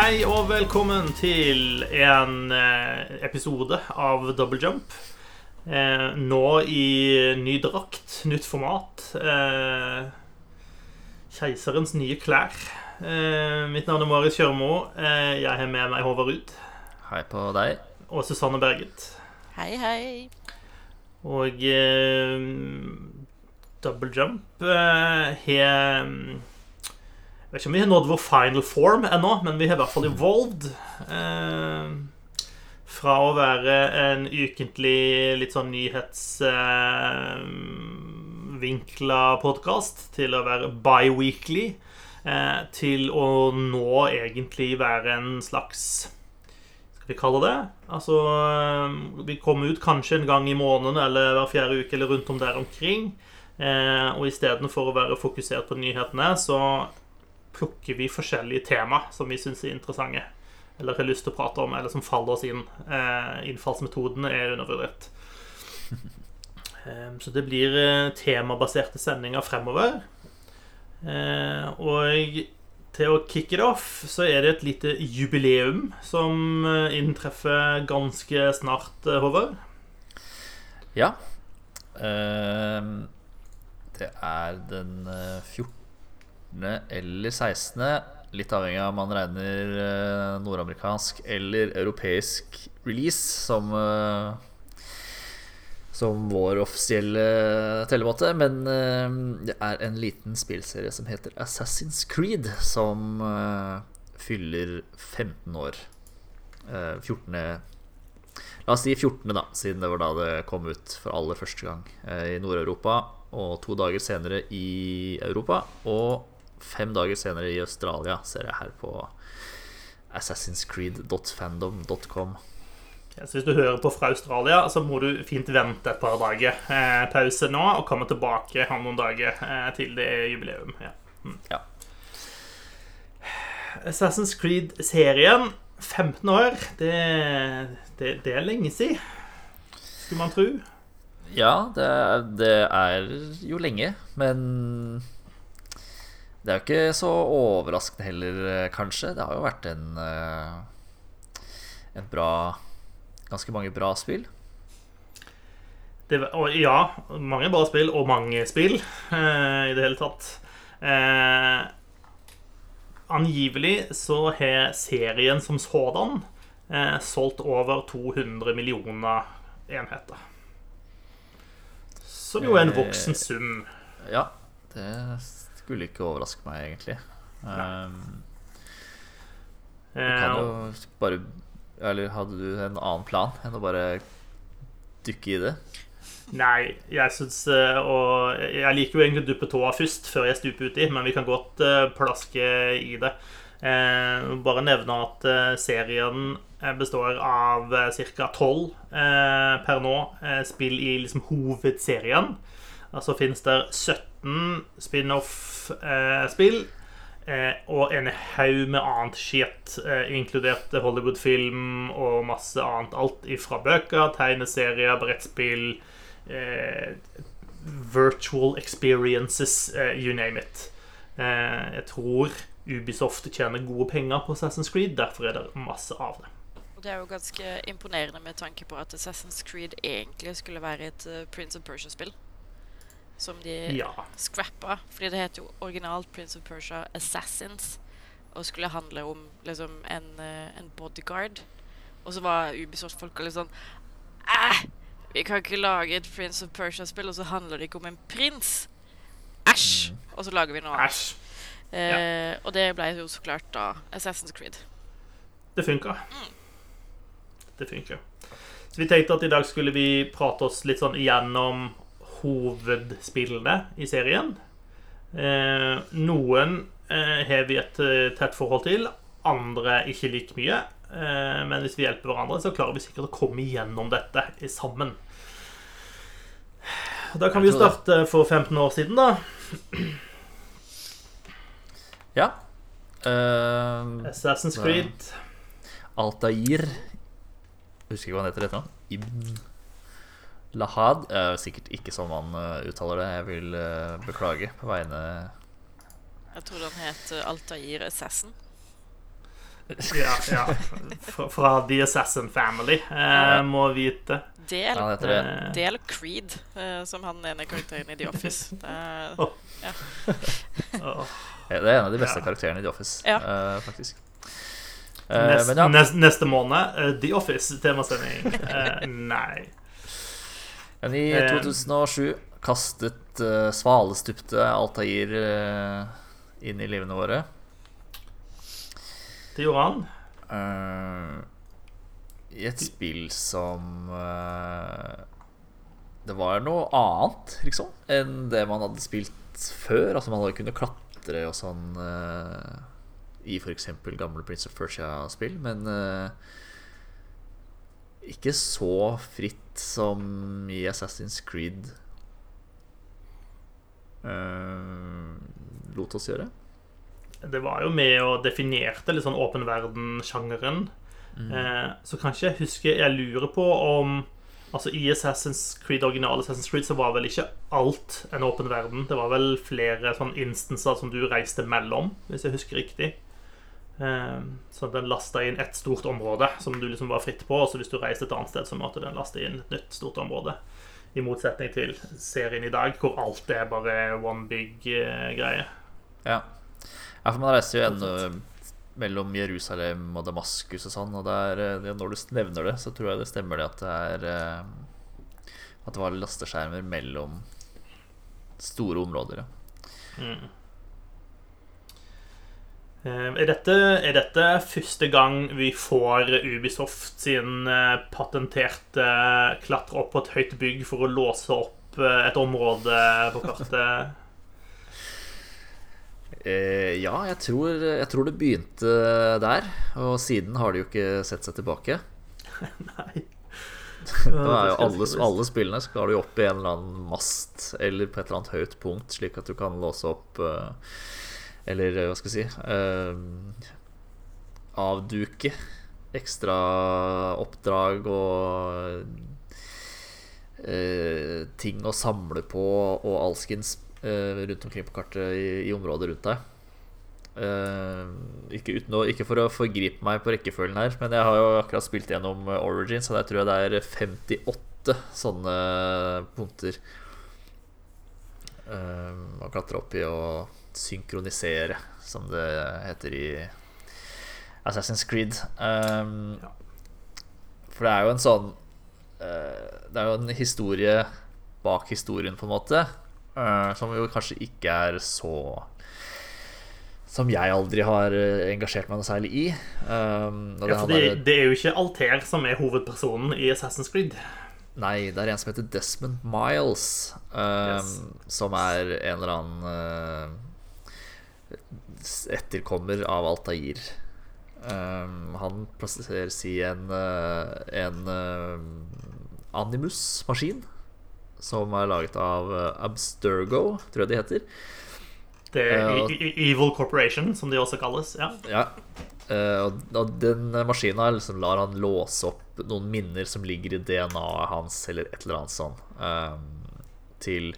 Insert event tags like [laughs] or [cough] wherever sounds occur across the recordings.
Hei og velkommen til en eh, episode av Double Jump. Eh, nå i ny drakt, nytt format. Eh, keiserens nye klær. Eh, mitt navn er Marius Kjørmo. Eh, jeg har med meg Håvard Ruud Hei på deg. og Susanne Berget. Hei, hei. Og eh, Double Jump eh, har Jeg vet ikke om vi har nådd vår final form ennå, men vi har i hvert fall evolved. Eh, fra å være en ukentlig, litt sånn nyhetsvinkla eh, podkast til å være bi-weekly. Eh, til å nå egentlig være en slags skal vi kalle det. Altså, eh, vi kommer ut kanskje en gang i måneden eller hver fjerde uke eller rundt om der omkring. Eh, og istedenfor å være fokusert på nyhetene, så plukker vi forskjellige tema som vi syns er interessante. Eller har lyst til å prate om, eller som faller oss inn. Eh, innfallsmetodene er undervurdert. [laughs] Eh, så det blir eh, temabaserte sendinger fremover. Eh, og til å kicke det off, så er det et lite jubileum som inntreffer ganske snart, Håvard. Ja. Det er den eh, 14. eller 16. Litt avhengig av om man regner eh, nordamerikansk eller europeisk release som eh, som vår offisielle tellemåte. Men eh, det er en liten spillserie som heter Assassin's Creed, som fyller 15 år. Eh, 14. La oss si 14., da, siden det var da det kom ut for aller første gang i Nord-Europa. Og to dager senere i Europa. Og fem dager senere i Australia, ser jeg her på assassinscreed.fandom.com. Så hvis du hører på fra Australia, så må du fint vente et par dager eh, pause nå og komme tilbake om noen dager eh, til det er jubileum. Ja. Mm. Ja. Assassin's Creed-serien, 15 år, det, det, det er lenge siden, skulle man tro. Ja, det er, det er jo lenge, men det er jo ikke så overraskende heller, eh, kanskje. Det har jo vært en eh, En bra Ganske mange bra spill. Det, og ja, mange bra spill, og mange spill eh, i det hele tatt. Eh, angivelig så har serien som sådan eh, solgt over 200 millioner enheter. Som jo er en voksen sum. Ja, det skulle ikke overraske meg, egentlig. Um, du kan Eh, jo bare Eller hadde du en annen plan enn å bare dykke i det? Nei, jeg syns Og jeg liker jo egentlig å duppe tåa først, før jeg stuper uti, men vi kan godt eh, plaske i det. Eh, bare nevne at eh, serien eh, består av ca. tolv per nå eh, spill i liksom hovedserien. Altså finnes det 17 spin-off-spill. Eh, og en haug med annet shit, eh, inkludert Hollywood-film og masse annet. Alt ifra bøker, tegneserier, brettspill, eh, virtual experiences, eh, you name it. Eh, jeg tror Ubisoft tjener gode penger på Assassin's Creed, derfor er det masse av det. Det er jo ganske imponerende med tanke på at Assassin's Creed egentlig skulle være et eh, Prince of Persia-spill. Som de Ja. scrappa. Fordi det heter jo originalt Prince of Persia Assassins. Og skulle handle om liksom en, eh, en bodyguard. Og så var Ubisoft-folka litt sånn Æh! Vi kan ikke lage et Prince of Persia-spill, og så handler det ikke om en prins. Æsj! Og så lager vi noe annet. Æsj. ja. og det ble jo så klart da Assassin's Creed. Det funka. Det funka. Så vi tenkte at i dag skulle vi prate oss litt sånn igjennom hovedspillene i serien. Eh, noen eh, har vi et eh, tett forhold til, andre ikke like mye. Eh, men hvis vi hjelper hverandre, så klarer vi sikkert å komme igjennom dette sammen. Da kan vi jo starte for 15 år siden, da. Ja. Uh, [clears throat] Assassin's Creed. Altair husker ikke hva han heter etter Ibn Lahad. er sikkert ikke sånn man eh, uttaler det. Jeg vil eh, beklage på vegne Jeg tror han het eh, Altair Assassin. Ja, ja. Fra, The Assassin Family, eh, må vite. Del, Ja, eller Creed, eh, som han ene karakteren i The Office. Det er, oh. [laughs] ja. Det er en av de beste Ja. karakterene i The Office, Ja. eh, faktisk. Nest, ja, nest, neste måned, The Office-temasending. Nei. Men i eh, 2007 kastet uh, svalestupte Altair uh, inn i livene våre. Det gjorde han. Uh, I et spill som uh, Det var noe annet, liksom, enn det man hadde spilt før. Altså Man hadde kunnet klatre og sånn uh, i f.eks. gamle Prince of Persia-spill, men eh, ikke så fritt som i Assassin's Creed uh, lot oss gjøre. Det var jo med og definerte litt sånn åpen verden-sjangeren. Eh, så kanskje jeg husker Jeg lurer på om Altså I Assassin's Creed, original Assassin's Creed så var vel ikke alt en åpen verden. Det var vel flere sånn instanser som du reiste mellom, hvis jeg husker riktig. Eh, så den lasta inn ett stort område som du liksom var fritt på. Og så hvis du reiste et annet sted, så måtte den laste inn et nytt stort område. I motsetning til serien i dag, hvor alt er bare one big eh, greie. Ja. ja, for man reiser jo ennå mellom Jerusalem og Damaskus og sånn, og det er, eh, når du nevner det, så tror jeg det stemmer det at det er eh, At det var lasteskjermer mellom store områder, ja. Mm. Eh, Er dette, er dette første gang vi får Ubisoft sin eh, patenterte klatre opp på et høyt bygg for å låse opp eh, et område på kartet? Eh, ja, jeg tror, jeg tror det begynte der, og siden har de jo ikke sett seg tilbake. [laughs] Nei. [laughs] Nå er jo alle, alle spillene skal du opp i en eller annen mast eller på et eller annet høyt punkt, slik at du kan låse opp eh, Eller eh, hva skal jeg si uh, Avduke ekstra oppdrag og uh, ting å samle på og alskens uh, rundt omkring på kartet i, i området rundt deg. Uh, ikke, å, ikke for å forgripe meg på rekkefølgen her, men jeg har jo akkurat spilt gjennom Origins, og der tror jeg det er 58 sånne punkter å klatre opp i og synkronisere, som det heter i Assassin's Creed. Um, Ja. For det er jo en sånn uh, Det er jo en historie bak historien, på en måte, uh, som jo kanskje ikke er så Som jeg aldri har eh, engasjert meg noe særlig i. Um, Ja, for det, det er jo ikke Alter som er hovedpersonen i Assassin's Creed. Nei, det er en som heter Desmond Miles, um, Yes. som er en eller annen uh, etterkommer av Altair. Um, han plasseres i en, uh, en uh, Animus-maskin, som er laget av uh, Abstergo, tror jeg de heter. Det er E- Evil Corporation, som de også kalles. Ja. Ja. Uh, og den maskina liksom lar han låse opp noen minner som ligger i DNA-et hans, eller et eller annet sånt, um, til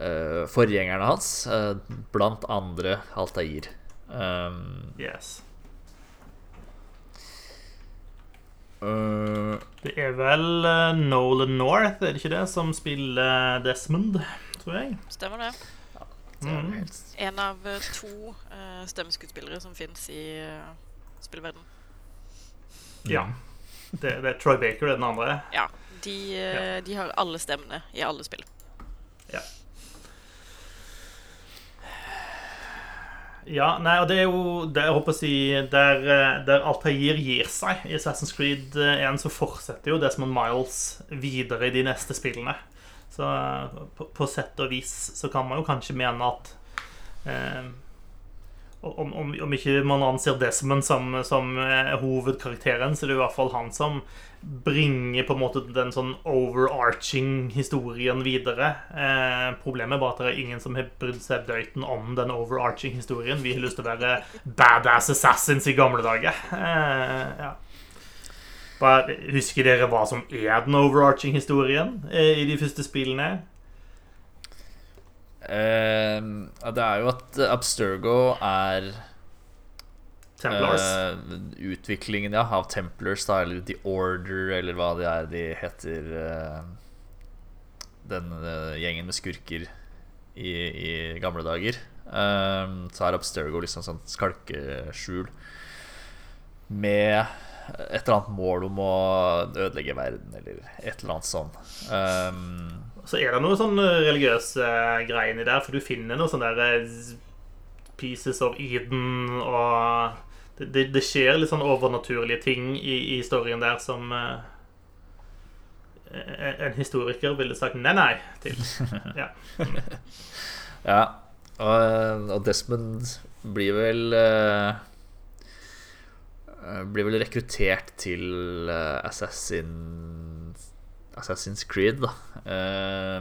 eh, forgjengerne hans, uh, blant andre Altair. Um, Yes. Uh, Det er vel Nolan North, er det ikke det, som spiller Desmond, tror jeg? Stemmer det. det Mm. En av eh, to uh, stemmeskuespillere som fins i uh, spillverden. Ja. Det, det er Troy Baker, er den andre. Ja. De, Ja. de har alle stemmene i alle spill. Ja. Ja, nei, og det er jo det, Jeg håper å si Der, eh, der Altair gir seg i Assassin's Creed 1, så fortsetter jo Desmond Miles videre i de neste spillene. Så eh, på, på sett og vis så kan man jo kanskje mene at eh, om, om, om ikke man anser Desmond som, som eh, hovedkarakteren, så er det i hvert fall han som bringer på en måte den sånn overarching historien videre. Eh, problemet er bare at det er ingen som har brydd seg døyten om den overarching historien. Vi har lyst til å være badass assassins i gamle dager. Eh, ja. Bare, husker dere hva som er den overarching historien eh, i de første spillene? Eh, ja, Det er jo at Abstergo er Templars. Eh, utviklingen ja, av Templars, da, eller The Order, eller hva det er de heter. Uh, den eh, gjengen med skurker i, i gamle dager. Eh, så er Abstergo liksom sånn skalkeskjul med et eller annet mål om å ødelegge verden, eller et eller annet sånn. Um, Så er det noe sånn religiøse greier inni der, for du finner noe sånn der eh, Pieces of Eden og det, det, det skjer litt sånn overnaturlige ting i, i historien der som uh, en historiker ville sagt nei, nei til. [laughs] Ja. Ja, og, og Desmond blir vel uh, Blir vel rekruttert til uh, Assassin Assassin's Creed, da. Eh,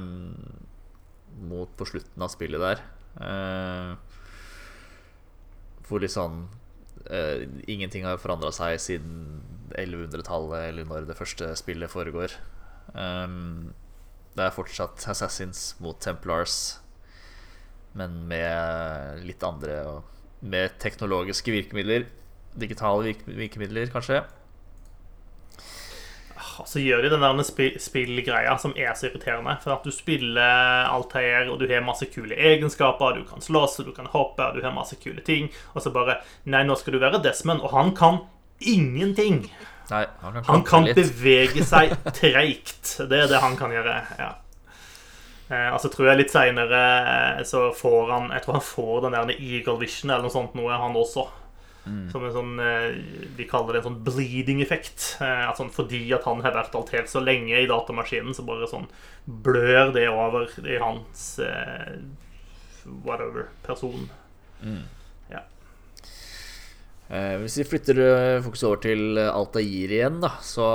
mot på slutten av spillet der. Eh, hvor litt sånn eh, Ingenting har forandra seg siden 1100-tallet, eller når det første spillet foregår. Um, det er fortsatt Assassins mot Templars, men med litt andre og Med teknologiske virkemidler. Digitale virk virkemidler, kanskje. Så gjør de den der spill spillgreia som er så irriterende. For at du spiller Altair, og du har masse kule egenskaper. Du kan slåss, du kan hoppe, du har masse kule ting. Og så bare Nei, nå skal du være Desmond, og han kan ingenting. Nei, han kan, Han kan bevege [laughs] seg treigt. Det er det han kan gjøre. ja eh, altså tror jeg litt seinere så får han Jeg tror han får den der Eagle Vision eller noe sånt, noe han også. Som en sånn eh, De kaller det en sånn bleeding-effekt. Eh, at sånn, fordi at han har vært altert så lenge i datamaskinen, så bare sånn blør det over i hans eh, whatever person. Eh, hvis vi flytter eh, fokuset over til Altair igjen, da, så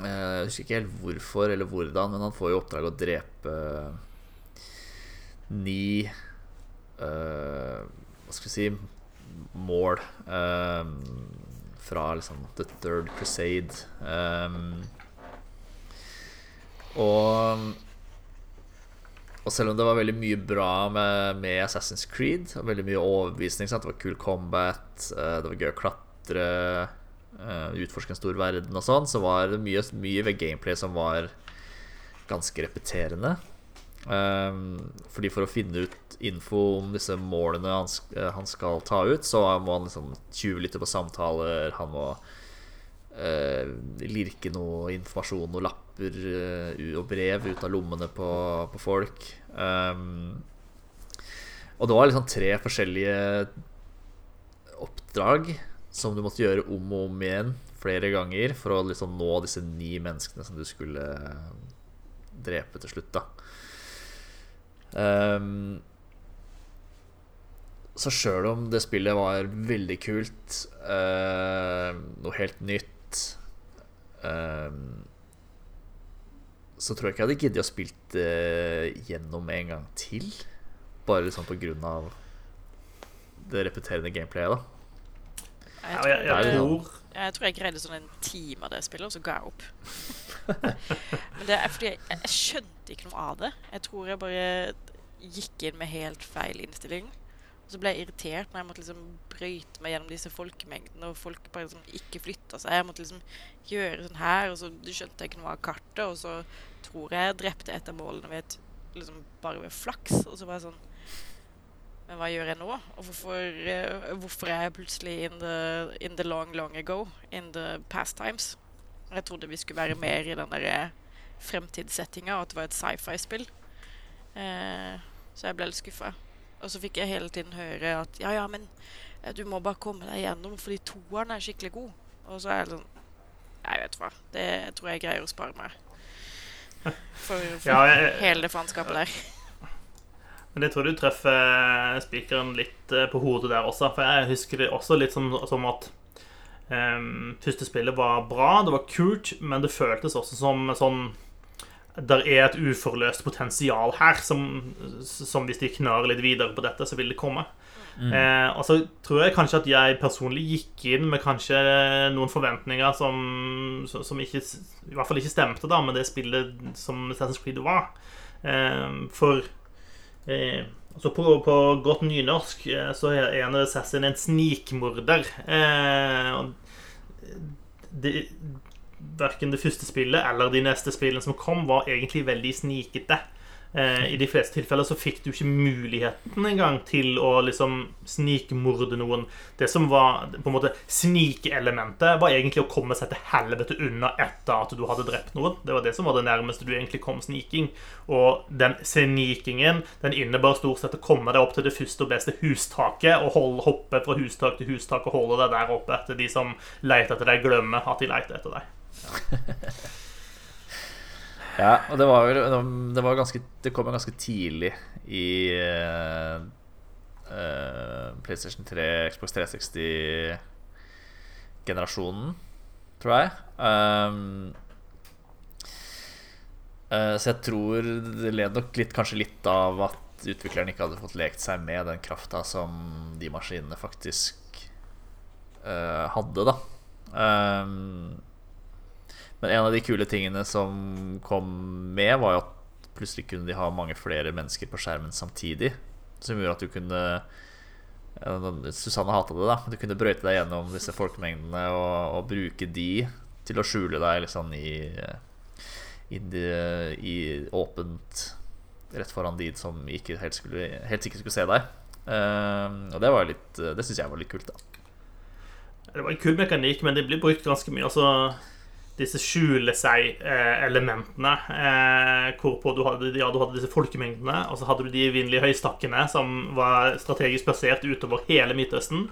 eh, Jeg husker ikke helt hvorfor eller hvordan, men han får jo oppdrag å drepe ni eh, Hva skal vi si mål eh, fra liksom The Third Crusade. Eh, og og selv om det var veldig mye bra med, med Assassin's Creed, og veldig mye overbevisning sant? Det var kul combat, eh, det var gøy å klatre, eh, utforske en stor verden og sånn, så var det mye, mye ved gameplay som var ganske repeterende. Um, fordi for å finne ut info om disse målene han, eh, han skal ta ut, så må han liksom tjuvlytte på samtaler, han må eh, lirke noe informasjon, noen lapper eh, og brev ut av lommene på, på folk. Um, og det var liksom tre forskjellige oppdrag som du måtte gjøre om og om igjen flere ganger for å liksom nå disse ni menneskene som du skulle drepe til slutt. da um, så sjøl om det spillet var veldig kult, eh, noe helt nytt eh, Så tror jeg ikke jeg hadde giddet å spilt det gjennom en gang til. Bare liksom på grunn av det repeterende gameplayet, da. Jeg Ja, tror, jeg, jeg tror jeg tror jeg greide sånn en time av det spillet, og så ga jeg opp. [laughs] Men det er fordi jeg, jeg skjønte ikke noe av det. Jeg tror jeg bare gikk inn med helt feil innstilling. Og så ble jeg irritert når jeg måtte liksom brøyte meg gjennom disse folkemengdene, og folk bare liksom ikke flytta seg. Jeg måtte liksom gjøre sånn her, og så skjønte jeg ikke noe av kartet, og så tror jeg jeg drepte et av målene ved et, liksom bare ved flaks, og så var jeg sånn men hva gjør jeg nå? Og hvorfor, eh, hvorfor er jeg plutselig in the, in the long, long ago? In the past times? Jeg trodde vi skulle være mer i den der eh, fremtidssettinga, og at det var et sci-fi-spill. Eh, så jeg ble litt skuffa. Og så fikk jeg hele tiden høre at ja, ja, men eh, du må bare komme deg gjennom, fordi toeren er skikkelig god. Og så er jeg sånn Jeg vet hva. Det tror jeg greier å spare meg. For, [laughs] for Ja, jeg- hele det faenskapet der. Men jeg tror du treffer spikeren litt eh, på hodet der også. For jeg husker det også litt som, som at um, første spillet var bra, det var kult, men det føltes også som sånn Der er et uforløst potensial her, som, som hvis de knar litt videre på dette, så vil det komme. Eh, og så tror jeg kanskje at jeg personlig gikk inn med kanskje noen forventninger som, som ikke I hvert fall ikke stemte da med det spillet som Assassin's Creed var. Eh, for eh, Så på, på godt nynorsk eh, så er en assassin en snikmorder. Eh, og det, verken det første spillet eller de neste spillene som kom, var egentlig veldig snikete. Eh, I de fleste tilfeller så fikk du ikke muligheten engang til å liksom snikmorde noen. Det som var på en måte snikelementet, var egentlig å komme seg til helvete unna etter at du hadde drept noen. Det var det som var det nærmeste du egentlig kom sniking. Og den snikingen den innebar stort sett å komme deg opp til det første og beste hustaket og holde, hoppe fra hustak til hustak og holde deg der oppe etter de som leter etter deg, glemmer at de leter etter deg. [laughs] Ja. Og det var jo det, var ganske, det kom jo ganske tidlig i uh, uh, PlayStation 3, Xbox 360-generasjonen, tror jeg. Um, uh, så jeg tror det led nok litt, kanskje litt av at utvikleren ikke hadde fått lekt seg med den krafta som de maskinene faktisk hadde, da. Um, men en av de kule tingene som kom med, var jo at plutselig kunne de ha mange flere mennesker på skjermen samtidig. Som gjorde at du kunne Susanne hata det, da. Du kunne brøyte deg gjennom disse folkemengdene og, og bruke de til å skjule deg liksom i, i, de, i åpent rett foran de som ikke helt, skulle, helt sikkert skulle se deg. Uh, og det var litt Det syns jeg var litt kult, da. Det var en kul mekanikk, men det blir brukt ganske mye. Altså disse skjule seg-elementene. Eh, hvorpå du hadde, ja, du hadde disse folkemengdene, og så hadde du de evinnelige høystakkene som var strategisk plassert utover hele Midtøsten.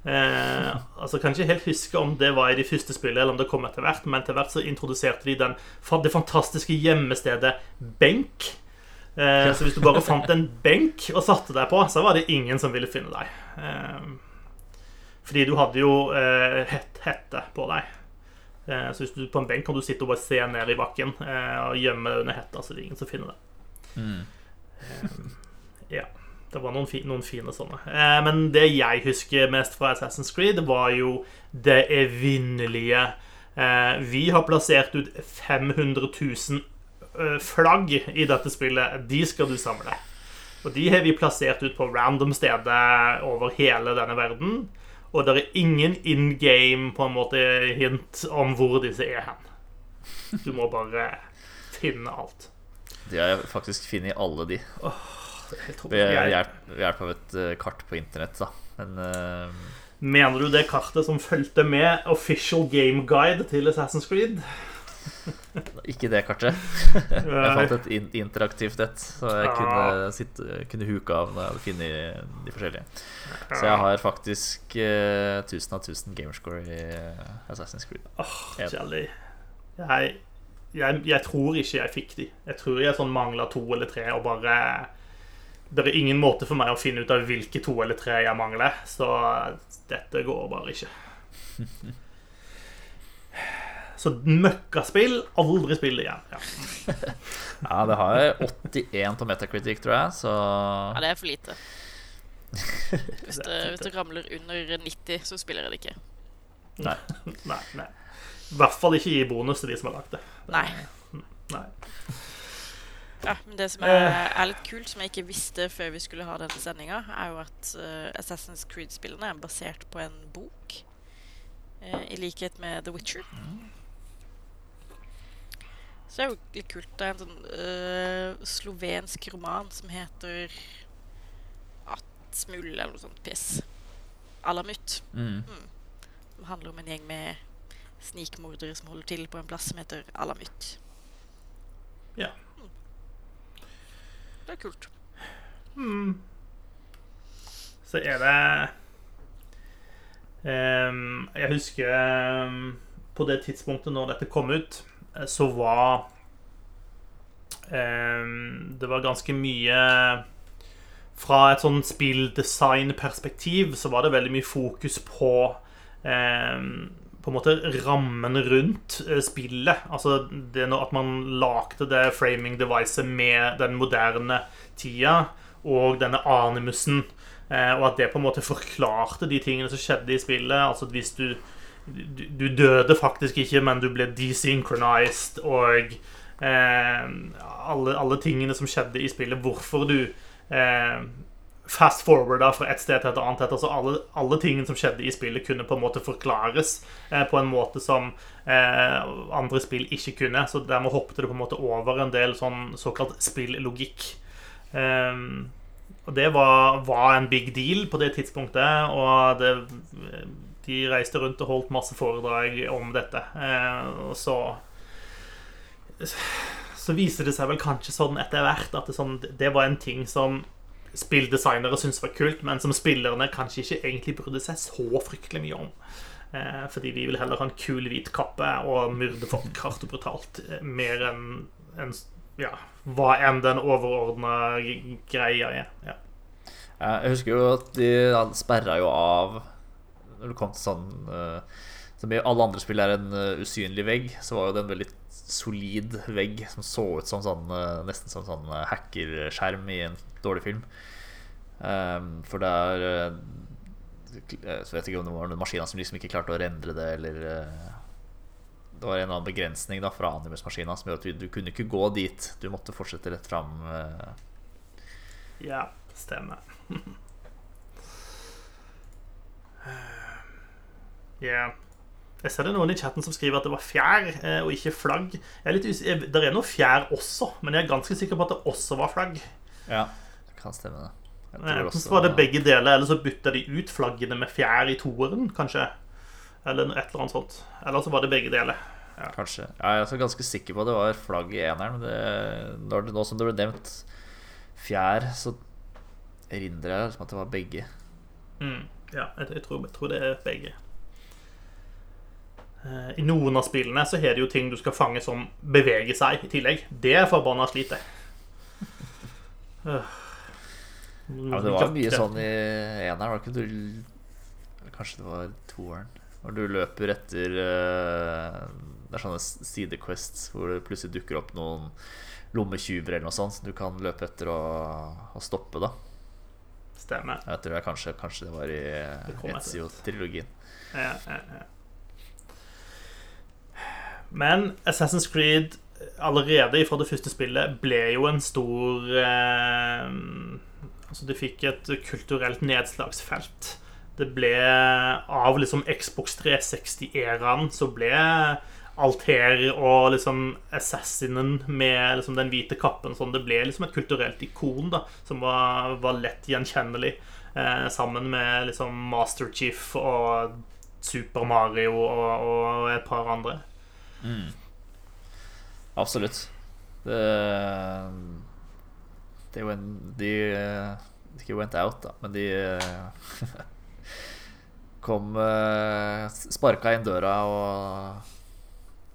Eh, altså Kan ikke helt huske om det var i de første spillene eller om det kom etter hvert, men etter hvert så introduserte de den, det fantastiske gjemmestedet benk. Eh, så hvis du bare fant en benk og satte deg på, så var det ingen som ville finne deg. Eh, fordi du hadde jo eh, hette på deg. Eh, så hvis du på en benk kan du sitte og bare se ned i bakken eh, og gjemme deg under hetta, så det er ingen som finner det. Mm. Eh, ja. Det var noen, fi, noen fine sånne. men det jeg husker mest fra Assassin's Creed, var jo det evinnelige Vi har plassert ut 500 000 flagg i dette spillet. De skal du samle. Og de har vi plassert ut på random steder over hele denne verden. Og det er ingen in game på en måte hint om hvor disse er hen. Du må bare finne alt. De har jeg faktisk funnet alle de. Oh, Ved hjelp, hjelp av et uh, kart på internett, da. Men uh... Mener du det kartet som fulgte med official game guide til Assassin's Creed? Ikke det kartet. Jeg fant et interaktivt et, så jeg kunne, sitte, kunne huke av når jeg hadde funnet de forskjellige. Så jeg har faktisk uh, 1000 av 1000 gamerscore i Assassin's Creed. Oh. Jeg, jeg, jeg, tror ikke jeg fikk de. Jeg tror jeg sånn mangla to eller tre og bare Det er ingen måte for meg å finne ut av hvilke to eller tre jeg mangler, så dette går bare ikke. [laughs] Så møkkaspill, aldri spill igjen. Ja. [laughs] ja, det har 81 på Metacritic, tror jeg, så Ja, det er for lite. [laughs] Hvis det, hvis det ramler under 90, så spiller jeg det ikke. Nei. nei, nei. I hvert fall ikke gi bonus til de som har lagd det. Nei. nei. Ja, men Det som er, eh. er, litt kult, som jeg ikke visste før vi skulle ha denne sendinga, er jo at uh, Assassin's Creed-spillene er basert på en bok. Uh, I likhet med The Witcher. Så det er jo litt kult. Det er en sånn øh, slovensk roman som heter Atsmull eller noe sånt piss. Alamut. Mm. Mm. Som handler om en gjeng med snikmordere som holder til på en plass som heter Alamut. Ja. Mm. Det er kult. Mm. Så er det um, Jeg husker um, på det tidspunktet når dette kom ut så var ehm, Det var ganske mye Fra et sånn spilldesignperspektiv så var det veldig mye fokus på ehm, på en måte rammen rundt eh, spillet. Altså det at man lagde det framing devicet med den moderne tida og denne animusen. Eh, og at det på en måte forklarte de tingene som skjedde i spillet. Altså at hvis du du, du, døde faktisk ikke, men du ble desynchronized, og eh, alle, alle, tingene som skjedde i spillet, hvorfor du eh, fast forwarda fra et sted til et annet. Altså alle, alle tingene som skjedde i spillet, kunne på en måte forklares eh, på en måte som eh, andre spill ikke kunne. Så dermed hoppet det på en måte over en del sånn såkalt spillogikk. Eh, og det var, var, en big deal på det tidspunktet, og det, de reiste rundt og holdt masse foredrag om dette. Eh, og så så viser det seg vel kanskje sånn etter hvert at det, sånn, det var en ting som spilldesignere syntes var kult, men som spillerne kanskje ikke egentlig brydde seg så fryktelig mye om. Eh, fordi de vil heller ha en kul hvit kappe og myrde folk hardt og brutalt. Eh, mer enn en, ja, hva enn den overordna greia er. Ja. Jeg husker jo at de sperra jo av Når det kom til sånn uh, Som i alle andre spill er en uh, usynlig vegg, så var jo det en veldig solid vegg som så ut som sånn, uh, nesten som sånn hackerskjerm i en dårlig film. Um, for det er Så vet ikke om det var noen maskiner som liksom ikke klarte å rendre det, eller det var en eller annen begrensning da fra animusmaskina som gjorde at du, kunne ikke gå dit. Du måtte fortsette rett fram. Ja, stemmer. [laughs] yeah. Jeg ser det noen i chatten som skriver at det var fjær eh, og ikke flagg. Jeg er litt us det er noe fjær også, men jeg er ganske sikker på at det også var flagg. Ja, det kan stemme det. Enten så var det begge deler, eller så bytta de ut flaggene med fjær i toeren, kanskje. Eller et eller annet sånt. Eller så var det begge deler. Ja. Kanskje. Jeg er ganske sikker på at det var flagg i eneren. Men det, når det, nå som det ble nevnt fjær, så erindrer jeg som at det var begge. Mm, ja, jeg, jeg, tror, jeg, tror, det er begge. Uh, I noen av spillene så har det jo ting du skal fange som beveger seg i tillegg. Det er forbanna slit, det. Uh, ja, det var mye sånn i eneren, var det ikke du Kanskje det var toeren. Når du løper etter uh, Det er sånne sidequests hvor det plutselig dukker opp noen lommetyver eller noe sånt som du kan løpe etter og, og stoppe, da. Stemmer. Jeg tror jeg kanskje, kanskje det var i Ezio-trilogien. Ja, ja, ja. Men Assassin's Creed allerede fra det første spillet ble jo en stor eh, Altså, de fikk et kulturelt nedslagsfelt. Det ble Av liksom Xbox 360-æraen så ble Alter og liksom Assassinen med liksom den hvite kappen sånn, Det ble liksom et kulturelt ikon da som var, var lett gjenkjennelig. Eh, sammen med liksom Master Chief og Super Mario og, og et par andre. Mm. Absolutt. Det De, de, de ikke went out, da, men de [laughs] kom eh, Sparka inn døra og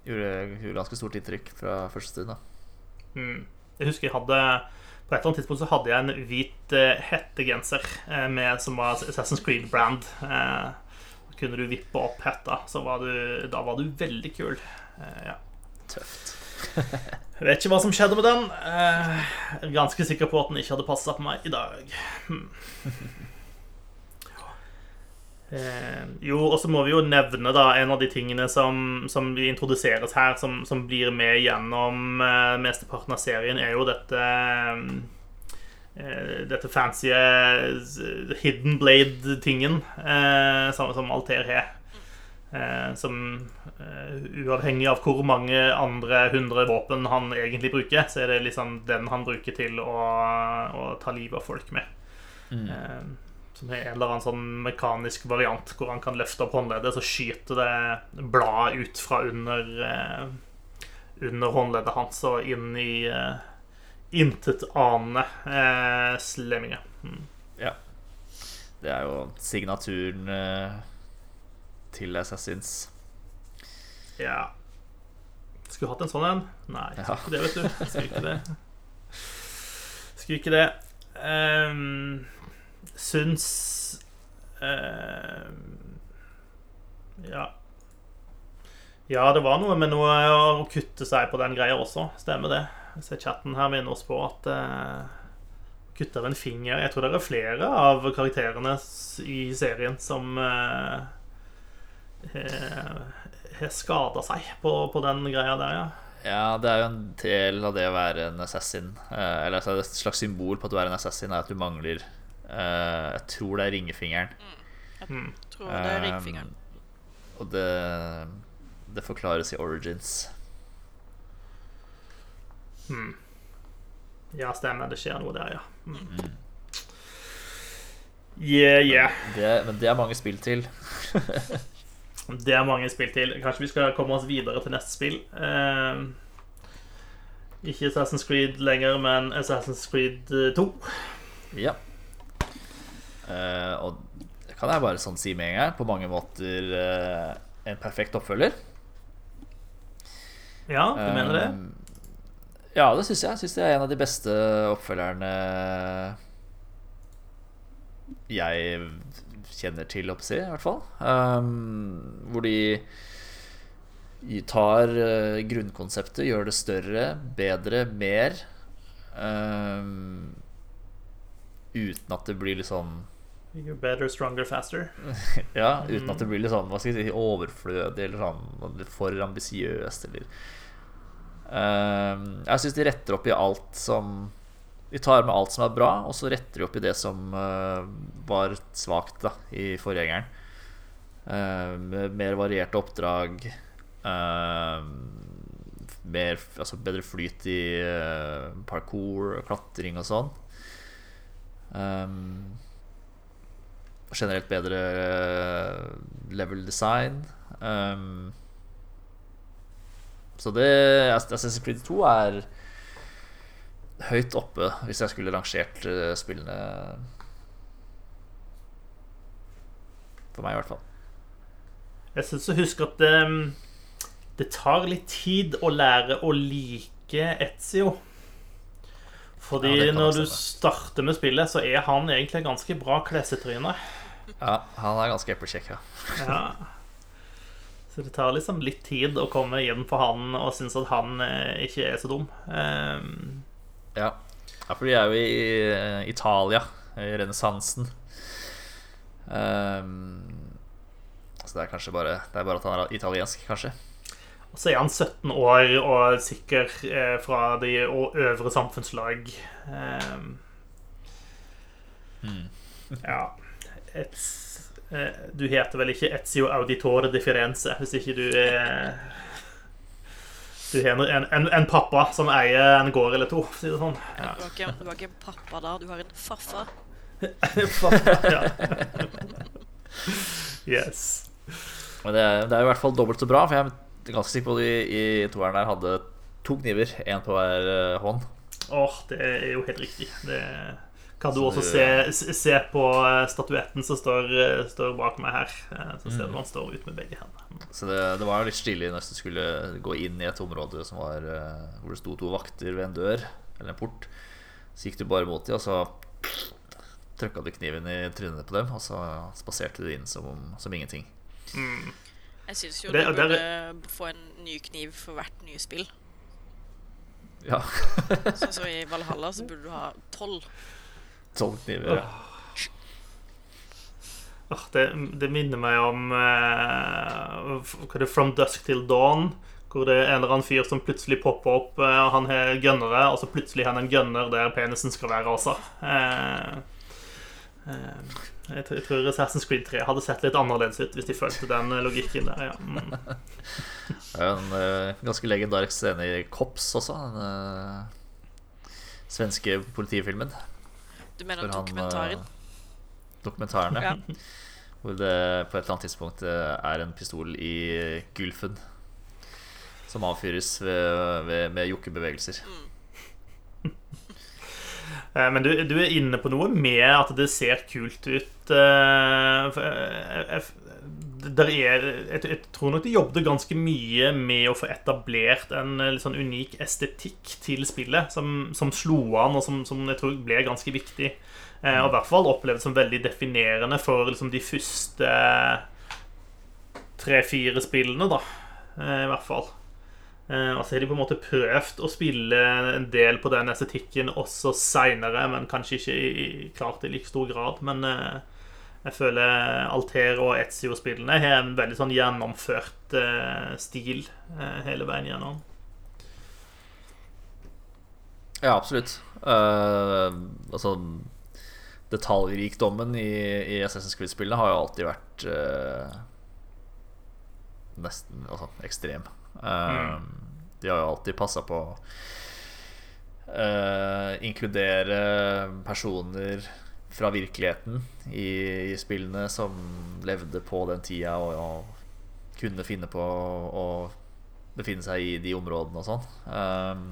gjorde, gjorde ganske stort inntrykk fra første stund. da mm. Jeg husker jeg hadde på et eller annet tidspunkt så hadde jeg en hvit uh, hettegenser med, som var Assassin's Creed-brand. Uh, kunne du vippe opp hetta, så var du, da var du veldig kul. Eh, ja. Tøft. Jeg [laughs] vet ikke hva som skjedde med den. Eh, jeg er ganske sikker på at den ikke hadde passa på meg i dag. Hmm. Eh, jo, og så må vi jo nevne da en av de tingene som, som introduseres her, som, som, blir med gjennom mesteparten av serien, er jo dette Dette fancy hidden blade-tingen som, som Alter har. Eh, som uh, uavhengig av hvor mange andre hundre våpen han egentlig bruker, så er det liksom den han bruker til å, å ta livet av folk med. Mm. Uh, som er en eller annen sånn mekanisk variant hvor han kan løfte opp håndleddet, så skyter det bladet ut fra under, under håndleddet hans og inn i uh, intetanende uh, slemminger. Mm. Ja. Det er jo signaturen til Assassins. Ja Skulle hatt en sånn en. Nei, skulle ikke det, vet du. Skulle ikke det. Skulle ikke det. Um, syns um, Ja. Ja, det var noe med noe å kutte seg på den greia også. Stemmer det. Jeg ser chatten her minner oss på at uh, kutter en finger Jeg tror det er flere av karakterene i serien som uh, har skada seg på, på, den greia der, ja. Ja, det er jo en del av det å være en assassin. Eh, eller altså, et slags symbol på at du er en assassin, er at du mangler eh, Jeg tror det er ringefingeren. Tror det er ringfingeren. Um, og det, det forklares i Origins. Ja, stemmer. Det skjer noe der, ja. Mm. Yeah, yeah. Det, men det er mange spill til. [laughs] Det er mange spill til. Kanskje vi skal komme oss videre til neste spill. Eh, ikke Assassin's Creed lenger, men Assassin's Creed eh, 2. Ja. Eh, og det kan jeg bare sånn si med en gang. På mange måter eh, en perfekt oppfølger. Ja, du mener det? Eh, ja, det syns jeg. Jeg syns det er en av de beste oppfølgerne jeg kjenner til, opp si, i hvert fall. Um, hvor de tar uh, grunnkonseptet, gjør det større, bedre, mer. um, uten at det blir litt sånn You're better, stronger, faster. [laughs] Ja, uten at det blir litt sånn Hva skal jeg si overflødig eller sånn for ambisiøst eller um, Jeg syns de retter opp i alt som De tar med alt som er bra, og så retter de opp i det som eh, var svakt da i forgjengeren. Ehm, med mer varierte oppdrag. ehm, mer, altså bedre flyt i eh, parkour, klatring og sånn. Um, generelt bedre eh, level design. Um, så det Assassin's Creed 2 er høyt oppe hvis jeg skulle rangert eh, spillene. For meg, i hvert fall. Jeg syns å huske at det, det tar litt tid å lære å like Etzio. Fordi Ja, når du starter med spillet, så er han egentlig ganske bra klesetryne. Ja, han er ganske eplekjekk, ja. Ja. Så det tar liksom litt tid å komme hjem for han og synes at han eh, ikke er så dum. Ehm, Ja, ja for de er jo i eh, Italia, i renessansen. Um, så det er kanskje bare Det er bare at han er italiensk, kanskje. og så er han 17 år og sikker eh, fra de og øvre samfunnslag. Ehm, [laughs] Ja Et, eh, Du heter vel ikke Ezio Auditore di Firenze hvis ikke du er Du har en, en, en pappa som eier en gård eller to, for å si det sånn. Ja. Du har ikke, du har ikke en pappa da, du har en faffa. ja. [laughs] Yes. Men det er, det er i hvert fall dobbelt så bra, for jeg er ganske sikker på at de i toeren der hadde to kniver, én på hver eh, hånd. Åh, det er jo helt riktig. Det kan du også se, se på eh, statuetten som står, eh, står bak meg her. Eh, Så Mm. ser du han står ut med begge hendene. Så det, det var litt stilig når du skulle gå inn i et område som var, hvor det sto to vakter ved en dør eller en port. Så gikk du bare mot dem, og så trykka du kniven i trynet på dem, og så spaserte du inn som, som ingenting. Jeg syns jo Det- du det burde få en ny kniv for hvert nye spill. Ja. Sånn som i Valhalla så burde du ha tolv. Tolv kniver. Ja. Oh, det, det minner meg om eh, From Dusk Till Dawn. Hvor det er en eller annen fyr som plutselig popper opp. eh, han har gønnere, og så plutselig har han en gønner der penisen skal være også. Eh, eh, jeg, tror- jeg tror Assassin's Creed 3 hadde sett litt annerledes ut hvis de fulgte den eh, logikken der. Ja. Mm. [laughs] Det er en uh, ganske legendarisk scene i Kops også, den uh, svenske politifilmen. Du mener han, dokumentaren? eh, Dokumentaren, ja. [laughs] Hvor det på et eller annet tidspunkt eh, er en pistol i gulfen som avfyres ved, ved, med jokkebevegelser. Mm. [laughs] Men du, du er inne på noe med at det ser kult ut. eh, for, eh, jeg- Der er, jeg, jeg tror nok de jobbet ganske mye med å få etablert en eh, litt sånn unik estetikk til spillet, som, som slo an, og som, som jeg tror ble ganske viktig. Eh, Og i hvert fall opplevd som veldig definerende for liksom, de første tre-fire spillene, da. Eh, I hvert fall. Eh, og så har de på en måte prøvd å spille en del på den estetikken også seinere, men kanskje ikke i, i, klart i like stor grad. Men eh, jeg føler Alter og Etzio-spillene har en veldig sånn gjennomført eh, stil eh, hele veien gjennom. Ja, absolutt. Uh, altså Detaljrikdommen i, i Assassin's Creed-spillene har jo alltid vært uh, nesten altså, ekstrem. Uh, mm. De har jo alltid passa på å inkludere personer fra virkeligheten i, i, spillene som levde på den tida og, og kunne finne på å befinne seg i de områdene og sånn. Um,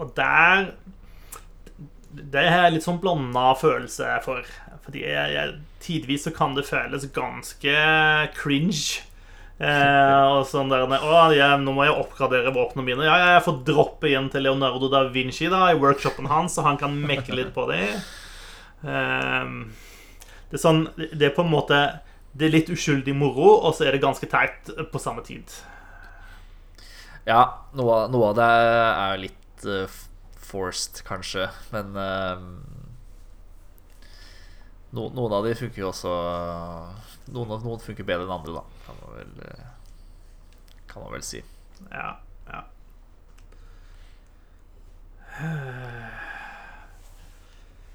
og der Det er litt sånn blanda følelse for. Fordi jeg, jeg, tidvis så kan det føles ganske cringe. Eh, og sånn der Å, jeg, nå må jeg oppgradere våpnene mine. Ja, jeg får droppe igjen til Leonardo da Vinci da i workshopen hans, så han kan mekke litt på det. Eh, det er sånn Det er på en måte Det er litt uskyldig moro, og så er det ganske teit på samme tid. Ja, noe, noe av det er litt uh, forced, kanskje. Men uh, no, noen av de funker jo også noen, noen, funker bedre enn andre, da. Kan man vel, uh, kan man vel si. Ja. ja.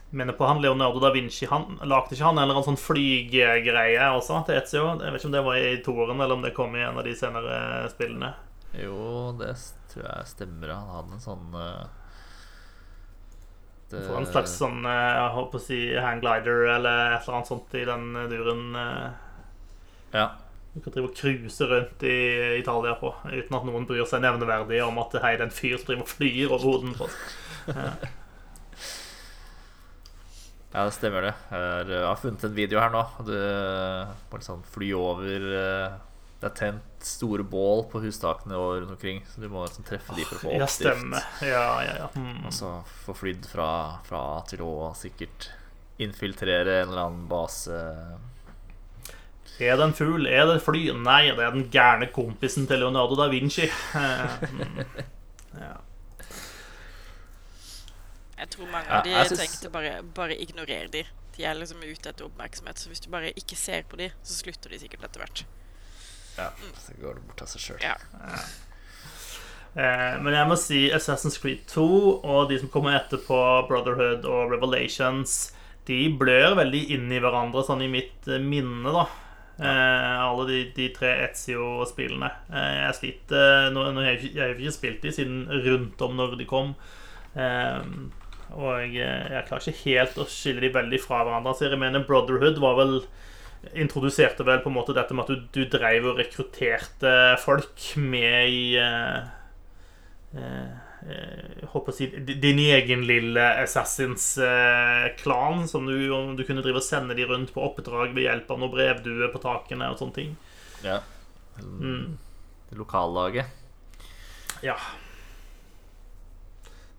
Minner på han Leonardo da Vinci. Han Lagde ikke han en eller annen sånn flygegreie også til Etzio? Jeg vet ikke om det var i toeren, eller om det kom i en av de senere spillene. Jo, det tror jeg stemmer. Han hadde en sånn uh, det, En slags sånn uh, Jeg håper å si hangglider eller et eller annet sånt i den duren. Ja. Du kan drive og cruise rundt i Italia på uten at noen bryr seg nevneverdig om at hei, det er en fyr som driver og flyr over hodet på oss. [laughs] Ja. Ja, det stemmer det. Jeg har funnet en video her nå. Du må liksom fly over det er tent store bål på hustakene og rundt omkring. Så du må liksom treffe de for å få oppdrift. Ja, stemmer. Ja, ja, ja. Mm. Og så få flydd fra, fra, A til Å og sikkert infiltrere en eller annen base. Er det en fugl? Er det et fly? Nei, det er den gærne kompisen til Leonardo da Vinci. [laughs] Mm. Ja. Jeg tror mange av de ja, synes... tenkte bare, bare ignorer de. De er liksom ute etter oppmerksomhet. Så hvis du bare ikke ser på de, så slutter de sikkert etter hvert. Ja, så går det bort av seg sjøl. Ja. Eh, men jeg må si Assassin's Creed 2 og de som kommer etterpå, Brotherhood og Revelations, de blør veldig inn i hverandre, sånn i mitt eh, minne, da. Eh, alle de, de tre Etzio-spillene. Eh, jeg sliter nå, nå har jo ikke spilt de siden rundt om når de kom. Eh, og jeg, jeg, klarer ikke helt å skille de veldig fra hverandre. Så jeg mener Brotherhood var vel introduserte vel på en måte dette med at du, du dreiv og rekrutterte folk med i eh, eh, håper å si din egen lille Assassins-klan. eh, som du, du, kunne drive og sende de rundt på oppdrag ved hjelp av noen brevduer på takene og sånne ting. Ja. Mm. Lokallaget. Ja.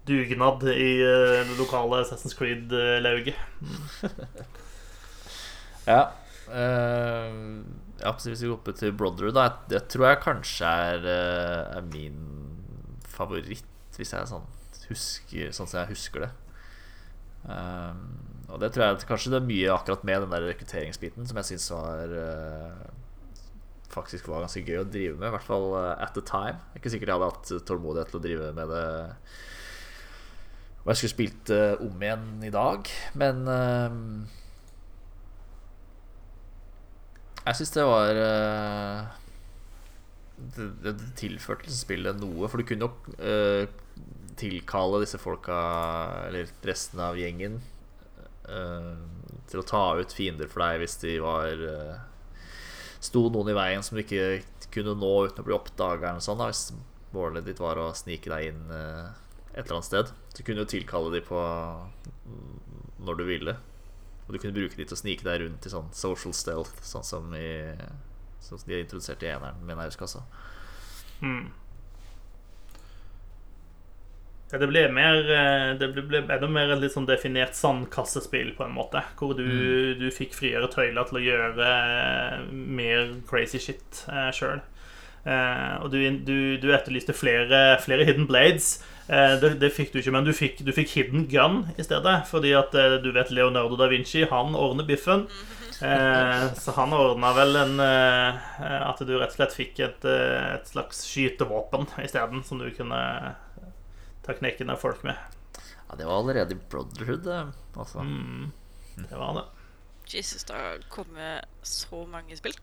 Dugnad i det lokale Assassin's Creed-lauget. [laughs] Ja. Uh, ja, hvis vi går opp til Brotherhood, da, det tror jeg kanskje er, uh, er, min favoritt, hvis jeg sånn husker sånn som jeg husker det. Um, og det tror jeg kanskje det er mye akkurat med den der rekrutteringsbiten som jeg syns var uh, faktisk var ganske gøy å drive med. I hvert fall at the time. Ikke sikkert jeg hadde hatt tålmodighet til å drive med det og jeg skulle spilt om igjen i dag, men jeg syns det var uh, Det, det tilførte spillet noe, for du kunne uh, tilkalle disse folka, eller resten av gjengen, uh, til å ta ut fiender for deg hvis de var Sto noen i veien som du ikke kunne nå uten å bli oppdaga, sånn, hvis målet ditt var å snike deg inn et eller annet sted. Du kunne jo tilkalle dem på når du ville. Og du kunne bruke de til å snike deg rundt i sånn social stealth, sånn som, i, sånn som de har introdusert i eneren, mener jeg husker også. Mm. Ja, det ble mer eh, Det ble, enda mer et litt sånn definert sandkassespill, på en måte. Hvor du, mm. du fikk friere tøyler til å gjøre eh, mer crazy shit eh, sjøl. Eh, og du, du, du etterlyste flere, flere hidden blades. Eh, det, det, fikk du ikke, men du fikk, du fikk, Hidden Gun i stedet. Fordi at eh, du vet Leonardo da Vinci, han ordner biffen. Eh, så han ordna vel en At du rett og slett fikk et, et slags skytevåpen isteden, som du kunne ta knekken av folk med. Ja, det var allerede i Brotherhood, det. Altså. Mm, det var det. Jesus, det har kommet så mange spill.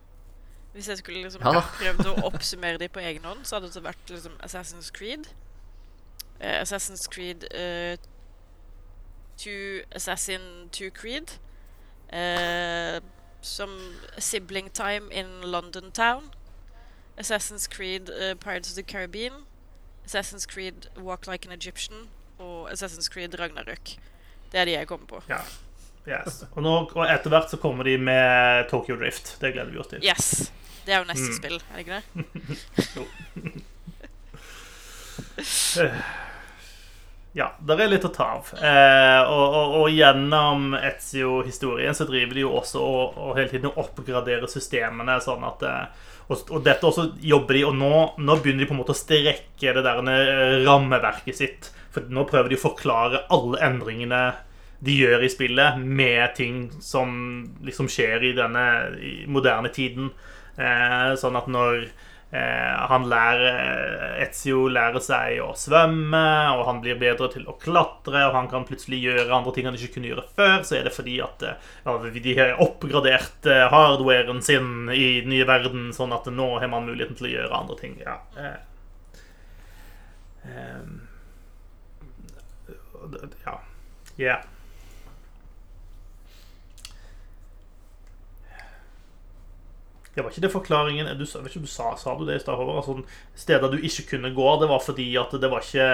Hvis jeg skulle liksom Ja prøvd å oppsummere de på egen hånd, så hadde det vært liksom Assassin's Creed. Eh, Assassin's Creed uh, 2 Assassin 2 Creed. Uh, som Sibling Time in London Town. Assassin's Creed uh, Pirates of the Caribbean. Assassin's Creed Walk Like an Egyptian. Og Assassin's Creed Ragnarøk. Det er de jeg kommer på. Ja. Yes. Og, nå, og etter hvert så kommer de med Tokyo Drift. Det gleder vi oss til. Yes. Det er jo neste Mm. spill, er det ikke det? [laughs] [laughs] Ja, det er litt å ta av. Eh, og, og, og gjennom Etzio-historien så driver de jo også og, og hele tiden oppgraderer systemene sånn at eh, og, dette også jobber de, og nå, nå begynner de på en måte å strekke det der eh, rammeverket sitt. For nå prøver de å forklare alle endringene de gjør i spillet, med ting som liksom skjer i denne i moderne tiden. Eh, sånn at når han lærer Etzio lærer seg å svømme, og han blir bedre til å klatre, og han kan plutselig gjøre andre ting han ikke kunne gjøre før, så er det fordi at eh, de har oppgradert eh, hardwaren sin i den nye verden, sånn at nå har man muligheten til å gjøre andre ting. Ja. Eh, ja. Yeah. Det var ikke det forklaringen du, vet ikke du sa, sa du det i stad, Håvard? Altså, steder du ikke kunne gå, det var fordi at det var ikke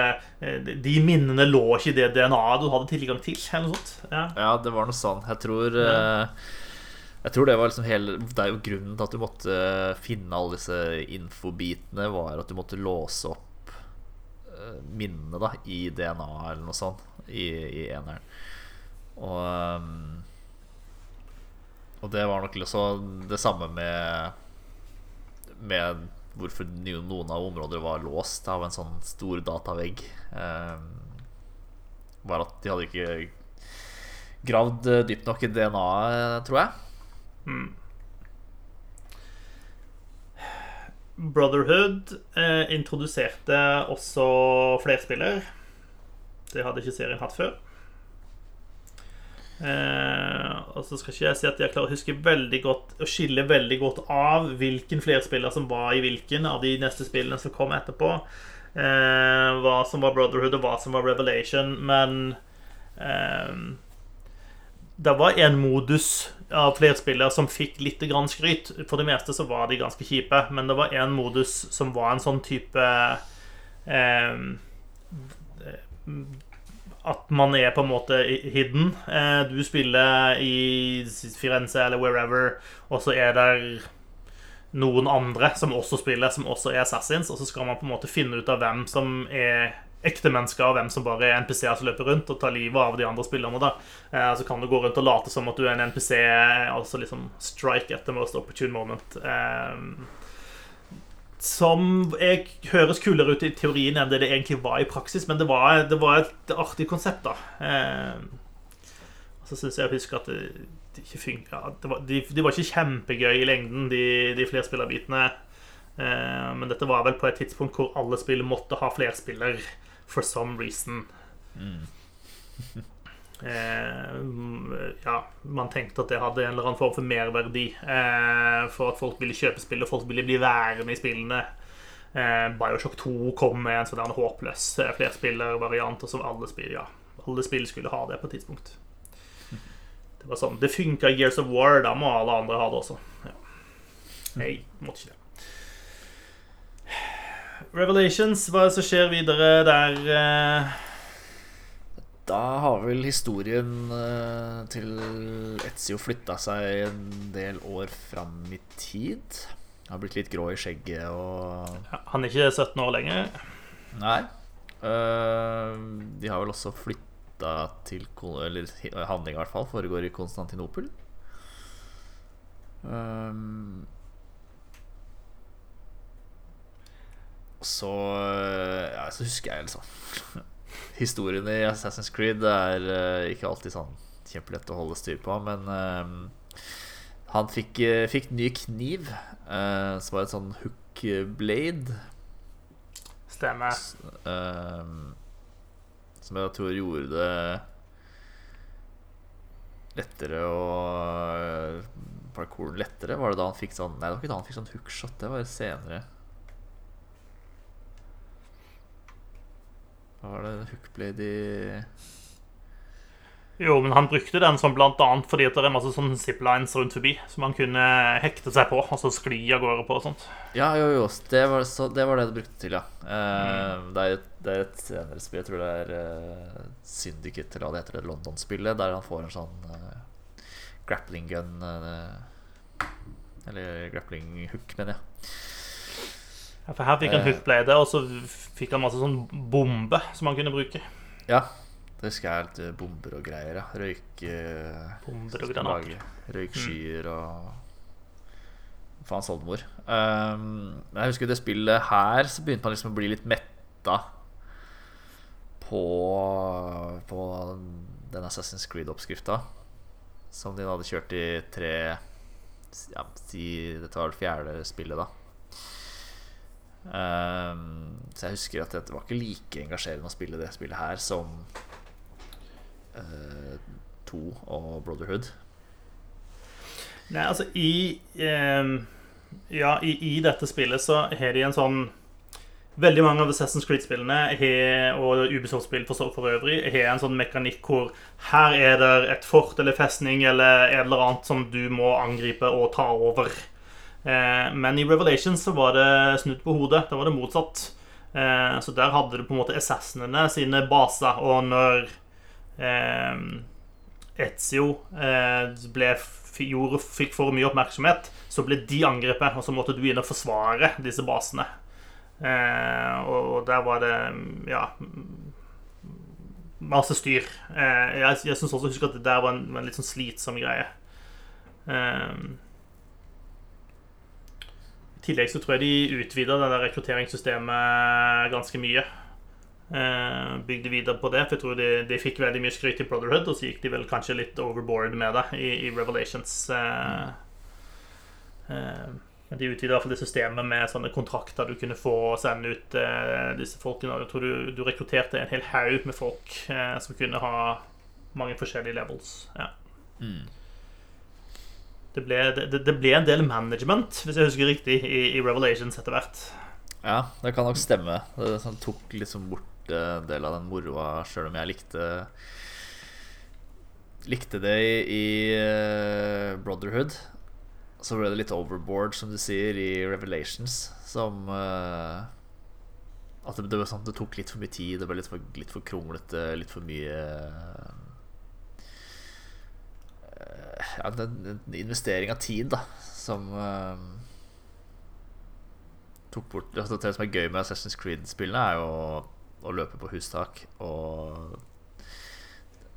eh, De minnene lå ikke i det DNA-et du hadde tilgang til? Eller noe sånt? Ja. Ja, det var noe sånn. Jeg tror ja. Jeg tror det var liksom hele Det er jo grunnen til at du måtte finne alle disse infobitene, var at du måtte låse opp eh, minnene da i DNA eller noe sånt i, i eneren. Og ehm, Og det var nok også det samme med Med hvorfor noen av områder var låst av en sånn stor datavegg. Ehm, var at de hadde ikke gravd eh, dypt nok i DNA-et, tror jeg. Brotherhood eh, introduserte også flerspiller. Det hadde ikke serien hatt før. Eh, og så skal ikke jeg si at jeg klarer å huske veldig godt Å skille veldig godt av hvilken flerspiller som var i hvilken av de neste spillene som kom etterpå. Eh, hva som var Brotherhood, og hva som var Revelation. Men eh, det var en modus av flerspillere som fikk litt grann skryt. For det meste så var de ganske kjipe, men det var en modus som var en sånn type eh, At man er på en måte hidden. Eh, du spiller i Firenze eller wherever, og så er det noen andre som også spiller, som også er assassins, og så skal man på en måte finne ut av hvem som er ekte mennesker, og hvem som bare er NPC-er som løper rundt og tar livet av de andre spillerne. da. Eh, så kan du gå rundt og late som at du er en NPC, altså liksom strike the most opportune moment. Som jeg, høres kulere ut i teorien enn det det egentlig var i praksis, men det var, det var et artig konsept, da. Eh, så syns jeg å huske at det, det ikke funka de, de var ikke kjempegøy i lengden, de, de flerspillerbitene. Eh, men dette var vel på et tidspunkt hvor alle spill måtte ha flerspiller for some reason. Eh, ja, man tenkte at det hadde en eller annen form for merverdi eh, for at folk ville kjøpe spill, og folk ville bli værende i spillene. Eh, Bioshock 2 kom med en sånn håpløs eh, flerspillervariant, og som alle spill, ja, alle spill skulle ha det på et tidspunkt. Det var sånn, det funka i Gears of War, da må alle andre ha det også. Ja. Nei, måtte ikke det. Revelations, hva er det som skjer videre der? Eh? Da har vel historien eh, til Etzio flytta seg en del år fram i tid. Har blitt litt grå i skjegget og han er ikke 17 år lenger. Nei. Eh, de har vel også flytta til Eller handling i hvert fall foregår i Konstantinopel. Um, så Ja, så husker jeg liksom Historien i Assassin's Creed er uh, ikke alltid sånn kjempelett å holde styr på, men uh, han fikk, uh, fikk ny kniv, som var et sånn hook blade. Stemmer. Som jeg tror gjorde det lettere å Parkouren lettere. Var det da han fikk sånn Nei, det var ikke da han fikk sånn hookshot. Det var senere. Hva var det hookblade i Jo, men han brukte den som blant annet fordi at det er masse sånne ziplines rundt forbi som han kunne hekte seg på, og så skli av gårde på og sånt. Ja, jo, jo. Det var, så, det var det du brukte til, ja. Eh, det, er et, det er et senere spill. Jeg tror det er uh, Syndicate, eller hva det heter, det London-spillet, der han får en sånn uh, grappling gun Eller grappling hook, mener jeg. Ja, for her fikk han Eh. hookblade, og så fikk han masse sånn bombe som han kunne bruke. Ja. Det jeg. Litt eh, bomber og greier. Ja. Røyk eh, Bomber og granater. Røykskyer Røykskyer og Faens oldemor. Um, jeg husker det spillet her, så begynte man liksom å bli litt metta på, på den Assassin's Creed-oppskrifta. Som de hadde kjørt i tre ja, si, Dette var det fjerde spillet, da. Um, så jeg husker at det var ikke like engasjerende å spille det spillet her som uh, To og Brotherhood. Nei, altså i ehm, Ja, i, i dette spillet så har de en sånn Veldig mange av Assassin's Creed-spillene og Ubisoft-spill for, for øvrig har en sånn mekanikk hvor her er det et fort eller festning eller et eller annet som du må angripe og ta over. Eh, men i Revelations så var det snudd på hodet. Da var det motsatt. Eh, så der hadde du på en måte assassinene sine baser, og når Etzio eh, ble, gjorde, fikk for mye oppmerksomhet, så ble de angrepet, og så måtte du inn og forsvare disse basene. Og, der var det ja masse styr. Jeg jeg syns også husker at det der var en, en litt sånn slitsom greie. Tillegg så tror jeg de utvida det rekrutteringssystemet ganske mye. Eh, bygde videre på det, for jeg tror de, de fikk veldig mye skryt i Brotherhood, og så gikk de vel kanskje litt overboard med det i, i Revelations. Eh, eh, de utvida iallfall det systemet med sånne kontrakter du kunne få og sende ut eh, disse folkene. Jeg tror du, du rekrutterte en hel haug med folk eh, som kunne ha mange forskjellige levels. Ja. Mm. Det, ble, det, det ble en del management, hvis jeg husker riktig, i, i Revelations etter hvert. Ja, det kan nok stemme. Det sånn, tok liksom bort eh, en del av den moroa, sjøl om jeg likte Likte det i, i eh, Brotherhood. Så ble det litt overboard, som du sier, i Revelations. Som uh, At det, det, sånn, det tok litt for mye tid. Det ble litt for, litt for kronglete, litt for mye Ja, en investering av tid, da, som uh, tok bort altså, Det som er gøy med Assassin's Creed-spillene, er jo å, løpe på hustak og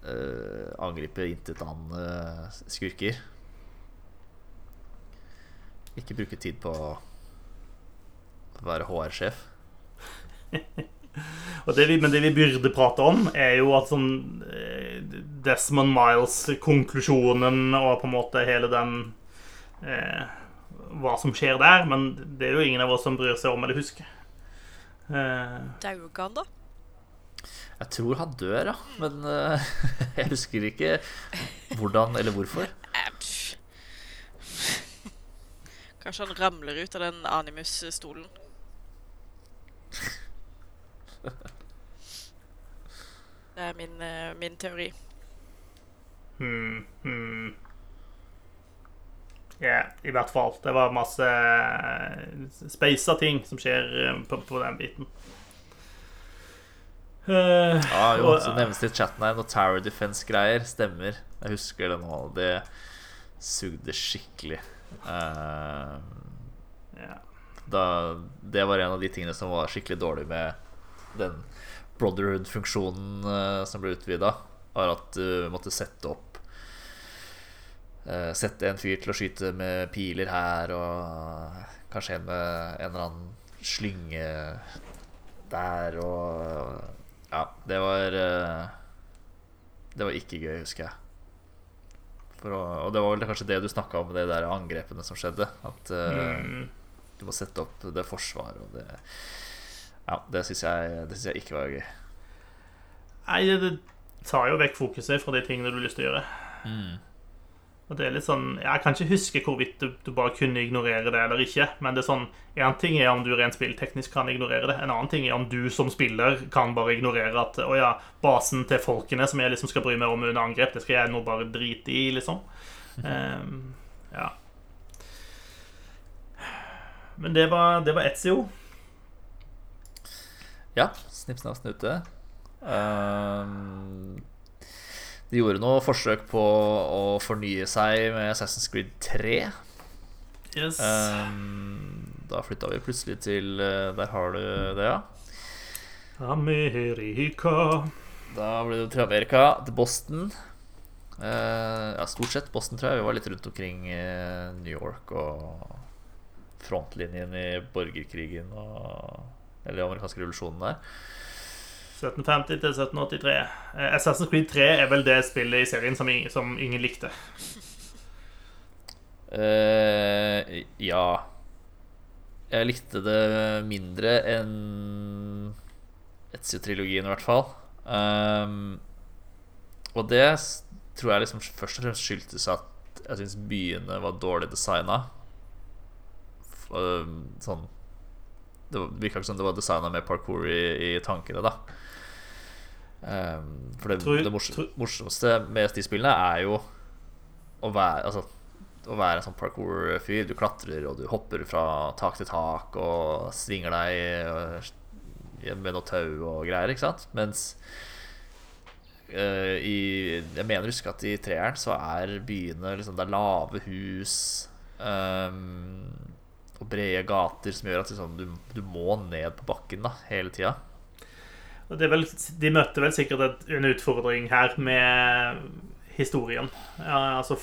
uh, angripe intetanende skurker. Ikke bruke tid på å være HR-sjef. [laughs] Men det vi burde prate om, er jo at sånn eh, Desmond Miles-konklusjonen og på en måte hele den eh, Hva som skjer der. Men det er jo ingen av oss som bryr seg om eller husker. Eh, Dauer ikke han, da? Jeg tror han dør, ja. Men uh, [laughs] jeg husker ikke hvordan eller hvorfor. Kanskje han ramler ut av den Animus-stolen. [laughs] Det er min, eh, min teori. hmm, hmm. Ja, i hvert fall. Det var masse eh, speisa ting som skjer eh, på, på den biten. Uh, Ja, jo, og- så nevnes det i chatten her noe Tower Defense-greier. Stemmer. Jeg husker det nå. Det sugde skikkelig. Uh, yeah. da, det var en av de tingene som var skikkelig dårlig med den Brotherhood-funksjonen eh, som ble utvida. Var at du måtte sette opp eh, Sette en fyr til å skyte med piler her, og kanskje en med en eller annen slynge der, og Ja, det var eh, Det var ikke gøy, husker jeg. Å, og det var vel kanskje det du snakka om, de der angrepene som skjedde. At eh, Mm. du må sette opp det forsvaret og det Ja, det syns jeg, jeg ikke var gøy. Nei, det tar jo vekk fokuset fra de tingene du har lyst til å gjøre. Mm. Og det er litt sånn Jeg kan ikke huske hvorvidt du, du bare kunne ignorere det eller ikke. Men det er sånn En ting er om du rent spillteknisk kan ignorere det. En annen ting er om du som spiller kan bare ignorere at Å ja, basen til folkene som jeg liksom skal bry meg om under angrep, det skal jeg nå bare drite i, liksom. Um, [laughs] ja. Men det var, det var Etzio. Ja, snipp, snapp, snute. Um, de gjorde noe forsøk på å fornye seg med Assassin's Creed 3. Yes. Um, da flytta vi plutselig til eh, Der har du det, ja. Amerika Da ble det til Amerika, til Boston. Uh, ja, stort sett Boston, tror jeg. Vi var litt rundt omkring eh, New York og frontlinjen i borgerkrigen og Eller den amerikanske revolusjonen der. 1750 til 1783. Eh, Assassin's Creed 3 er vel det spillet i serien som ingen, som ingen likte. Uh, ja Jeg likte det mindre enn Etzio-trilogien, i hvert fall. Um, og det tror jeg liksom først og fremst skyldtes at jeg syns byene var dårlig designa. Sånn Det virka ikke som det var designa med parkour i, i tankene, da. Um, for det, Tror- det tror- morsomste med de spillene er jo å være Altså å være en sånn parkour-fyr. Du klatrer og du hopper fra tak til tak og svinger deg øh, med noe tau og greier, ikke sant? Mens uh, i Jeg mener å huske at i treeren så er byene liksom Det er lave hus øhm, og brede gater som gjør at liksom, du, du må ned på bakken da hele tida. De møtte vel sikkert en utfordring her med historien. Ja, altså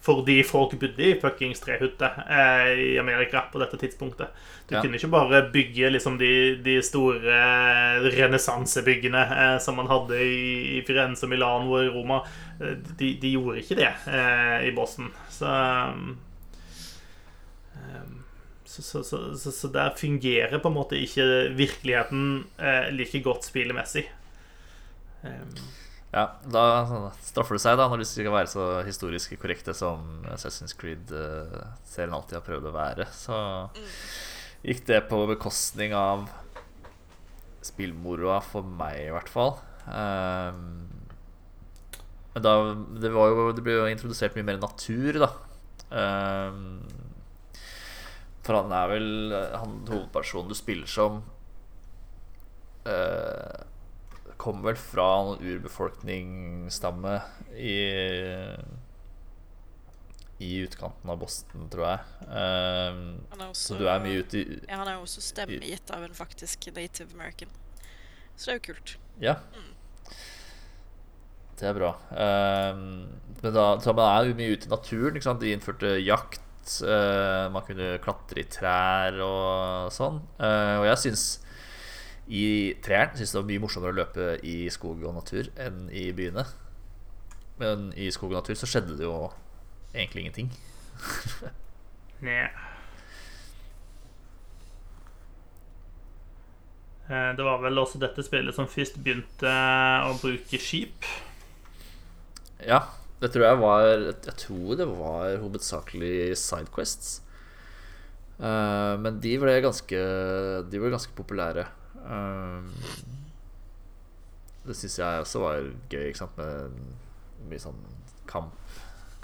fordi folk bodde i fuckings trehytter eh, i Amerika på dette tidspunktet. Du Ja. kunne ikke bare bygge liksom de, de store renessansebyggene eh, som man hadde i, i Firenze, Milano og Roma. Eh, De, de gjorde ikke det eh, i Boston. Så um, så, så, så, så, så der fungerer på en måte ikke virkeligheten eh, like godt spillemessig. Um, Ja, da straffer det seg da når de skal være så historisk korrekte som Assassin's Creed-serien alltid har prøvd å være. Så gikk det på bekostning av spillmoroa for meg, i hvert fall. Um, men da det, var jo, det ble jo introdusert mye mer natur, da. Ehm, for han er vel han hovedpersonen du spiller som eh, Kommer vel fra en urbefolkningsstamme i I utkanten av Boston, tror jeg. Han er så du er mye ute i ja, han er jo også stemmegitt av en faktisk native american. Så det er jo kult. Ja. Det er bra. Ehm, men da, så man er jo mye ute i naturen. De innførte jakt. Eh, man kunne klatre i trær og sånn. Eh, og jeg syns i treeren synes det var mye morsommere å løpe i skog og natur enn i byene. Men i skog og natur så skjedde det jo egentlig ingenting. [laughs] Nja. Eh, Det var vel også dette spillet som først begynte å bruke skip. Ja, det tror jeg var Jeg tror det var hovedsakelig Sidequests. Uh, men de ble ganske De ble ganske populære. Eh, det syns jeg også var gøy, ikke sant, med mye sånn kamp,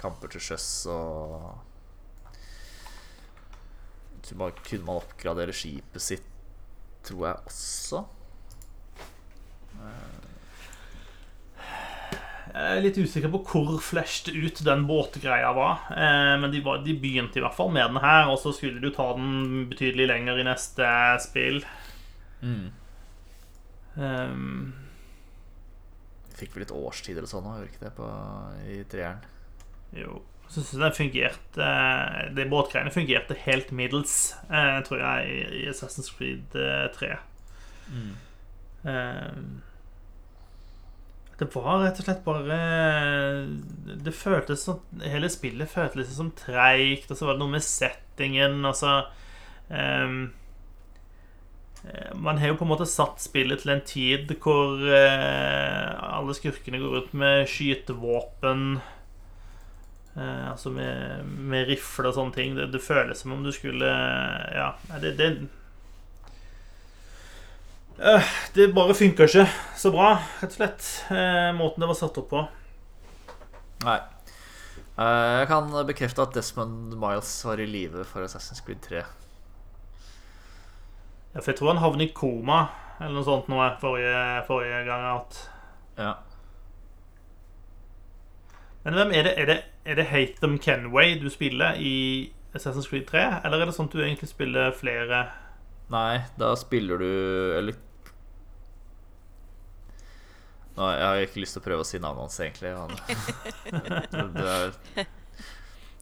kamper til sjøs og man- Kunne man oppgradere skipet sitt, tror jeg også. Jeg er litt usikker på hvor flesht ut den båtgreia var. Eh, Men de, var, de begynte i hvert fall med den her, og så skulle jo ta den betydelig lenger i neste spill. Mm. Um, Fikk vel litt årstid eller sånn òg, gjorde ikke det, på, i treeren? jo. Så syns jeg den fungerte De båtgreiene fungerte helt middels, eh, tror jeg, i, Assassin's Creed eh, 3. Um, det var rett og slett bare Det føltes som Hele spillet føltes som treigt, og så var det noe med settingen, og så um, Man har jo på en måte satt spillet til en tid hvor eh, alle skurkene går ut med skytevåpen. Eh, altså med, med rifle og sånne ting. Det, det, føles som om du skulle Ja, det, det Det bare funker ikke så bra, rett og slett. Eh, måten det var satt opp på. Nei. Eh, jeg kan bekrefte at Desmond Miles var i live for Assassin's Creed 3. Ja, for jeg tror han havnet i koma eller noe sånt nå forrige, forrige gang. At. Ja. Men hvem er det, er det, er det Hatham Kenway du spiller i Assassin's Creed 3? Eller er det sånn at du egentlig spiller flere Nei, da spiller du Eller Nå, Jeg har ikke lyst til å prøve å si navnet hans, egentlig. Han, [laughs] det er,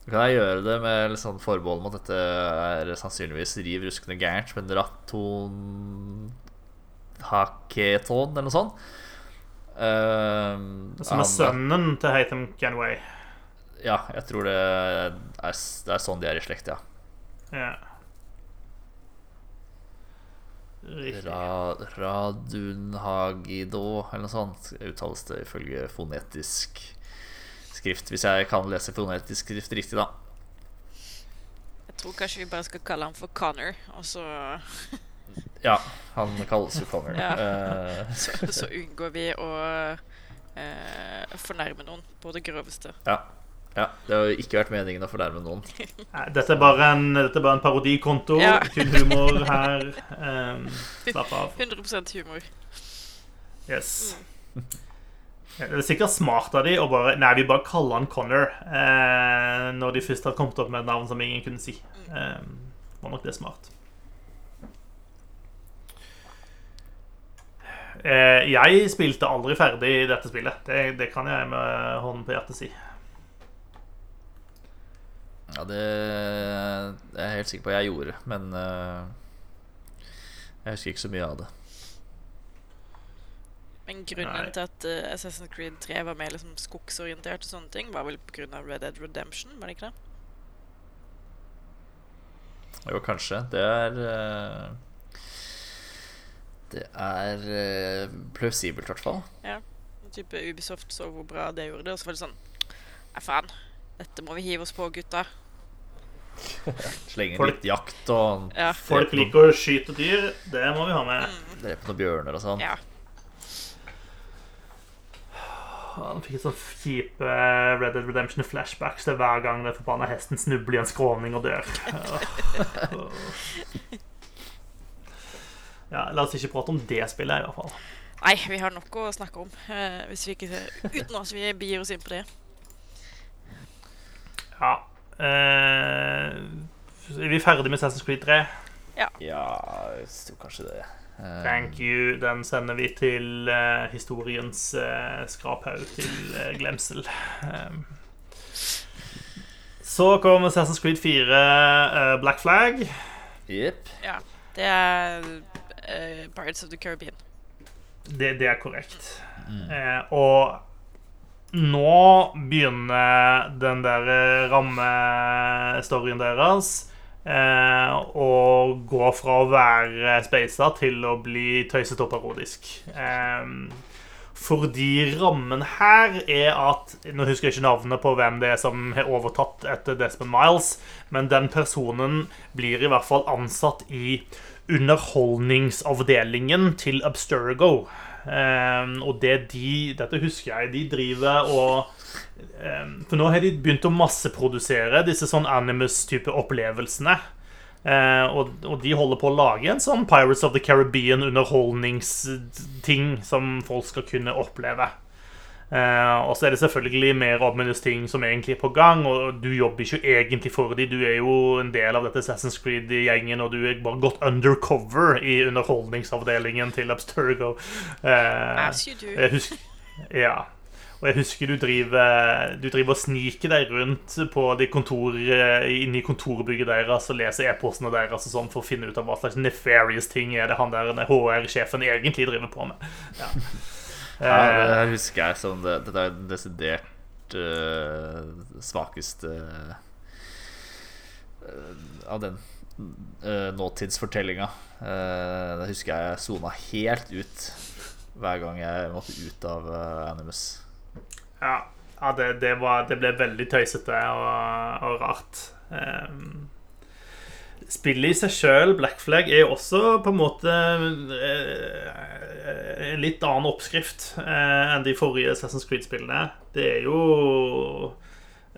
kan jeg gjøre det med litt sånn forbehold om at dette er sannsynligvis riv ruskende gærent, men Raton Haketon, eller noe sånt. Uh, Som er sønnen til Hatham Kenway? Ja, jeg tror det er, det er sånn de er i slekt, ja. ja. Ra, Radunhagido, eller noe sånt, uttales det ifølge fonetisk skrift. Hvis jeg kan lese fonetisk skrift riktig, da. Jeg tror kanskje vi bare skal kalle ham for Connor, og så Ja, han kalles jo Connor. Ja. Eh, [laughs] så, så unngår vi å eh, fornærme noen på det groveste. ja. Ja. Det har jo ikke vært meningen å fornærme noen. [laughs] Nei, Dette er bare en, dette er bare en parodikonto. Ja. [laughs] Kun humor her. Um, slapp av. 100 humor. Yes. Ja, Det er sikkert smart av de å bare Nei, vi bare kaller han Connor. Eh, når de først har kommet opp med et navn som ingen kunne si. Eh, var nok det smart. Eh, jeg spilte aldri ferdig dette spillet. Det, det kan jeg med hånden på hjertet si. Ja, det er jeg helt sikker på jeg gjorde, men uh, jeg husker ikke så mye av det. Men grunnen Nei. til at uh, Assassin's Creed 3 var mer liksom skogsorientert, og sånne ting, var vel pga. Red Dead Redemption? var det ikke det? Jo, kanskje. Det er uh, Det er uh, plausibelt, i hvert fall. Ja. Type Ubisoft så hvor bra det gjorde det, og så var det sånn Nei, faen. Dette må vi hive oss på, gutta. [laughs] Slenge Folk- litt jakt og Ja. Folk liker å skyte dyr. Det må vi ha med. drepe noen bjørner og sånn. ja. Han fikk sånn kjipe Red Dead Redemption flashbacks til hver gang den forbanna hesten snubler i en skråning og dør. [laughs] Ja, La oss ikke prate om det spillet, i hvert fall. Nei, vi har nok å snakke om. eh, hvis vi ikke, uten at vi begir oss inn på det. Ja eh, Er vi ferdige med Assassin's Creed 3? Ja, ja jeg tror kanskje det. Eh, Thank you. Den sender vi til eh, historiens uh, skraphaug til eh, glemsel. Um, så kommer Assassin's Creed 4 eh, Black Flag. Yep. Ja. Det er eh, Pirates of the Caribbean. Det, det er korrekt. Eh, og nå begynner den der rammestoryen deres eh, å gå fra å være speisa til å bli tøysete og parodisk. Eh, fordi rammen her er at Nå husker jeg ikke navnet på hvem det er som har overtatt etter Desmond Miles, men den personen blir i hvert fall ansatt i underholdningsavdelingen til Abstergo. Um, og det de Dette husker jeg. De driver og um, For nå har de begynt å masseprodusere disse sånn Animus-type opplevelsene. Uh, og, og de holder på å lage en sånn Pirates of the Caribbean underholdningsting som folk skal kunne oppleve. Eh, og så er det selvfølgelig mer ominous ting som egentlig er på gang, og du jobber ikke egentlig for dem. Du er jo en del av dette Assassin's Creed-gjengen, og du er bare gått undercover i underholdningsavdelingen til Abstergo. Eh, As you do. husker, ja. Og jeg husker du driver, du driver og sniker deg rundt på de kontor, inne i kontorbygget deres og leser e-postene deres og sånn for å finne ut av hva slags nefarious ting er det han der HR-sjefen egentlig driver på med. Ja. Ja, det Eh, husker jeg som det, Dette er desidert uh, svakeste uh, av den uh, nåtidsfortellinga. Uh, det husker jeg sona helt ut hver gang jeg måtte ut av Animus. Ja, ja det, det, var, det, ble veldig tøysete og, og rart. Um, spillet i seg sjøl, Black Flag, er jo også på en måte en litt annen oppskrift enn de forrige Assassin's Creed-spillene. Det er jo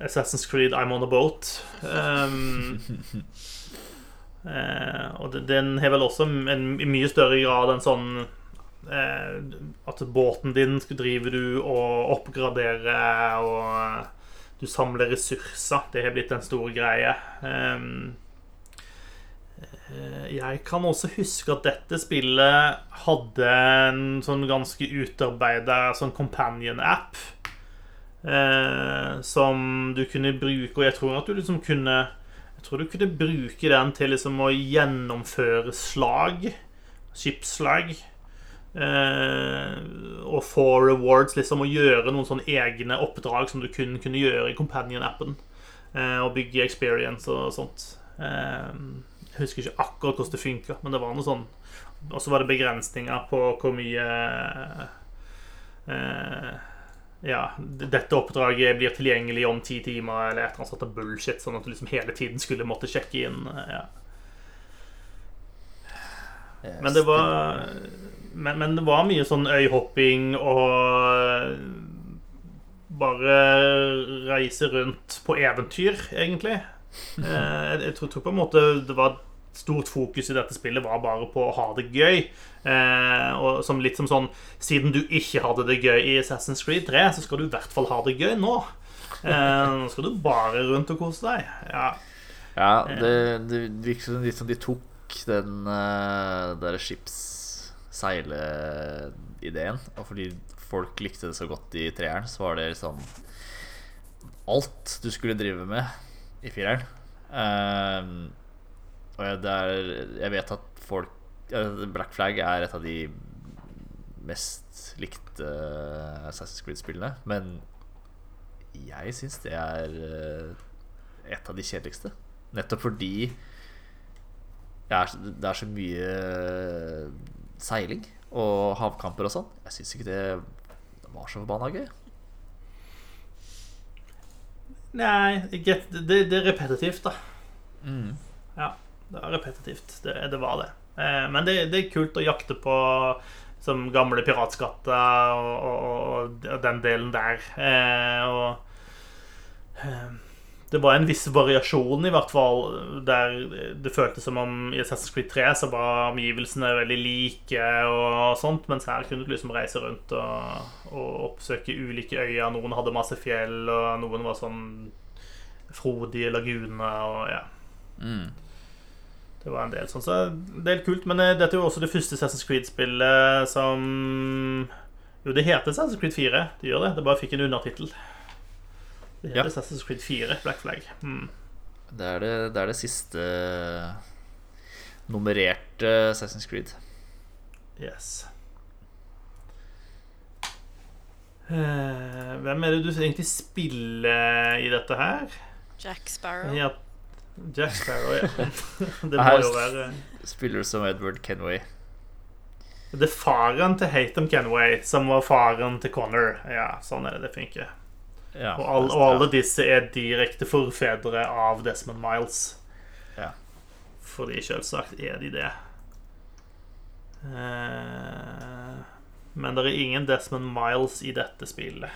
Assassin's Creed I'm on a boat. Um, [laughs] eh, og den har vel også en, i mye større grad en sånn eh, At båten din driver du og oppgraderer, og du samler ressurser. Det har blitt en stor greie. Um, jeg kan også huske at dette spillet hadde en sånn ganske utarbeida sånn companion-app. Eh, som du kunne bruke, og jeg tror at du liksom kunne Jeg tror du kunne bruke den til liksom å gjennomføre slag. Skipsslag. Eh, og få rewards, liksom, og gjøre noen sånne egne oppdrag som du kun kunne gjøre i Companion-appen. Eh, og bygge experience og sånt. Eh, husker ikke akkurat hvordan det funka, men det var noe sånn. Og så var det begrensninger på hvor mye eh, ja, dette oppdraget blir tilgjengelig om ti timer, eller et eller annet sånt bullshit, sånn at du liksom hele tiden skulle måtte sjekke inn. Ja. Men det var men, men, det var mye sånn øyhopping og bare reise rundt på eventyr, egentlig. [laughs] Eh, jeg, jeg tror, tror på en måte det var stort fokus i dette spillet var bare på å ha det gøy. Eh, og som litt som sånn Siden du ikke hadde det gøy i Assassin's Creed 3, så skal du i hvert fall ha det gøy nå. Eh, nå skal du bare rundt og kose deg. Ja, ja det, det virker som litt som de tok den uh, der skipsseileideen. Og fordi folk likte det så godt i treeren, så var det liksom alt du skulle drive med i fireren. Uh, og er, jeg vet at folk Black Flag er et av de mest likte uh, Assassin's Creed-spillene. Men jeg syns det er uh, et av de kjedeligste. Nettopp fordi er, det er så mye uh, seiling og havkamper og sånn. Jeg syns ikke det var så forbanna gøy. Nei, det, det, er repetitivt, da. Mm. Ja. Det var repetitivt. Det, det var det. Eh, men det, det, er kult å jakte på som gamle piratskatter og, og, og den delen der. Eh, og eh, det var en viss variasjon, i hvert fall, der det føltes som om i Assassin's Creed 3 så var omgivelsene veldig like og sånt, mens her kunne du liksom reise rundt og, og oppsøke ulike øyer. Noen hadde masse fjell, og noen var sånn frodige laguner og ja. Mm. Det var en del sånn, så det er kult. Men eh, dette er jo også det første Assassin's Creed-spillet som Jo, det heter Assassin's Creed 4. Det gjør det. Det bare fikk en undertittel. Det heter ja. Assassin's Creed 4, Black Flag. Mm. Det, er det, det, er det siste nummererte Assassin's Creed. Yes. Uh, hvem er det du egentlig spiller i dette her? Jack Sparrow. Ja, Jack Sparrow, ja. [laughs] Det må jo være Spiller som Edward Kenway. Det er faren til Hatem Kenway som var faren til Connor. Ja, sånn er det det funker. Ja, og, all, og, alle disse er direkte forfedre av Desmond Miles. Ja. Fordi selvsagt er de det. Eh, men det er ingen Desmond Miles i dette spillet.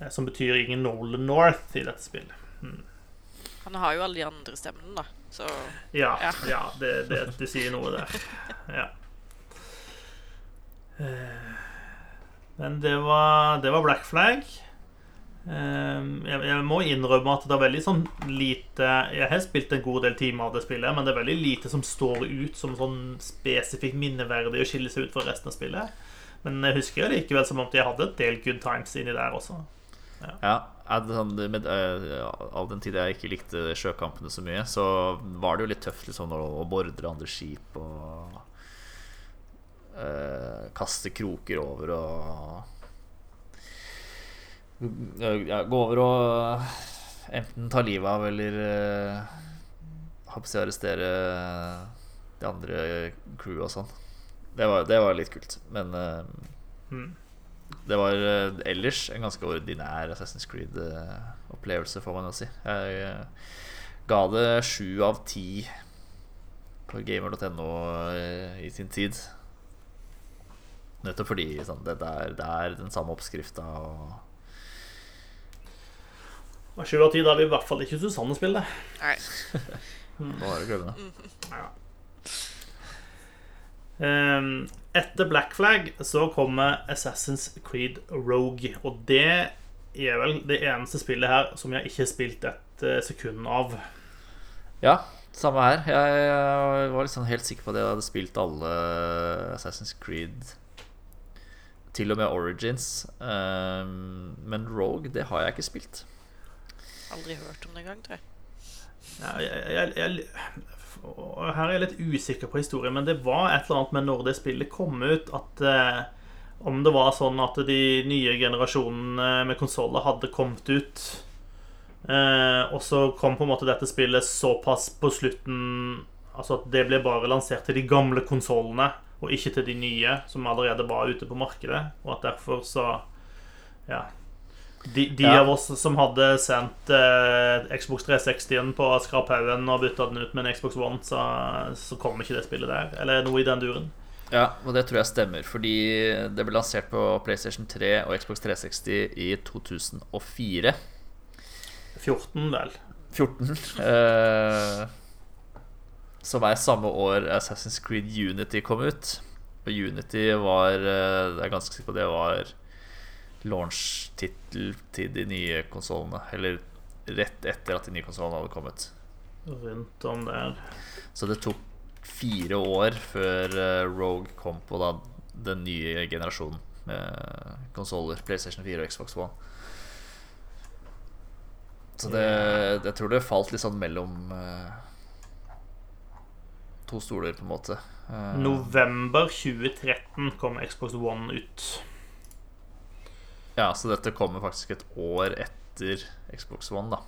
Eh, som betyr ingen Nolan North i dette spillet. Hmm. Han har jo alle de andre stemmene, da. Så Ja, ja. ja det, det, det, sier noe der. Ja. Eh, men det var, det var Black Flag. Eh, jeg, jeg, må innrømme at det er veldig sånn lite Jeg har spilt en god del timer av det spillet, men det er veldig lite som står ut som sånn spesifikt minneverdig å skille seg ut fra resten av spillet. Men jeg husker likevel som om jeg hadde et del good times inni der også. Ja. ja sånn, med, uh, all den tid jeg ikke likte sjøkampene så mye, så var det jo litt tøft liksom, å, bordre andre skip og uh, kaste kroker over og uh, ja, Gå over og enten ta livet av eller uh, arrestere de andre crew og sånn. Det var, det var litt kult. Men uh, Mm. Det var uh, ellers en ganske ordinær Assassin's Creed-opplevelse, får man jo si. Jeg uh, ga det sju av ti på gamer.no uh, i sin tid. Nettopp fordi sånn, det, er, det er den samme oppskrifta og sju av ti, da er vi i hvert fall ikke Susanne-spillet. Nei. [laughs] Nå er det. Ja. Ehm, etter Black Flag så kommer Assassin's Creed Rogue. Og det er vel det eneste spillet her som jeg ikke har spilt et eh, sekund av. Ja, samme her. Jeg var liksom helt sikker på at jeg hadde spilt alle Assassin's Creed. Til og med Origins. Um, men Rogue, det har jeg ikke spilt. Aldri hørt om det engang, tror jeg. Ja, jeg, jeg, jeg, og her er jeg litt usikker på historien, men det var et eller annet med når det spillet kom ut, at eh, om det var sånn at de nye generasjonene med konsoller hadde kommet ut eh, Og så kom på en måte dette spillet såpass på slutten Altså at det ble bare lansert til de gamle konsollene, og ikke til de nye, som allerede var ute på markedet. Og at derfor så Ja. De, de Ja. av oss som hadde sendt eh, Xbox 360-en på skraphaugen og bytta den ut med en Xbox One, så, så kom ikke det spillet der. Eller noe i den duren. Ja, og det tror jeg stemmer, fordi det ble lansert på PlayStation 3 og Xbox 360 i 2004. 14, vel. 14. Eh, som er samme år Assassin's Creed Unity kom ut. Og Unity var eh, Jeg er ganske sikker på det var launch-tittel til de nye konsollene. Eller rett etter at de nye konsollene hadde kommet. Rundt om der. Så det tok fire år før eh, Rogue kom på da den nye generasjonen med konsoller. PlayStation 4 og Xbox One. Så det, jeg tror det falt litt sånn mellom eh, to stoler, på en måte. Eh, November 2013 kom Xbox One ut. Ja, så dette kommer faktisk et år etter Xbox One, da.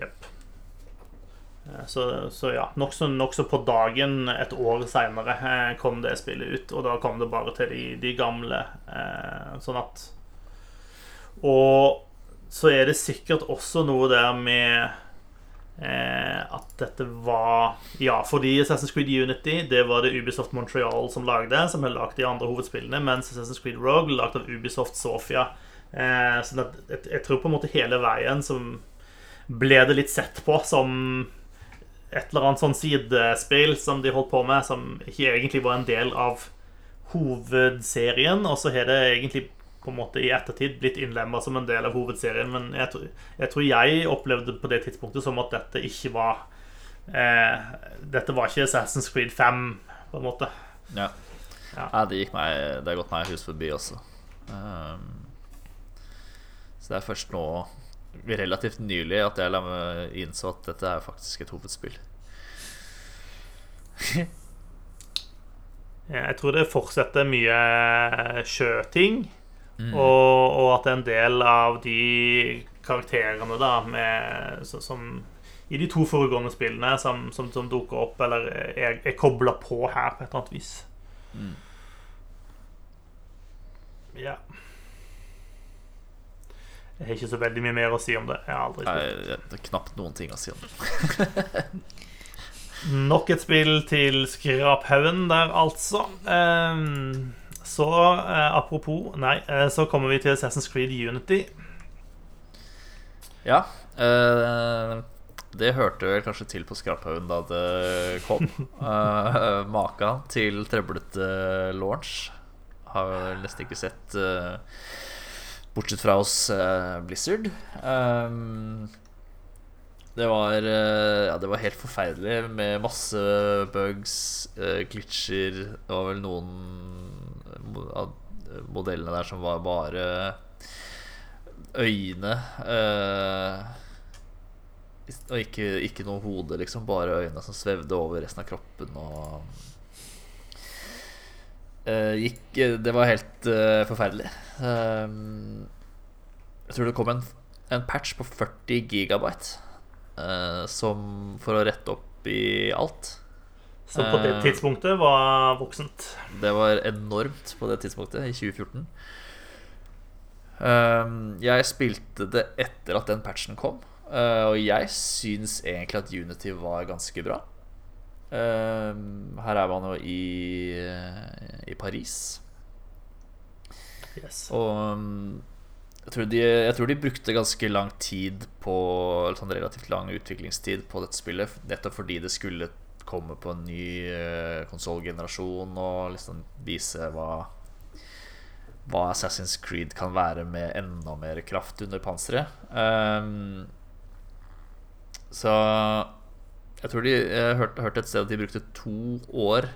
Jepp. Eh, Så, så ja, nokså nok på dagen et år seinere kom det spillet ut. Og da kom det bare til de, de gamle. Eh, sånn at Og så er det sikkert også noe der med eh, at dette var Ja, fordi Assassin's Creed Unity det var det Ubisoft Montreal som lagde, som har lagd de andre hovedspillene, mens Assassin's Creed Rogue lagd av Ubisoft Sofia. Eh, så jeg, jeg tror på en måte hele veien som ble det litt sett på som et eller annet sånn sidespill som de holdt på med, som ikke egentlig var en del av hovedserien. Og så har det egentlig på en måte i ettertid blitt innlemma som en del av hovedserien. Men jeg, tror- jeg tror jeg opplevde på det tidspunktet som at dette ikke var eh, Dette var ikke Assassin's Creed 5, på en måte. Ja. Ja. ja det gikk meg Det har gått meg hus forbi også. Um, så det er først nå, relativt nylig, at jeg innså at dette er faktisk et hovedspill. [laughs] Jeg tror det fortsetter mye sjøting. Mm. Og, og at en del av de karakterene da med, som i de to foregående spillene som, som, som dukker opp, eller er, er kobla på her på et eller annet vis. Mm. Ja. Jeg har ikke så veldig mye mer å si om det. Jeg har aldri Nei, det er knapt noen ting å si om det. [laughs] Nok et spill til skraphaugen der, altså. Ehm, så eh, apropos Nei, eh, så kommer vi til Assassin's Creed Unity. Ja. eh, det hørte vel kanskje til på skraphaugen da det kom. Uh, [laughs] Maka til trøblete launch. Har vel nesten ikke sett eh, Bortsett fra hos eh, Blizzard. Um, det var eh, Ja, det var helt forferdelig med masse bugs, uh, glitcher. Det var vel noen modellene der som var bare øyne. eh, og ikke, ikke noe hode, liksom. Bare øyne som svevde over resten av kroppen. Og eh, gikk Det var helt eh, forferdelig. Jeg tror det kom en, en patch på 40 gigabyte som for å rette opp i alt. Så på det Eh. tidspunktet var voksent. Det var enormt på det tidspunktet, i 2014. Ehm, jeg spilte det etter at den patchen kom, eh, og jeg syns egentlig at Unity var ganske bra. Ehm, her er man jo i, i Paris. Yes. Og jeg tror, de, jeg tror de brukte ganske lang tid på sånn relativt lang utviklingstid på dette spillet, nettopp fordi det skulle komme på en ny uh, konsollgenerasjon og liksom vise hva hva Assassin's Creed kan være med enda mer kraft under panseret. Um, så jeg tror de Jeg hørte, hørte et sted at de brukte to år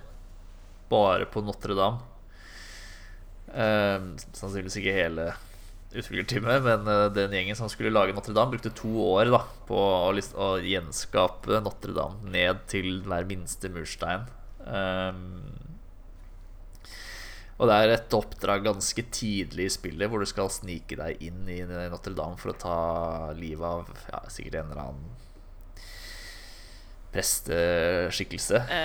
bare på Notre-Dame. Um, sannsynligvis ikke hele utviklerteamet, men uh, den gjengen som skulle lage Notre-Dame, brukte to år da på å, å gjenskape Notre-Dame ned til hver minste murstein. Um, og det er et oppdrag ganske tidlig i spillet hvor du skal snike deg inn i Notre-Dame for å ta livet av ja, sikkert en eller annen presteskikkelse. Eh,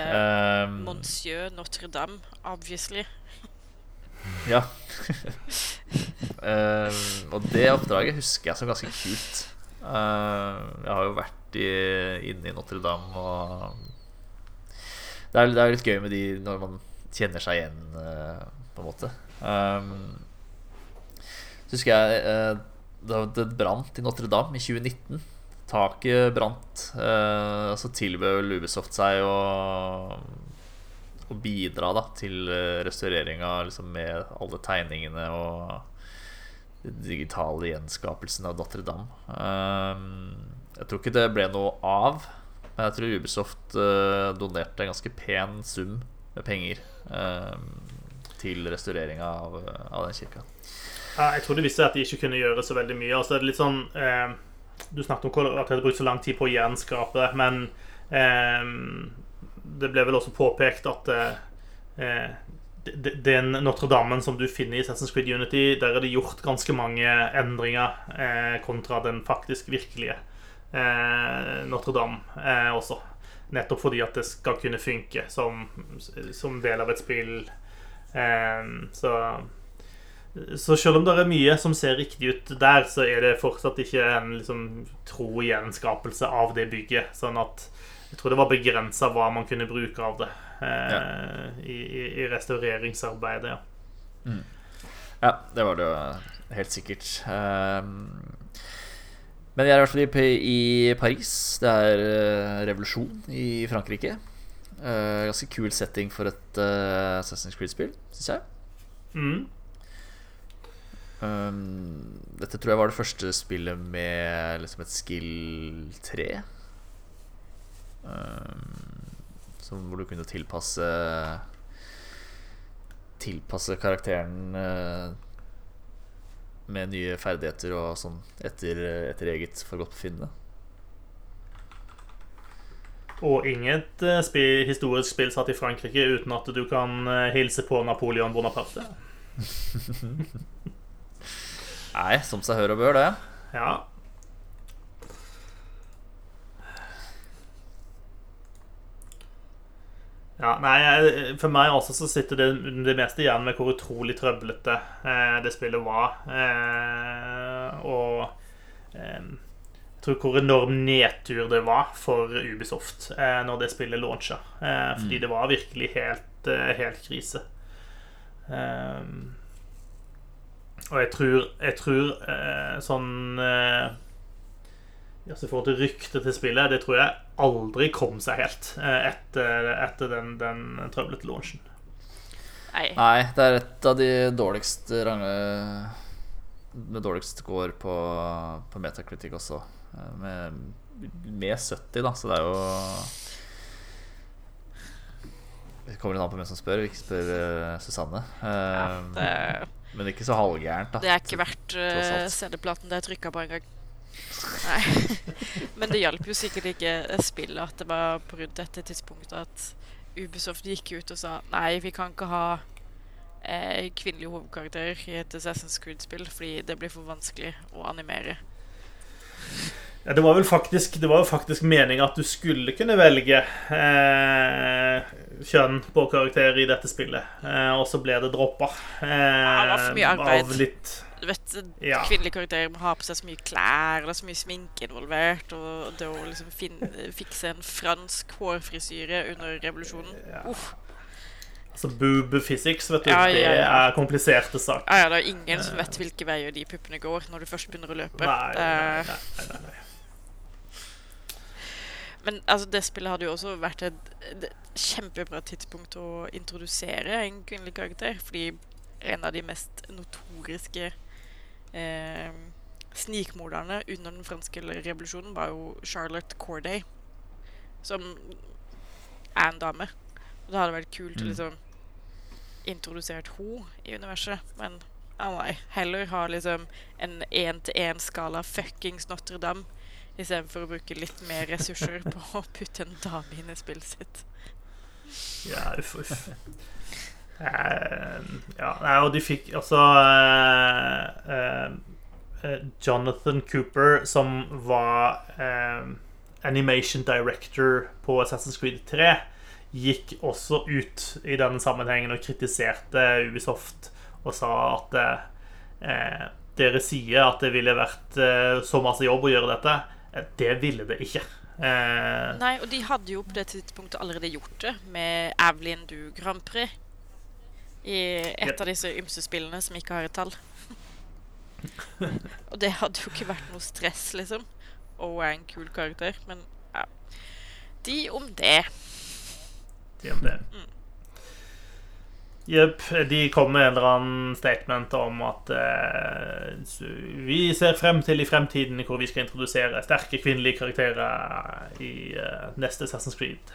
Um, Monsieur Notre-Dame, obviously. Ja. uh, [laughs] og det oppdraget husker jeg som ganske kult. Uh, jeg har jo vært inne i Notre-Dame, og det er, det er litt gøy med de når man kjenner seg igjen, uh, på en måte. Um, så husker jeg det, det brant i Notre-Dame i 2019. Taket brant. Så tilbød Ubisoft seg å å bidra da, til eh, restaureringa liksom, med alle tegningene og den digitale gjenskapelsen av Notre-Dame. Um, jeg tror ikke det ble noe av, men jeg tror Ubisoft eh, donerte en ganske pen sum med penger um, til restaureringa av, av den kirka. Jeg tror de visste at de ikke kunne gjøre så veldig mye. Altså, det er litt sånn eh, Du snakket om at de hadde brukt så lang tid på å gjenskape men eh, det ble vel også påpekt at eh, de- den Notre-Damen som du finner i Assassin's Creed Unity, der er det gjort ganske mange endringer eh, kontra den faktisk virkelige eh, Notre-Dame eh, også. Nettopp fordi at det skal kunne funke som, som del av et spill. Eh, så så selv om det er mye som ser riktig ut der, så er det fortsatt ikke en liksom, tro gjenskapelse av det bygget. Sånn at jeg tror det var begrensa hva man kunne bruke av det eh, i, i, i restaureringsarbeidet. Ja. Ja, det var det jo helt sikkert. Um, men jeg er i hvert fall i, i Paris. Det er eh, revolusjon i Frankrike. Uh, ganske kul setting for et uh, Assassin's Creed-spill, syns jeg. Mm. Um, dette tror jeg var det første spillet med liksom et skill 3. Um, som hvor du kunne tilpasse Tilpasse karakteren uh, med nye ferdigheter og sånn etter, etter eget forgodtbefinnende. Og inget eh, spill, historisk spill satt i Frankrike uten at du kan hilse på Napoleon Bonaparte. [laughs] Nei, som seg hør og bør, det. Ja. Ja, nei, For meg også så sitter det, det meste igjen med hvor utrolig trøblete eh, det spillet var. Eh, og eh, jeg tror hvor enorm nedtur det var for Ubisoft eh, når det spillet launcha. Eh, fordi det var virkelig helt, eh, helt krise. Eh, og jeg tror, jeg tror eh, sånn eh, I forhold til ryktet til spillet, det tror jeg aldri kom seg helt eh, etter, etter den, den trøblete launchen. Nei. Nei, det er et av de dårligste range Med dårligst går på, på Metacritic også. Eh, Med, med 70, da, så det er jo Det kommer litt an på hvem som spør. Ikke spør eh, Susanne. Ja, Eh, det, Men ikke så halvgærent, da. det er ikke verdt. CD-platen det er trykka på engang. Nei. Men det hjalp jo sikkert ikke spillet at det var på rundt dette tidspunktet at Ubisoft gikk ut og sa nei, vi kan ikke ha eh, kvinnelige hovedkarakterer i et Assassin's Creed-spill fordi det blir for vanskelig å animere. Ja, det var vel faktisk, det var faktisk meningen at du skulle kunne velge eh, kjønn på karakter i dette spillet, eh, og så ble det droppa. Eh, det var for mye arbeid. Av litt Du vet, Ja. Kvinnelige karakterer må ha på seg så mye klær, er så mye sminke involvert, og det å liksom finne, fikse en fransk hårfrisyre under revolusjonen Ja. Uff. altså boob physics, vet du. Ja, ja, Det er kompliserte saker. Ja, ja, det er ingen som vet hvilke veier de puppene går når du først begynner å løpe. Nei, er- nei, nei, nei, nei. Men altså, det spillet hadde jo også vært et, et kjempebra tidspunkt å introdusere en kvinnelig karakter. Fordi en av de mest notoriske eh, snikmorderne under den franske revolusjonen var jo Charlotte Corday. Som er en dame. Og det hadde vært kult å Mm. liksom introdusert henne i universet. Men oh nei. Heller ha liksom en én-til-én-skala fuckings Notre-Dame. Istedenfor å bruke litt mer ressurser [laughs] på å putte en dame inn i spillet sitt. Ja, uff, uff. [laughs] Eh, ja, og de fikk altså Jonathan Cooper, som var animation director på Assassin's Creed 3, gikk også ut i denne sammenhengen og kritiserte Ubisoft og sa at eh, dere sier at det ville vært eh, så masse jobb å gjøre dette. Det ville det ikke. Eh, Nei, og de hadde jo på det tidspunktet allerede gjort det med Avlin du Grand Prix. I et av disse ymse spillene som ikke har et tall. [laughs] og det hadde jo ikke vært noe stress, liksom. Og er en kul karakter, men ja. De om det. de om det. Jepp. De kom med en eller annen statement om at eh, vi ser frem til i fremtiden hvor vi skal introdusere sterke kvinnelige karakterer i eh, neste Assassin's Creed.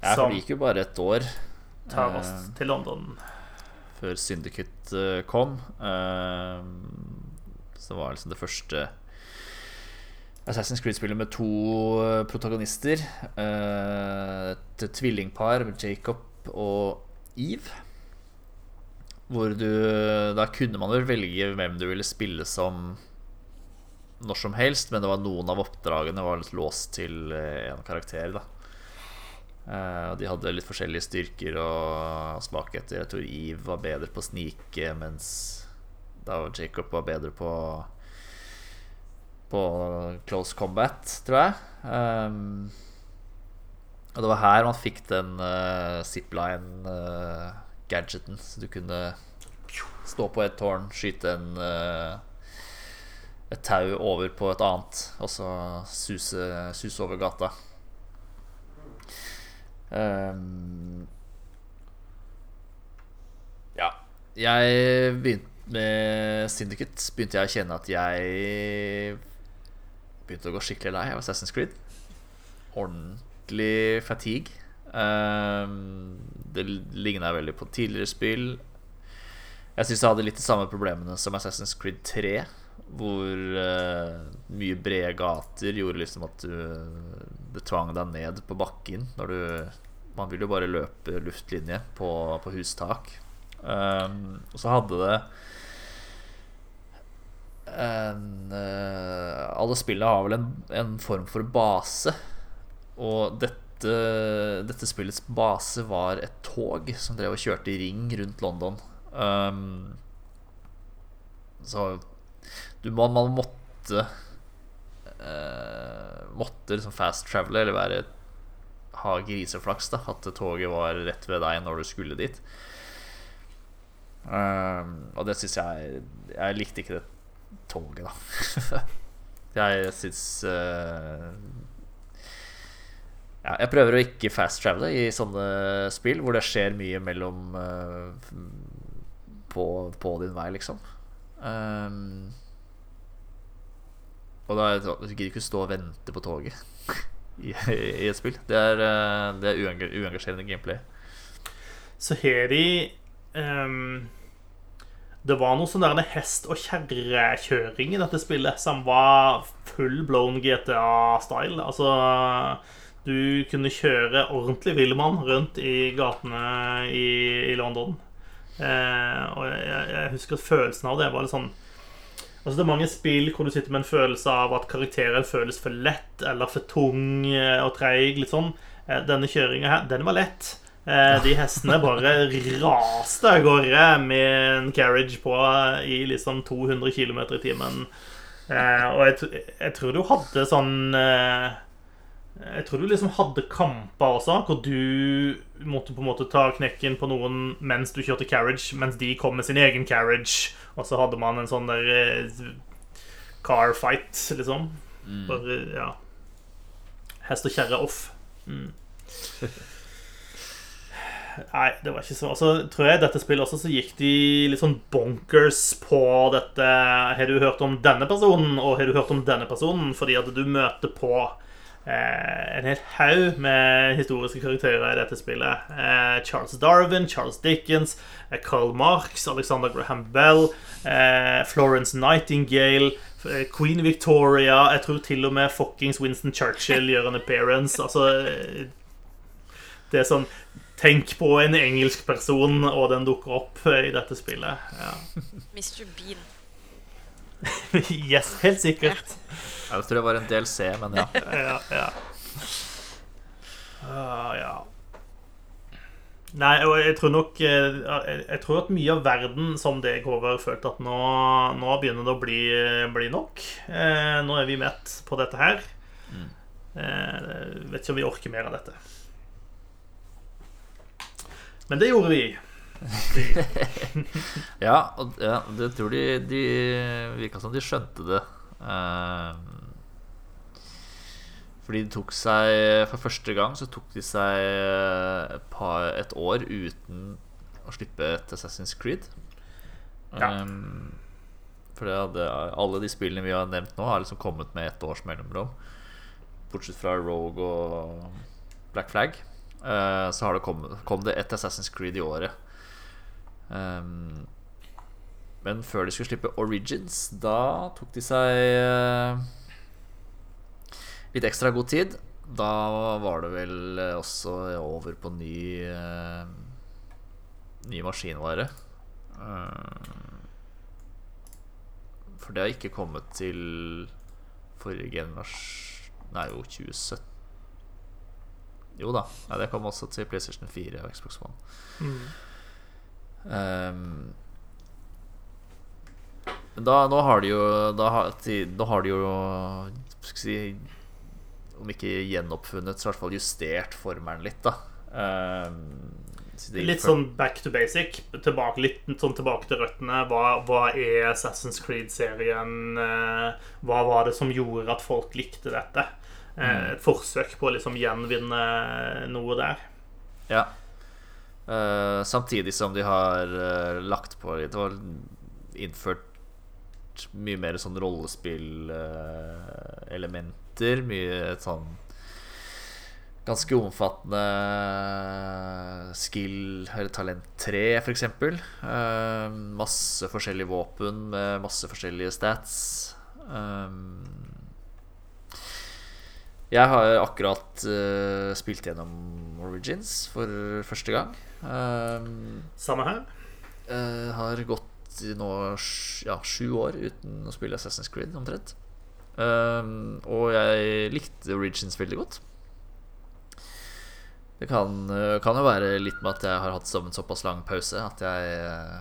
jeg liker Som det gikk jo bare et år tar oss eh, til London. før Syndicate eh, kom. Eh, så det var liksom det første Assassin's Creed-spillet med to eh, protagonister. Eh, Et tvillingpar, Jacob og Eve. Hvor du Da kunne man vel velge hvem du ville spille som når som helst, men det var noen av oppdragene var litt låst til én karakter. da Eh, og de hadde litt forskjellige styrker og svakheter. Jeg tror Eve var bedre på å snike, mens da Jacob var bedre på På close combat, tror jeg. Um, og det var her man fikk den uh, zipline-gadgeten, så du kunne stå på et tårn, skyte en uh, et tau over på et annet, og så suse, suse over gata. Ehm, ja. Jeg begynte med Syndicate. Begynte jeg å kjenne at jeg begynte å gå skikkelig lei av Assassin's Creed. Ordentlig fatigue. Um, det ligna veldig på tidligere spill. Jeg syns jeg hadde litt de samme problemene som Assassin's Creed 3. Hvor uh, mye brede gater gjorde liksom at du tvang deg ned på bakken når du Man vil jo bare løpe luftlinje på, på hustak. Um, og så hadde det en, uh, Alle spillene har vel en, en form for base. Og dette, dette spillets base var et tog som drev og kjørte i ring rundt London. Um, så du, man, man måtte eh, Måtte liksom fast travele eller være ha griseflaks. da At toget var rett ved deg når du skulle dit. Um, og det syns jeg Jeg likte ikke det toget, da. [laughs] jeg syns uh, ja, Jeg prøver å ikke fast travele i sånne spill hvor det skjer mye mellom uh, på, på din vei, liksom. Um, og da er det sånn, Du ikke stå og vente på toget [laughs] i, i et spill. Det er, eh, det er uengasjerende gameplay. Så har de ehm, Det var noe sånn der hest- og kjerrekjøring i dette spillet som var full blown GTA-style. Altså Du kunne kjøre ordentlig villmann rundt i gatene i, i London. Eh, og jeg, jeg husker følelsen av det var litt sånn Altså Det er mange spill hvor du sitter med en følelse av at karakteren føles for lett eller for tung eh, og treig. Litt sånn. Eh, Denne kjøringa her, den var lett. Eh, De hestene bare [laughs] raste av gårde med en carriage på i liksom 200 km i timen. Og jeg, jeg tror du hadde sånn Jeg tror du liksom hadde kamper også, hvor du måtte på en måte ta knekken på noen mens du kjørte carriage, mens de kom med sin egen carriage. Og så hadde man en sånn der eh, car fight, liksom. Bare, ja Hest og kjerre off. Mm. Nei, det var ikke så Og så tror jeg dette spillet også så gikk de litt sånn bonkers på dette Har du hørt om denne personen, og har du hørt om denne personen? Fordi at du møter på eh, en hel haug med historiske karakterer i dette spillet. Eh, Charles Darwin, Charles Dickens, eh, Karl Marx, Alexander Graham Bell, eh, Florence Nightingale, eh, Queen Victoria Jeg tror til og med fuckings Winston Churchill gjør en appearance. Altså eh, Det er sånn Tenk på en engelsk person, og den dukker opp eh, i dette spillet. Ja. Mr. Bean. [laughs] Yes, helt sikkert. Ja, det tror det var en DLC, men ja. [laughs] Ja, ja. Uh, ja. Nei, og jeg tror nok eh, Jeg jeg tror at mye av verden som deg, Håvard, følte at nå, nå begynner det å bli, bli nok. Eh, nå er vi mett på dette her. Eh, vet ikke om vi orker mer av dette. Men det gjorde vi. [laughs] Ja, og ja, det tror de, de virka som de skjønte det. Eh, fordi de tok seg For første gang så tok de seg et, par, et år uten å slippe et Assassin's Creed. Ja. Um, for det hadde, alle de spillene vi har nevnt nå, har liksom kommet med ett års mellomrom. Bortsett fra Rogue og Black Flag. Uh, så har det kommet, kom det et Assassin's Creed i året. Um, men før de skulle slippe Origins, da tok de seg eh, litt ekstra god tid. Da var det vel eh, også over på ny uh, Ny maskinvare. Uh, for det har ikke kommet til forrige generasjon Nei, jo, 2017. Jo da. Ja, det kom også til PlayStation 4 og Xbox One. Um, da, nå har de jo da har, de, Nå har de jo si, Om ikke gjenoppfunnet, så i hvert fall justert formelen litt, da. Um, Litt sånn back to basic. Tilbake, litt sånn tilbake til røttene. Hva, hva er Assassin's Creed-serien? Eh, Hva var det som gjorde at folk likte dette? Eh, Et forsøk på å liksom gjenvinne noe der. Ja. Uh, samtidig som de har uh, lagt på litt og innført mye mer sånn rollespillelementer. mye sånn ganske omfattende skill eller talent 3, f.eks. Uh, masse forskjellige våpen med masse forskjellige stats. Um, jeg har akkurat uh, spilt gjennom Origins for første gang. Um, Samme her. Uh, har gått nå ja, sju år uten å spille Assassin's Creed, omtrent. Um, og jeg likte Origins veldig godt. Det kan, eh, kan jo være litt med at jeg har hatt en såpass lang pause at jeg eh,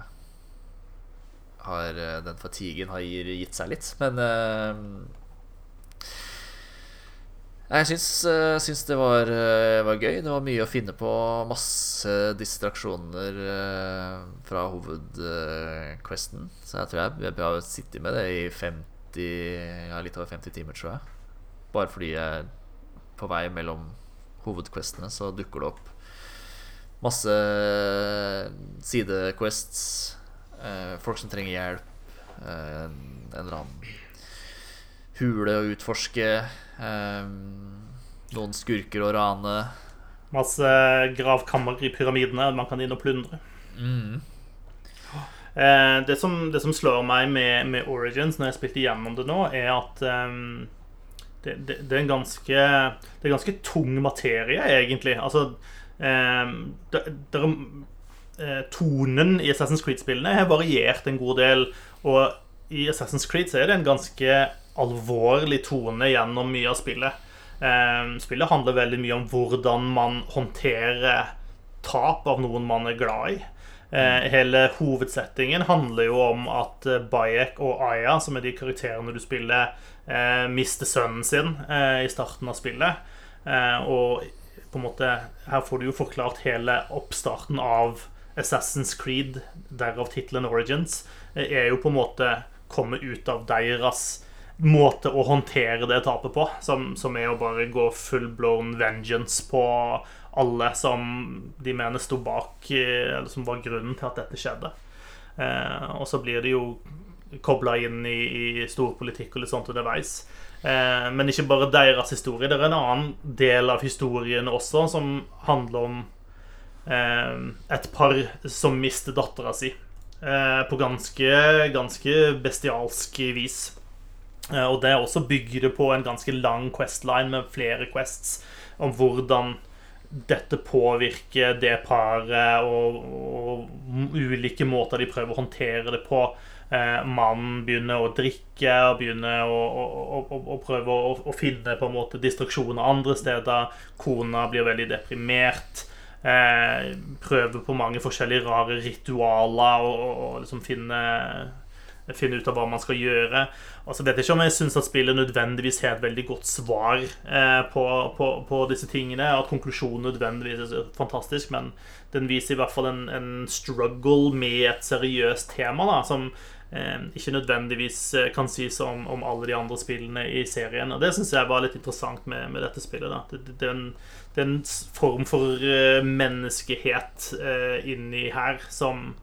har eh, Den fatiguen har gitt seg litt. Men jeg syns, syns det var, var gøy. Det var mye å finne på. Masse distraksjoner fra hovedquesten. Så jeg tror jeg, jeg har sittet med det i 50 Ja, litt over 50 timer, tror jeg. Bare fordi jeg på vei mellom hovedquestene så dukker det opp masse sidequests. eh, folk som trenger hjelp. eh, en, en eller annen hule å utforske. eh, noen skurker å rane. Masse gravkammer i pyramidene man kan inn og plundre. Mm. Eh, det, som, det som slår meg med, med Origins når jeg spilte igjennom det nå, er at ehm, det, det, det, er en ganske, det er ganske tung materie, egentlig. Altså ehm, det, det er, eh, Tonen i Assassin's Creed-spillene har variert en god del. Og i Assassin's Creed så er det en ganske alvorlig tone gjennom mye av spillet. Eh, spillet handler veldig mye om hvordan man håndterer tap av noen man er glad i. Eh, hele hovedsettingen handler jo om at eh, Bayek og Aya, som er de karakterene du spiller, eh, mister sønnen sin i starten av spillet. Og på en måte Her får du jo forklart hele oppstarten av Assassin's Creed, derav tittelen Origins, er jo på en måte kommet ut av deres måte å håndtere det tapet på, som, som er å bare gå full blown vengeance på alle som de mener sto bak, eh, eller som var grunnen til at dette skjedde. Eh, og så blir det jo kobla inn i, i storpolitikk og litt sånt underveis. Eh, men ikke bare deres historie. Det er en annen del av historien også som handler om eh, et par som mister dattera si. Eh, på ganske, ganske bestialsk vis. Eh, og det er også bygd på en ganske lang questline med flere quests om hvordan dette påvirker det paret, og, og ulike måter de prøver å håndtere det på. Eh, mannen begynner å drikke og begynner å, å, å, å prøve å, finne på en måte distraksjoner andre steder. Kona blir veldig deprimert. Eh, prøver på mange forskjellige rare ritualer og, og liksom finne finne ut av hva man skal gjøre. Og så vet ikke om jeg syns at spillet nødvendigvis har et veldig godt svar eh, på, på, på, disse tingene. At konklusjonen nødvendigvis er fantastisk, men den viser i hvert fall en, en struggle med et seriøst tema da, som eh, ikke nødvendigvis eh, kan sies om, om, alle de andre spillene i serien. Og det syns jeg var litt interessant med, med dette spillet. Da. Det, det, er en, det, er en, form for uh, menneskehet eh, inni her som eh,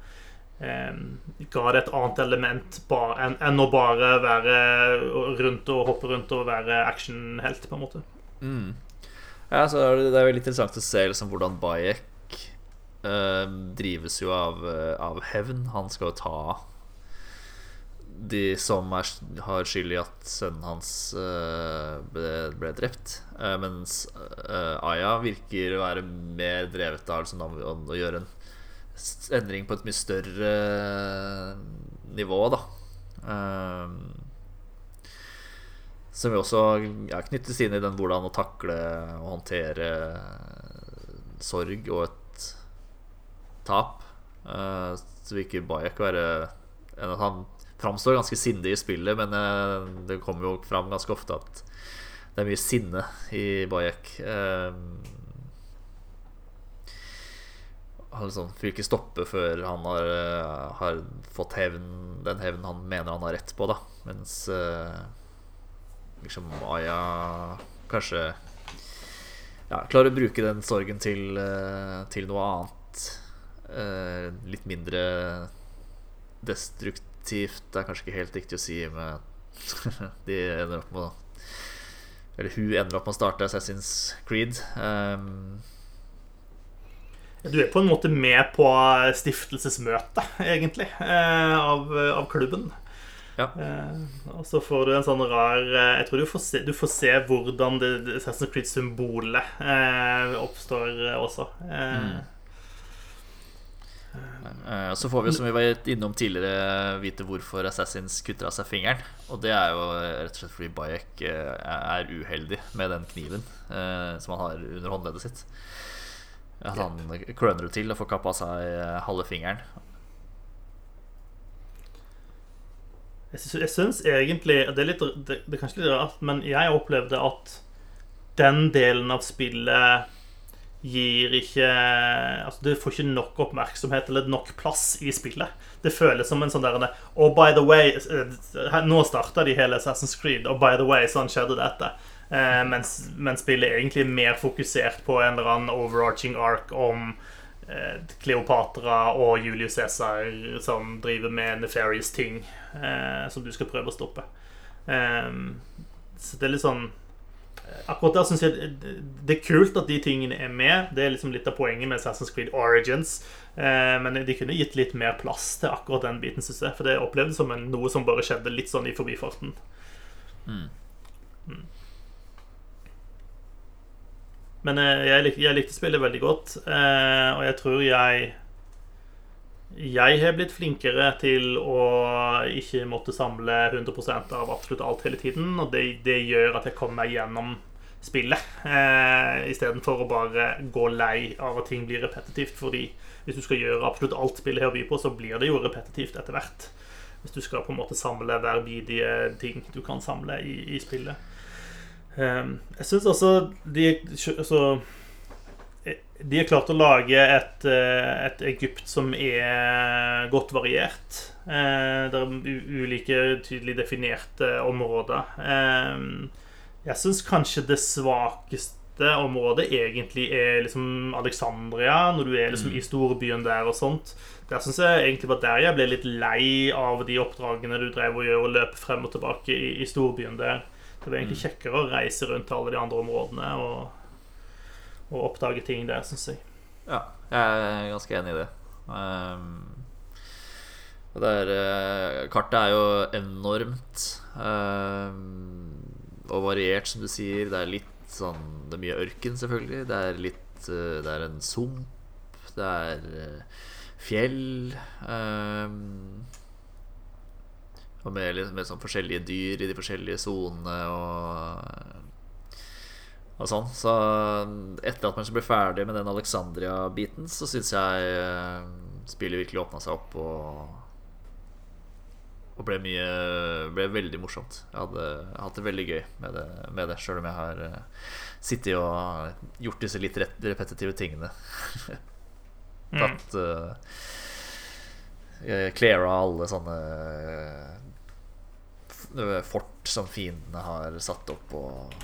ga det et annet element enn å bare være rundt og hoppe rundt og være actionhelt, på en måte. Mm. Ja, så er det, det er veldig interessant å se liksom, hvordan Bayek eh, drives jo av, eh, av, hevn. Han skal jo ta de som er, har skyld i at sønnen hans uh, ble, ble, drept. Uh, mens uh, Aya virker å være mer drevet av liksom, å, å gjøre en endring på et mye større eh, nivå, da. Um, som jo også ja, knyttes inn i den hvordan å takle og håndtere sorg og et tap. Uh, så virker Bayek å være Han framstår ganske sindig i spillet, men det kommer jo fram ganske ofte at det er mye sinne i Bayek. Han liksom vil ikke stoppe før han har, uh, har fått hevn, den hevnen han mener han har rett på, da. Mens eh, liksom Aya kanskje ja, klarer å bruke den sorgen til, uh, til noe annet. litt mindre destruktivt Det er kanskje ikke helt riktig å si med [laughs] De ender opp med Eller hun ender opp med å starte Assassin's Creed. Um, du er på en måte med på stiftelsesmøtet, egentlig, eh, av, av klubben. Ja. Eh, og så får du en sånn rar eh, Jeg tror du får se, du får se hvordan det, Assassin's Creed-symbolet eh, oppstår også. Eh, mm. Eh, så får vi, som vi var innom tidligere, vite hvorfor Assassins kutter av seg fingeren. Og det er jo rett og slett fordi Bayek er uheldig med den kniven som han har under håndleddet sitt. Han kløner det til og får kappa seg eh, halve fingeren. Jeg syns egentlig det er, litt, det, det er kanskje litt rart, men jeg opplevde at den delen av spillet gir ikke Altså, du får ikke nok oppmerksomhet eller nok plass i spillet. Det føles som en sånn der Oh, by the way eh, Nå starta de hele Assassin's Creed, og by the way, sånn skjedde dette. Eh, mens, mens, spillet egentlig er mer fokusert på en eller annen overarching ark om eh, Kleopatra og Julius Cæsar som driver med nefarious ting eh, som du skal prøve å stoppe. Eh, så det er litt sånn eh, Akkurat der syns jeg det er kult at de tingene er med. Det er liksom litt av poenget med Assassin's Creed Origins. Eh, men de kunne gitt litt mer plass til akkurat den biten, synes jeg. For det opplevdes som en, noe som bare skjedde litt sånn i forbifarten. Mm. Men eh, jeg, lik, jeg, likte spillet veldig godt, eh, og jeg tror jeg jeg har blitt flinkere til å ikke måtte samle 100% av absolutt alt hele tiden. Og det, det gjør at jeg kommer meg gjennom spillet, eh, istedenfor å bare gå lei av at ting blir repetitivt. Fordi hvis du skal gjøre absolutt alt spillet her byr på, så blir det jo repetitivt etter hvert. Hvis du skal på en måte samle hver bidige ting du kan samle i, i spillet. Um, jeg syns også de altså, de har klart å lage et, eh, et, Egypt som er godt variert. Eh, det er ulike tydelig definerte områder. Eh, jeg syns kanskje det svakeste området egentlig er liksom Alexandria, når du er liksom i storbyen der og sånt. Der syns jeg egentlig var der jeg ble litt lei av de oppdragene du drev og gjør, og løpe frem og tilbake i, i storbyen der. Det blir egentlig kjekkere å reise rundt til alle de andre områdene. og og oppdage ting der, syns jeg. Ja, jeg er ganske enig i det. Um, er, uh, kartet er jo enormt um, og variert, som du sier. Det er litt sånn Det er mye ørken, selvfølgelig. Det er litt uh, Det er en sump. Det er uh, fjell. Um, og med, med sånn forskjellige dyr i de forskjellige sonene og og sånn. Så etter at man ble ferdig med den Alexandria-biten, så syns jeg eh, spillet virkelig åpna seg opp og, og ble mye Ble veldig morsomt. Jeg hadde hatt det veldig gøy med det, med det sjøl om jeg har uh, sittet og gjort disse litt repetitive tingene. [laughs] Mm. Tatt uh, Clara alle sånne fort som fiendene har satt opp og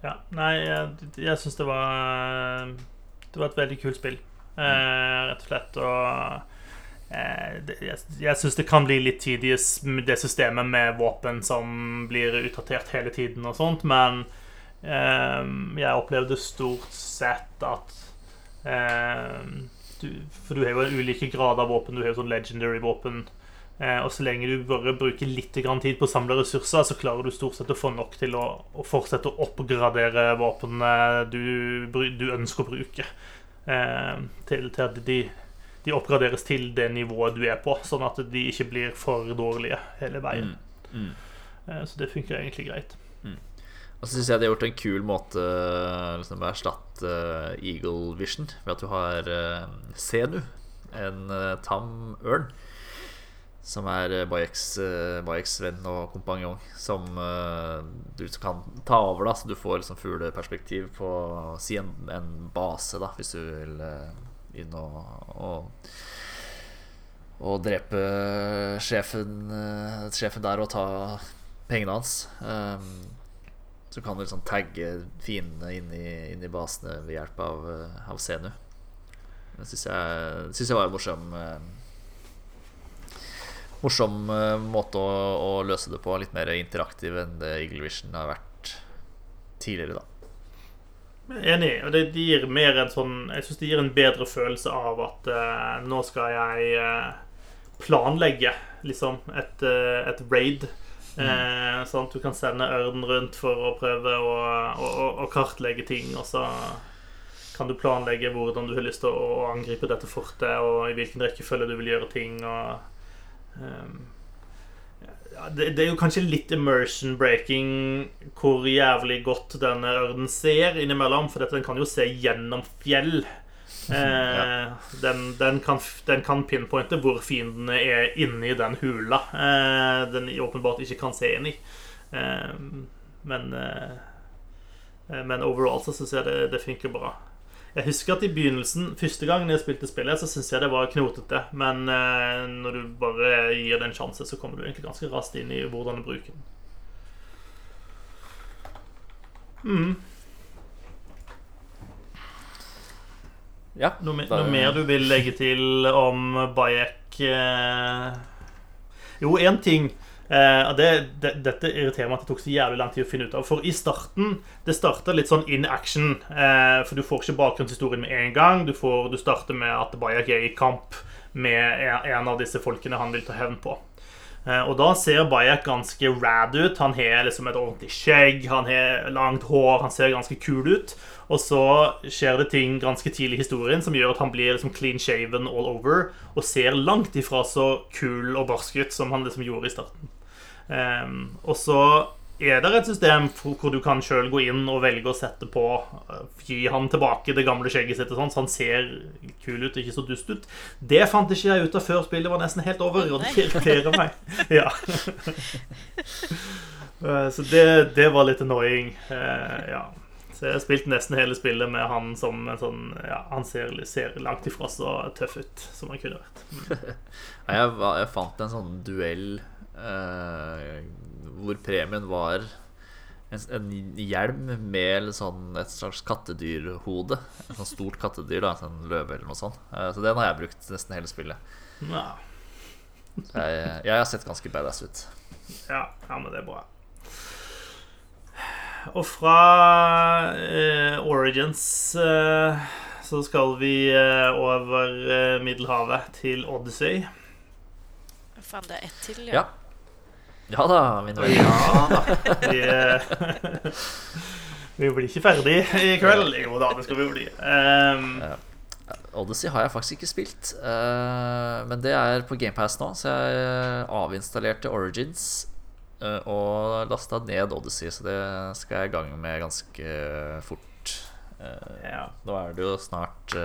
Ja, nei, jeg, jeg syns det var Det var et veldig kult spill, eh, rett og slett. Og eh, jeg, jeg syns det kan bli litt tidlig, det systemet med våpen som blir utdatert hele tiden og sånt, men eh, jeg opplevde stort sett at du, For du har jo ulike grader av våpen. Du har jo sånn legendary våpen Eh, og så lenge du bare bruker litt tid på å samle ressurser, så klarer du stort sett å få nok til å, å fortsette å oppgradere våpnene du, du, ønsker å bruke. Eh, til, til, at de, de, oppgraderes til det nivået du er på, sånn at de ikke blir for dårlige hele veien. Mm. Mm. Eh, så det funker egentlig greit. Mm. Og så syns jeg de har gjort en kul måte liksom, å erstatte Eagle Vision ved at du har Senu, en uh, tam ørn som er eh, Bayeks, eh, Bayeks venn og kompanjong, som du kan ta over. da Så du får liksom fugleperspektiv på si en, en, base, da hvis du vil inn og, og, og drepe sjefen, sjefen der og ta pengene hans. Um, så kan du liksom tagge fiendene inn i, inn i basene ved hjelp av, av Senu. Det syns jeg, synes jeg var en morsom morsom eh, måte å, å, løse det på. Litt mer interaktiv enn det Eagle Vision har vært tidligere, da. Enig. Og det, gir mer en sånn Jeg syns det gir en bedre følelse av at uh, nå skal jeg uh, planlegge liksom et, uh, et raid. Mm. sånn at du kan sende ørnen rundt for å prøve å, å, å, kartlegge ting. Og så kan du planlegge hvordan du har lyst til å, angripe dette fortet, og i hvilken rekkefølge du vil gjøre ting. Og Um, ja, det, det, er jo kanskje litt immersion breaking hvor jævlig godt denne ørnen ser innimellom. For dette, den kan jo se gjennom fjell. Eh, den, den, kan, den, kan, pinpointe hvor fiendene er inni den hula eh, den åpenbart ikke kan se inn i. Eh, men, eh, men overall så syns jeg det, det funker bra. Jeg husker at i begynnelsen, første gangen jeg spilte spillet, så syntes jeg det var knotete. Men eh, når du bare gir det en sjanse, så kommer du egentlig ganske raskt inn i hvordan du bruker den. Mm. Ja, noe, noe, mer du vil legge til om Bayek? Eh... Jo, én ting Eh, det, det, dette irriterer meg at det tok så jævlig lang tid å finne ut av. For i starten Det starta litt sånn in action. Eh, for du får ikke bakgrunnshistorien med en gang. Du, får, du starter med at Bayek er i kamp med en av disse folkene han vil ta hevn på. Eh, og da ser Bayek ganske rad ut. Han har liksom et ordentlig skjegg, han har langt hår, han ser ganske kul ut. Og så skjer det ting ganske tidlig i historien som gjør at han blir liksom clean shaven all over og ser langt ifra så kul og barsk ut som han liksom gjorde i starten. Um, og så er det et system hvor du kan sjøl gå inn og velge å sette på eh, Gi han tilbake det gamle skjegget sitt, og sånn, så han ser kul ut og ikke så dust ut. Det fant ikke jeg ut av før spillet var nesten helt over, og det irriterer meg. [laughs] Ja. [laughs] Eh, så det, det, var litt annoying. Uh, ja. Så jeg har spilt nesten hele spillet med han som en sånn Ja, han ser, ser langt ifra så tøff ut som han kunne vært. Mm. [laughs] jeg, jeg, fant en sånn duell eh, hvor premien var en, en, hjelm med sånn, et slags kattedyrhode. Et sånt stort kattedyr, da, en løve eller noe sånt. Eh, så den har jeg brukt nesten hele spillet. Ja. Jeg, jeg har sett ganske badass ut. Ja, ja, men det er bra. Og fra eh, Origins eh, så skal vi eh, over eh, Middelhavet til Odyssey. Faen, det er ett til, ja. ja. Ja da, mine venner. Ja da. [laughs] Vi, eh, [laughs] vi, blir ikke ferdig i kveld. Jo da, det skal vi bli. Um. Odyssey har jeg faktisk ikke spilt, uh, men det er på GamePass nå, så jeg avinstallerte Origins Eh, og lasta ned Odyssey, så det skal jeg i gang med ganske fort. Eh, ja. Nå er det jo snart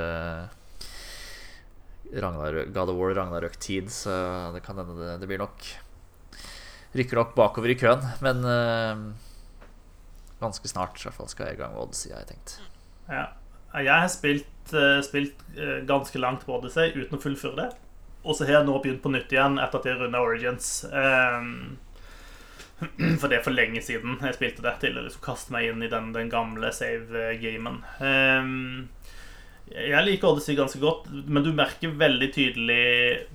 God of War Ragnarøk-tid, så det kan hende det, det, blir nok Rykker nok bakover i køen, men uh, ganske snart i hvert fall skal jeg i gang med Odyssey, har jeg tenkt. Ja. Jeg har spilt, uh, spilt ganske langt på Odyssey uten å fullføre det. Og så har jeg nå begynt på nytt igjen etter at jeg runda Origins. Um, [clears throat] For det er for lenge siden jeg spilte det, til å liksom kaste meg inn i den, den gamle save-gamen. Um, jeg liker Odyssey ganske godt, men du merker veldig tydelig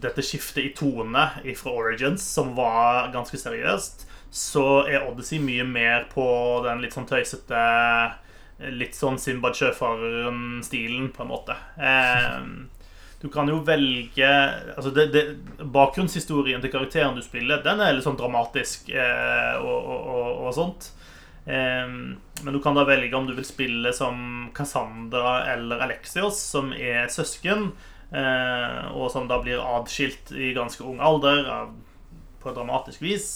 dette skiftet i tone fra Origins, som var ganske seriøst. Så er Odyssey mye mer på den litt sånn tøysete Litt sånn Simbad Sjøfareren-stilen, på en måte. Um, du kan jo velge altså det, det, Bakgrunnshistorien til karakteren du spiller, den er litt sånn dramatisk eh, og, og, og, og, sånt. Eh, men du kan da velge om du vil spille som Cassandra eller Alexios, som er søsken, eh, og som da blir adskilt i ganske ung alder på dramatisk vis.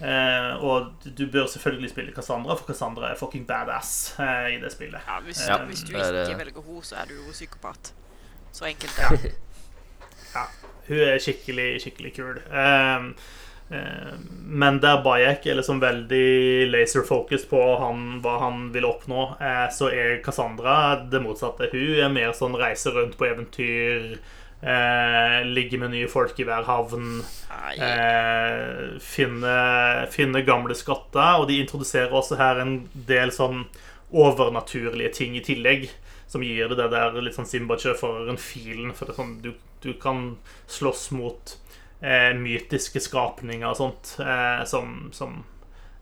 Eh, og du bør selvfølgelig spille Cassandra, for Cassandra er fucking badass eh, i det spillet. Ja, hvis, ja, hvis du ikke velger henne, så er du jo psykopat. Så enkelt er det. [laughs] ja. Hun er skikkelig, skikkelig kul. Um, men der Bayek er liksom veldig laser-focused på han, hva han vil oppnå, uh, så er Cassandra det motsatte. Hun er mer sånn reise rundt på eventyr. eh, ligge med nye folk i hver havn. eh, finne, finne, gamle skatter. Og de introduserer også her en del sånn overnaturlige ting i tillegg som gir det det der litt sånn Simba-sjøføreren-filen. For det er sånn, du, du kan slåss mot eh, mytiske skapninger og sånt eh, som, som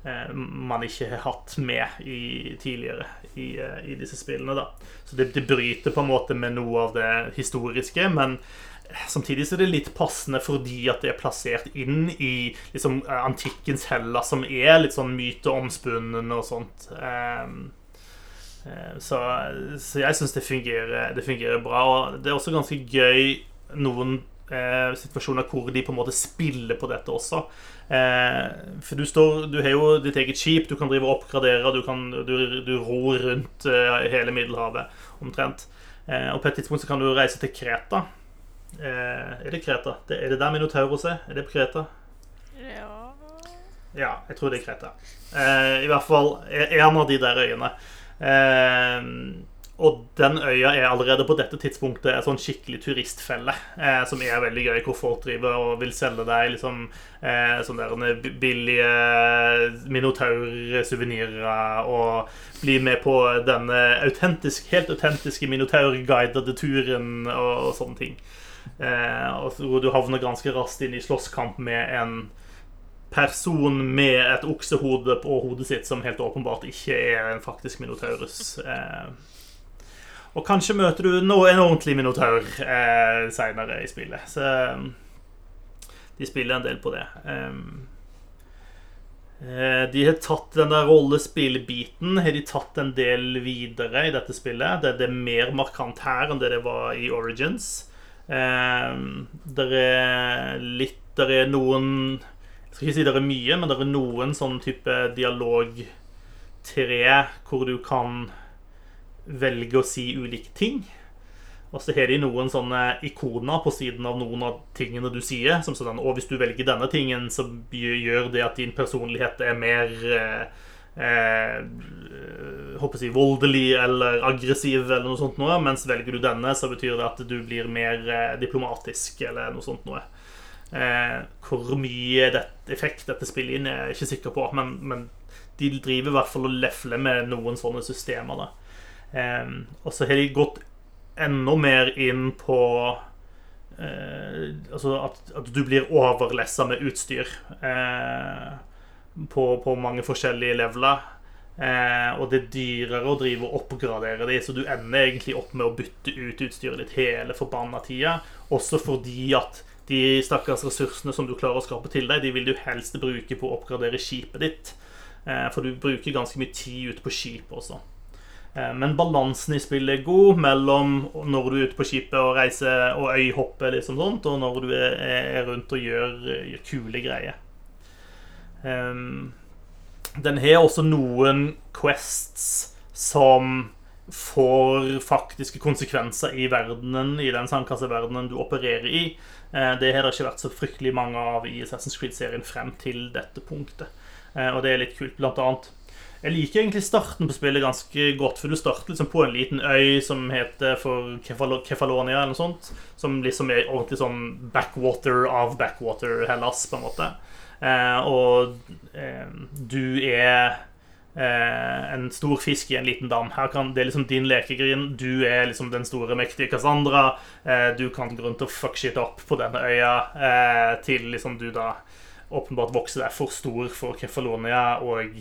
eh, man ikke har hatt med i, tidligere i, eh, i, disse spillene. da Så det, det, bryter på en måte med noe av det historiske, men Samtidig så er det litt passende fordi at det er plassert inn i liksom, antikkens Hellas, som er litt sånn myteomspunnen og sånt. Um, Eh, så, så jeg syns det, det, fungerer bra. Og det er også ganske gøy noen eh, situasjoner hvor de på en måte spiller på dette også. Eh, for du, står, du har jo ditt eget skip, du kan drive og oppgradere, du, kan, du, du ror rundt eh, hele Middelhavet omtrent. Eh, og på et tidspunkt så kan du reise til Kreta. Eh, er det Kreta? Det, er det der Minotauros er? Er det på Kreta? Ja Ja, jeg tror det er Kreta. I hvert fall en av de der øyene. Eh, og den øya er allerede på dette tidspunktet en sånn skikkelig turistfelle. Eh, som er veldig gøy, hvor folk driver og vil selge deg liksom, eh, sånne billige minotaur-suvenirer. Og bli med på denne autentisk, helt autentiske minotaur-guidede turen og, og, sånne ting. Eh, og du havner ganske raskt inn i slåsskamp med en person med et oksehode på hodet sitt som helt åpenbart ikke er en faktisk minotaurus. Eh, og kanskje møter du en ordentlig minotaur eh, seinere i spillet. Så de spiller en del på det. Um, de har tatt den der rollespillbiten har de tatt en del videre i dette spillet. Det, er mer markant her enn det det var i Origins. Det er litt Det er noen Jeg skal ikke si det er mye, men det er noen sånn type dialog tre hvor du kan velge å si ulike ting. Og så har de noen sånne ikoner på siden av noen av tingene du sier. Som sånn, og hvis du velger denne tingen, så gjør det at din personlighet er mer eh, eh, håper jeg, voldelig eller aggressiv, eller noe sånt noe. Mens velger du denne, så betyr det at du blir mer eh, diplomatisk, eller noe sånt noe. Eh, hvor mye det, effekt dette spiller inn, er jeg ikke sikker på. Men, men de driver i hvert fall og lefler med noen sånne systemer. da. Og så har de gått enda mer inn på eh, Altså at, at, du blir overlessa med utstyr eh, på, på, mange forskjellige leveler. Eh, og det er dyrere å drive og oppgradere de, så du ender egentlig opp med å bytte ut utstyret ditt hele forbanna tida. Også fordi at de stakkars ressursene som du klarer å skape til deg, de vil du helst bruke på å oppgradere skipet ditt. Eh, for du bruker ganske mye tid ute på skipet også. Eh, men balansen i spillet er god mellom når du er ute på skipet og reiser og øyhopper, liksom sånt, og når du er rundt og gjør, gjør kule greier. Um, den har også noen quests som får faktiske konsekvenser i verdenen, i den sandkasseverdenen du opererer i. Eh, det har det ikke vært så fryktelig mange av i Assassin's Creed-serien frem til dette punktet. Og det er litt kult. Blant annet jeg liker egentlig starten på spillet ganske godt, for du starter liksom på en liten øy som heter for Kefalonia, eller noe sånt. Som liksom er ordentlig sånn backwater av backwater Hellas, på en måte. Eh, og eh, du er eh, en stor fisk i en liten dam. Her kan, det er liksom din lekegrind. Du er liksom den store, mektige Cassandra. Eh, du kan gå rundt og fuck shit opp på denne øya eh, til liksom du da åpenbart vokser deg for stor for Kefalonia og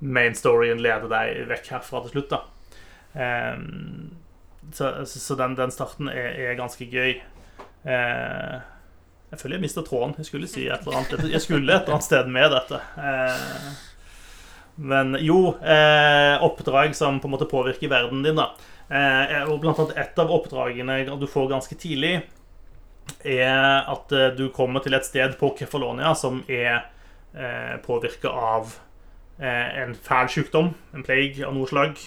main storyen leder deg vekk herfra til slutt. da um, Så, så den, den, starten er, er ganske gøy. Uh, jeg føler jeg mista tråden. Jeg skulle si et eller annet Jeg skulle et eller annet sted med dette. Uh, men jo, eh, oppdrag som på en måte påvirker verden din, da. og blant annet et av oppdragene du får ganske tidlig, er at du kommer til et sted på Kefalonia som er eh, påvirka av Eh, en fæl sykdom, en plague av noe slag.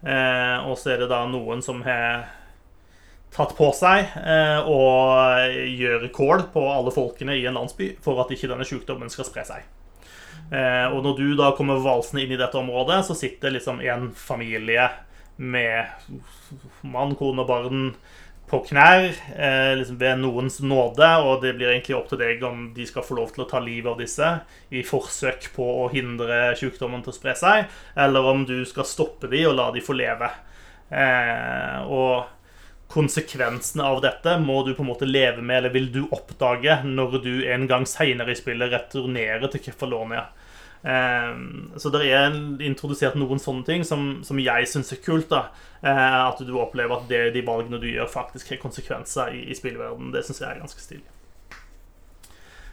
Eh, og så er det da noen som har tatt på seg eh, å gjøre kål på alle folkene i en landsby for at ikke denne sykdommen skal spre seg. Og når du da kommer valsende inn i dette området, så sitter liksom en familie med mann, kone og barn på knær eh, liksom ved noens nåde, og det blir egentlig opp til deg om de skal få lov til å ta livet av disse i forsøk på å hindre sykdommen til å spre seg, eller om du skal stoppe de og la de få leve. Eh, og konsekvensene av dette må du på en måte leve med, eller vil du oppdage når du en gang seinere i spillet returnerer til Kefalonia. Ehm, så det er introdusert noen sånne ting som, som jeg syns er kult. da eh, At du opplever at det, de valgene du gjør, faktisk har konsekvenser i, i spillverdenen. Det syns jeg er ganske stilig.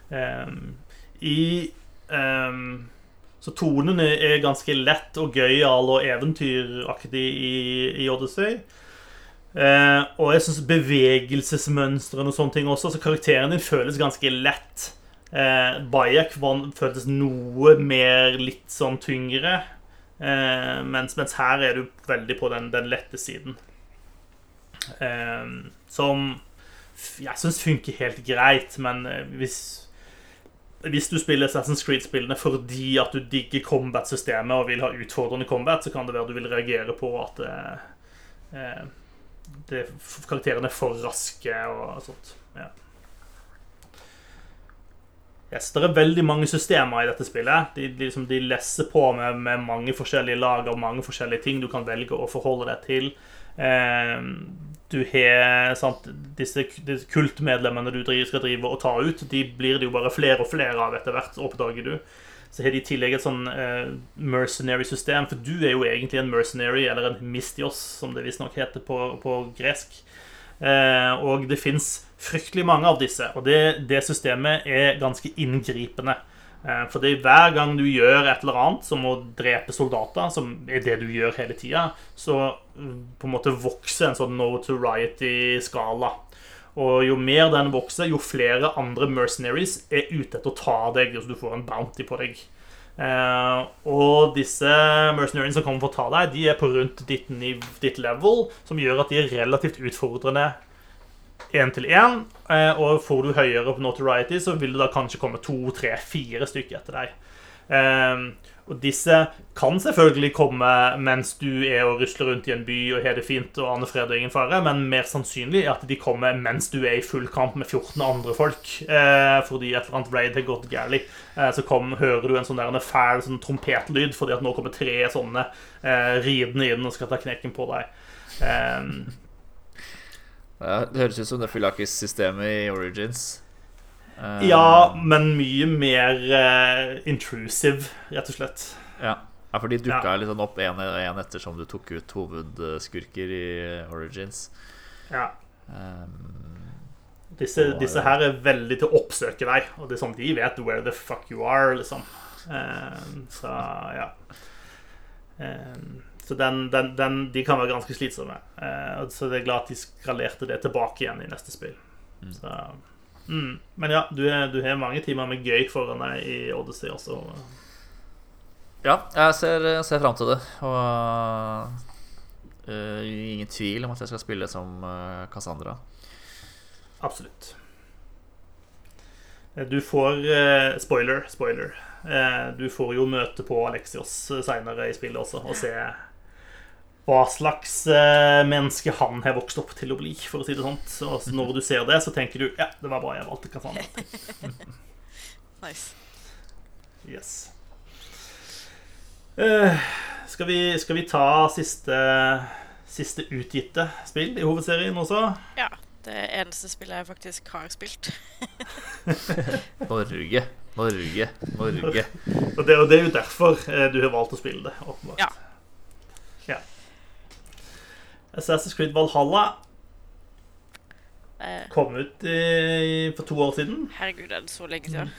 Um, I um, Så tonen er ganske lett og gøyal og eventyraktig i, i Odyssey. Uh, og jeg syns bevegelsesmønstrene og sånne ting også. Så karakteren din føles ganske lett. Eh, Bayek føltes noe mer litt sånn tyngre. Eh, mens, mens, her er du veldig på den, den lette siden. Eh, som jeg syns funker helt greit, men eh, hvis hvis du spiller Assassin's Creed-spillene fordi at du digger combat-systemet og vil ha utfordrende combat, så kan det være du vil reagere på at eh, eh det, karakterene er for raske og sånt. Ja. Yes, det er veldig mange systemer i dette spillet. De, de, liksom, de lesser på med, med, mange forskjellige lag og mange forskjellige ting du kan velge å forholde deg til. Eh, du har sant, disse, disse, kultmedlemmene du skal drive og ta ut. De blir det jo bare flere og flere av etter hvert, oppdager du. Så har de i tillegg et sånn eh, mercenary-system, for du er jo egentlig en mercenary, eller en mistios, som det visstnok heter på, på gresk. Eh, og det fins fryktelig mange av disse, og det, det systemet er ganske inngripende. Eh, Fordi hver gang du gjør et eller annet, som å drepe soldater, som er det du gjør hele tida, så mm, på en måte vokser en sånn notoriety-skala. Og jo mer den vokser, jo flere andre mercenaries er ute etter å ta deg, så du får en bounty på deg. Eh, og disse mercenariene som kommer for å ta deg, de er på rundt ditt, ditt level, som gjør at de er relativt utfordrende én til én. Eh, og får du høyere på notoriety, så vil det da kanskje komme to, tre, fire stykker etter deg. Eh, og disse kan selvfølgelig komme mens du er og rusler rundt i en by og har det fint og aner fred og ingen fare, men mer sannsynlig er at de kommer mens du er i full kamp med 14 andre folk. Eh, fordi et eller annet raid har gått galt. Eh, så kom, hører du en sånn der, fæl sånn trompetlyd fordi at nå kommer tre sånne ridende inn og skal ta knekken på deg. Eh, det høres ut som det Fylakis-systemet i Origins. Eh, ja, men mye mer uh, intrusive, rett og slett. ja. ja, for de dukka Ja. litt sånn opp én ettersom du tok ut hovedskurker i Origins. Ja. Um, Disse, Og, disse her er veldig til å oppsøke deg, og det er sånn de vet where the fuck you are, liksom. Um, så ja. Eh, så den, den, den, de kan være ganske slitsomme. Eh, så det er glad at de skalerte det tilbake igjen i neste spill. Mm. Så, mm. Men ja, du, du har mange timer med gøy foran deg i Odyssey også. ja, jeg ser, ser fram til det. Og uh, ingen tvil om at jeg skal spille som eh, Cassandra. Absolutt. Du får uh, Spoiler, spoiler. Uh, du får jo møte på Alexios seinere i spillet også, og se hva slags eh, menneske han har vokst opp til å bli, for å si det sånn. Og så når du ser det, så tenker du ja, det var bra jeg valgte Cassandra. [laughs] Nice. Yes. Uh, skal, vi, skal vi ta siste, siste utgitte spill i hovedserien også? Ja. Det eneste spillet jeg faktisk har spilt. [laughs] [laughs] Norge, Norge, Norge. Og det, og det er jo derfor eh, du har valgt å spille det, åpenbart. Ja. Assassin's Creed Valhalla Eh, kom ut i, for to år siden. herregud, er det så lenge siden?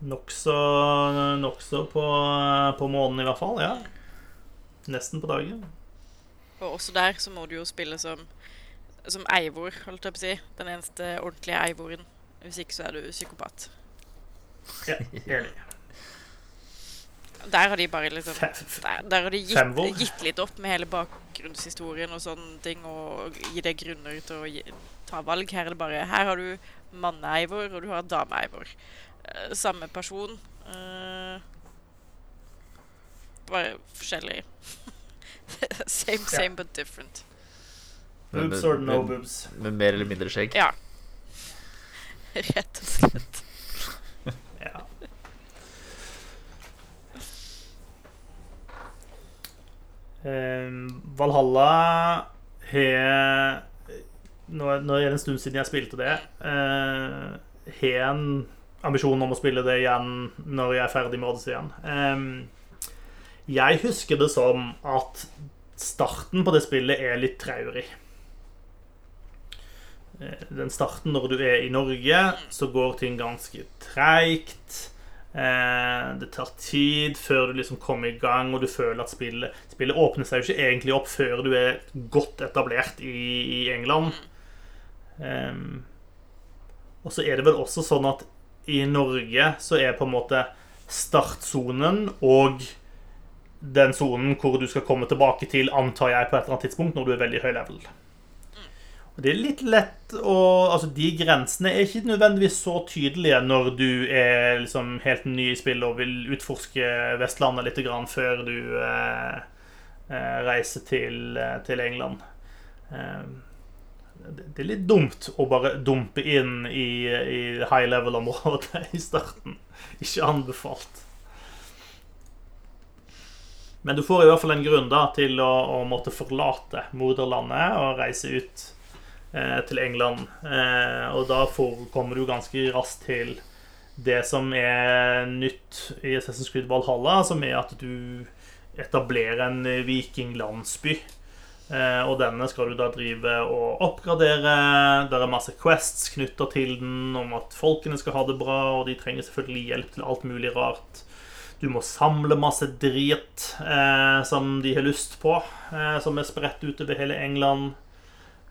Nokså nok på, på måneden, i hvert fall. ja Nesten på dagen. Og også der så må du jo spille som, som Eivor, holdt jeg på å si. Den eneste ordentlige Eivoren. Hvis ikke så er du psykopat. Ja, enig. Der har de bare liksom Der, der har de gitt, gitt litt opp med hele bakgrunnshistorien og sånne ting, og gi deg grunner til å gi, ta valg. Her er det bare Her har du manneeivor, og du har dame-Eivor. Eh, samme person. Uh, bare forskjellig. [laughs] same, same, same, but different. Boobs or no boobs? Med mer eller mindre skjegg. Ja. [laughs] Rett og slett. Ja. Ehm, Valhalla har nå, er det en stund siden jeg spilte det. Uh, har en ambisjon om å spille det igjen når jeg er ferdig med Odyssey igjen. Ehm, jeg husker det som at starten på det spillet er litt traurig. Eh, Den starten når du er i Norge, så går ting ganske treigt. Eh, det tar tid før du liksom kommer i gang, og du føler at spillet Spillet åpner seg jo ikke egentlig opp før du er godt etablert i, i England. Um, og så er det vel også sånn at i Norge så er på en måte startsonen og den sonen hvor du skal komme tilbake til, antar jeg, på et eller annet tidspunkt når du er veldig høy level. Det er litt lett å Altså, de grensene er ikke nødvendigvis så tydelige når du er liksom helt ny i spillet og vil utforske Vestlandet litt grann før du eh, eh, reiser til, eh, til England. Eh, det er litt dumt å bare dumpe inn i, i high level-området [laughs] i starten. Ikke anbefalt. Men du får i hvert fall en grunn da til å, å måtte forlate moderlandet og reise ut til England. Eh, og da kommer du ganske raskt til det som er nytt i Assassin's Creed Valhalla, som er at du etablerer en vikinglandsby. Eh, og denne skal du da drive og oppgradere. Det er masse quests knytta til den om at folkene skal ha det bra, og de trenger selvfølgelig hjelp til alt mulig rart. Du må samle masse drit eh, som de har lyst på, eh, som er spredt utover hele England.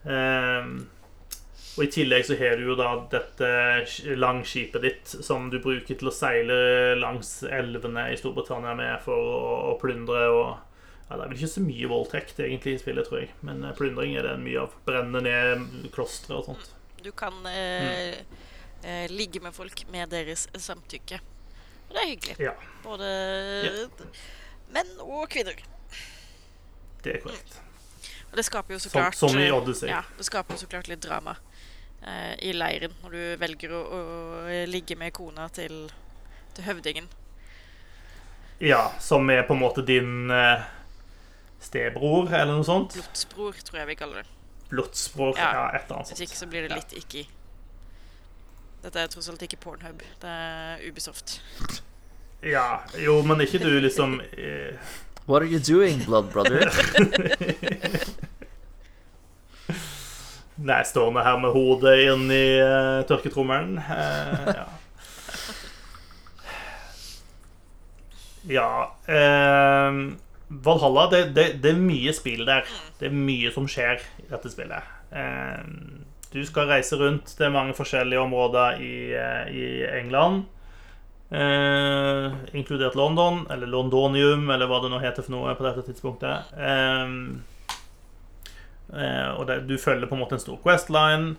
Eh, og i tillegg så har du jo da dette langskipet ditt som du bruker til å seile langs elvene i Storbritannia med for å, å plyndre og ja, Det er vel ikke så mye voldtekt egentlig i spillet, tror jeg. Men eh, plyndring er det mye av. Brenne ned klostre og sånt. Du kan eh, eh, ligge med folk med deres samtykke. Og det er hyggelig. Ja, Både Ja. menn og kvinner. det er korrekt. Og det skaper jo så klart som i eh, Odyssey. Ja, det skaper jo så klart litt drama eh, i leiren når du velger å, å ligge med kona til, til høvdingen. Ja, som er på en måte din eh, stebror, eller noe sånt. Blodsbror, tror jeg vi kaller det. Blodsbror. Ja. Ja, et eller annet Hvis ikke så blir det Ja. litt ikke Dette er tross alt ikke Pornhub. Det er Ubisoft. Ja, jo, men ikke du liksom eh, What are you doing, blood brother? [laughs] [laughs] Nei, stående her med hodet inni uh, tørketrommelen. Uh, ja. Ja eh, Valhalla, det, det, det er mye spill der. Det er mye som skjer i dette spillet. Eh, du skal reise rundt til mange forskjellige områder i, eh, i England. Eh, inkludert London, eller Londonium, eller hva det nå heter for noe på dette tidspunktet. Eh, og det, du følger på en måte en stor Questline.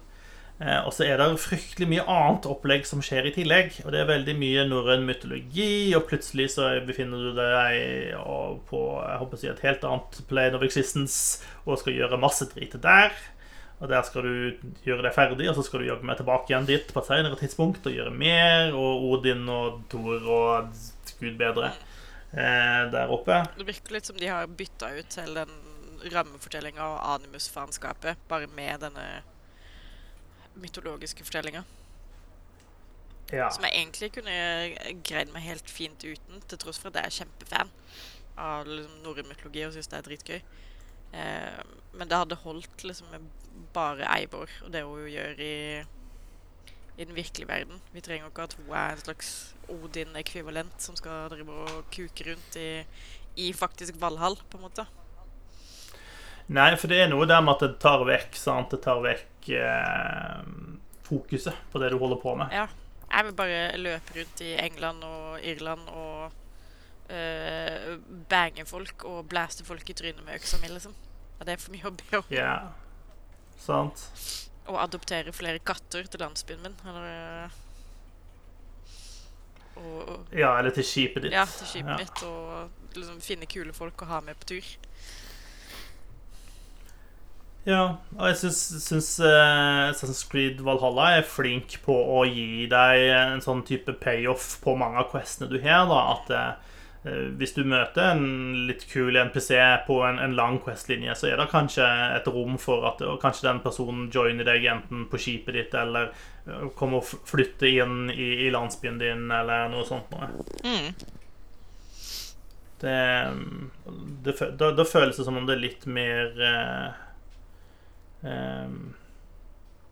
Eh, og så er det fryktelig mye annet opplegg som skjer i tillegg. Og det er veldig mye norrøn mytologi, og plutselig så befinner du deg på jeg håper å si, et helt annet plane of existence og skal gjøre masse drit der. Og der skal du gjøre deg ferdig, og så skal du jobbe med tilbake igjen dit på et senere tidspunkt og gjøre mer. Og Odin og Thor og gud bedre eh, der oppe. Det virker litt som de har bytta ut hele den rammefortellinga og animus-faenskapet, bare med denne mytologiske fortellinga. Ja. Som jeg egentlig kunne greid meg helt fint uten, til tross for at jeg er kjempefan av liksom, norrøn mytologi og syns det er dritgøy. Eh, men det hadde holdt liksom med bare Eivor og det hun gjør i, i den virkelige verden. Vi trenger ikke at hun er en slags Odin-ekvivalent som skal drive og kuke rundt i, i faktisk Valhall, på en måte. Nei, for det er noe der med at det tar vekk sant? Det tar vekk eh, fokuset på det du holder på med. Ja. Jeg vil bare løpe rundt i England og Irland og eh, bange folk og blæste folk i trynet med øksa mi, liksom. Ja, det er for mye å be om. Ja, sant? Og adoptere flere katter til landsbyen min. Eller eh, og, og Ja, eller til skipet ditt. Ja, til skipet Ja. mitt. Og liksom finne kule folk å ha med på tur. Ja, og jeg syns, syns uh, Assassin's Creed Valhalla er flink på å gi deg en sånn type payoff på mange av questene du har. da, At uh, hvis du møter en litt kul NPC på en, en lang questlinje, så er det kanskje et rom for at kanskje den personen joiner deg enten på skipet ditt eller kommer og flytter inn i, i landsbyen din, eller noe sånt noe. Det, det, det, da, da føles som om det er litt mer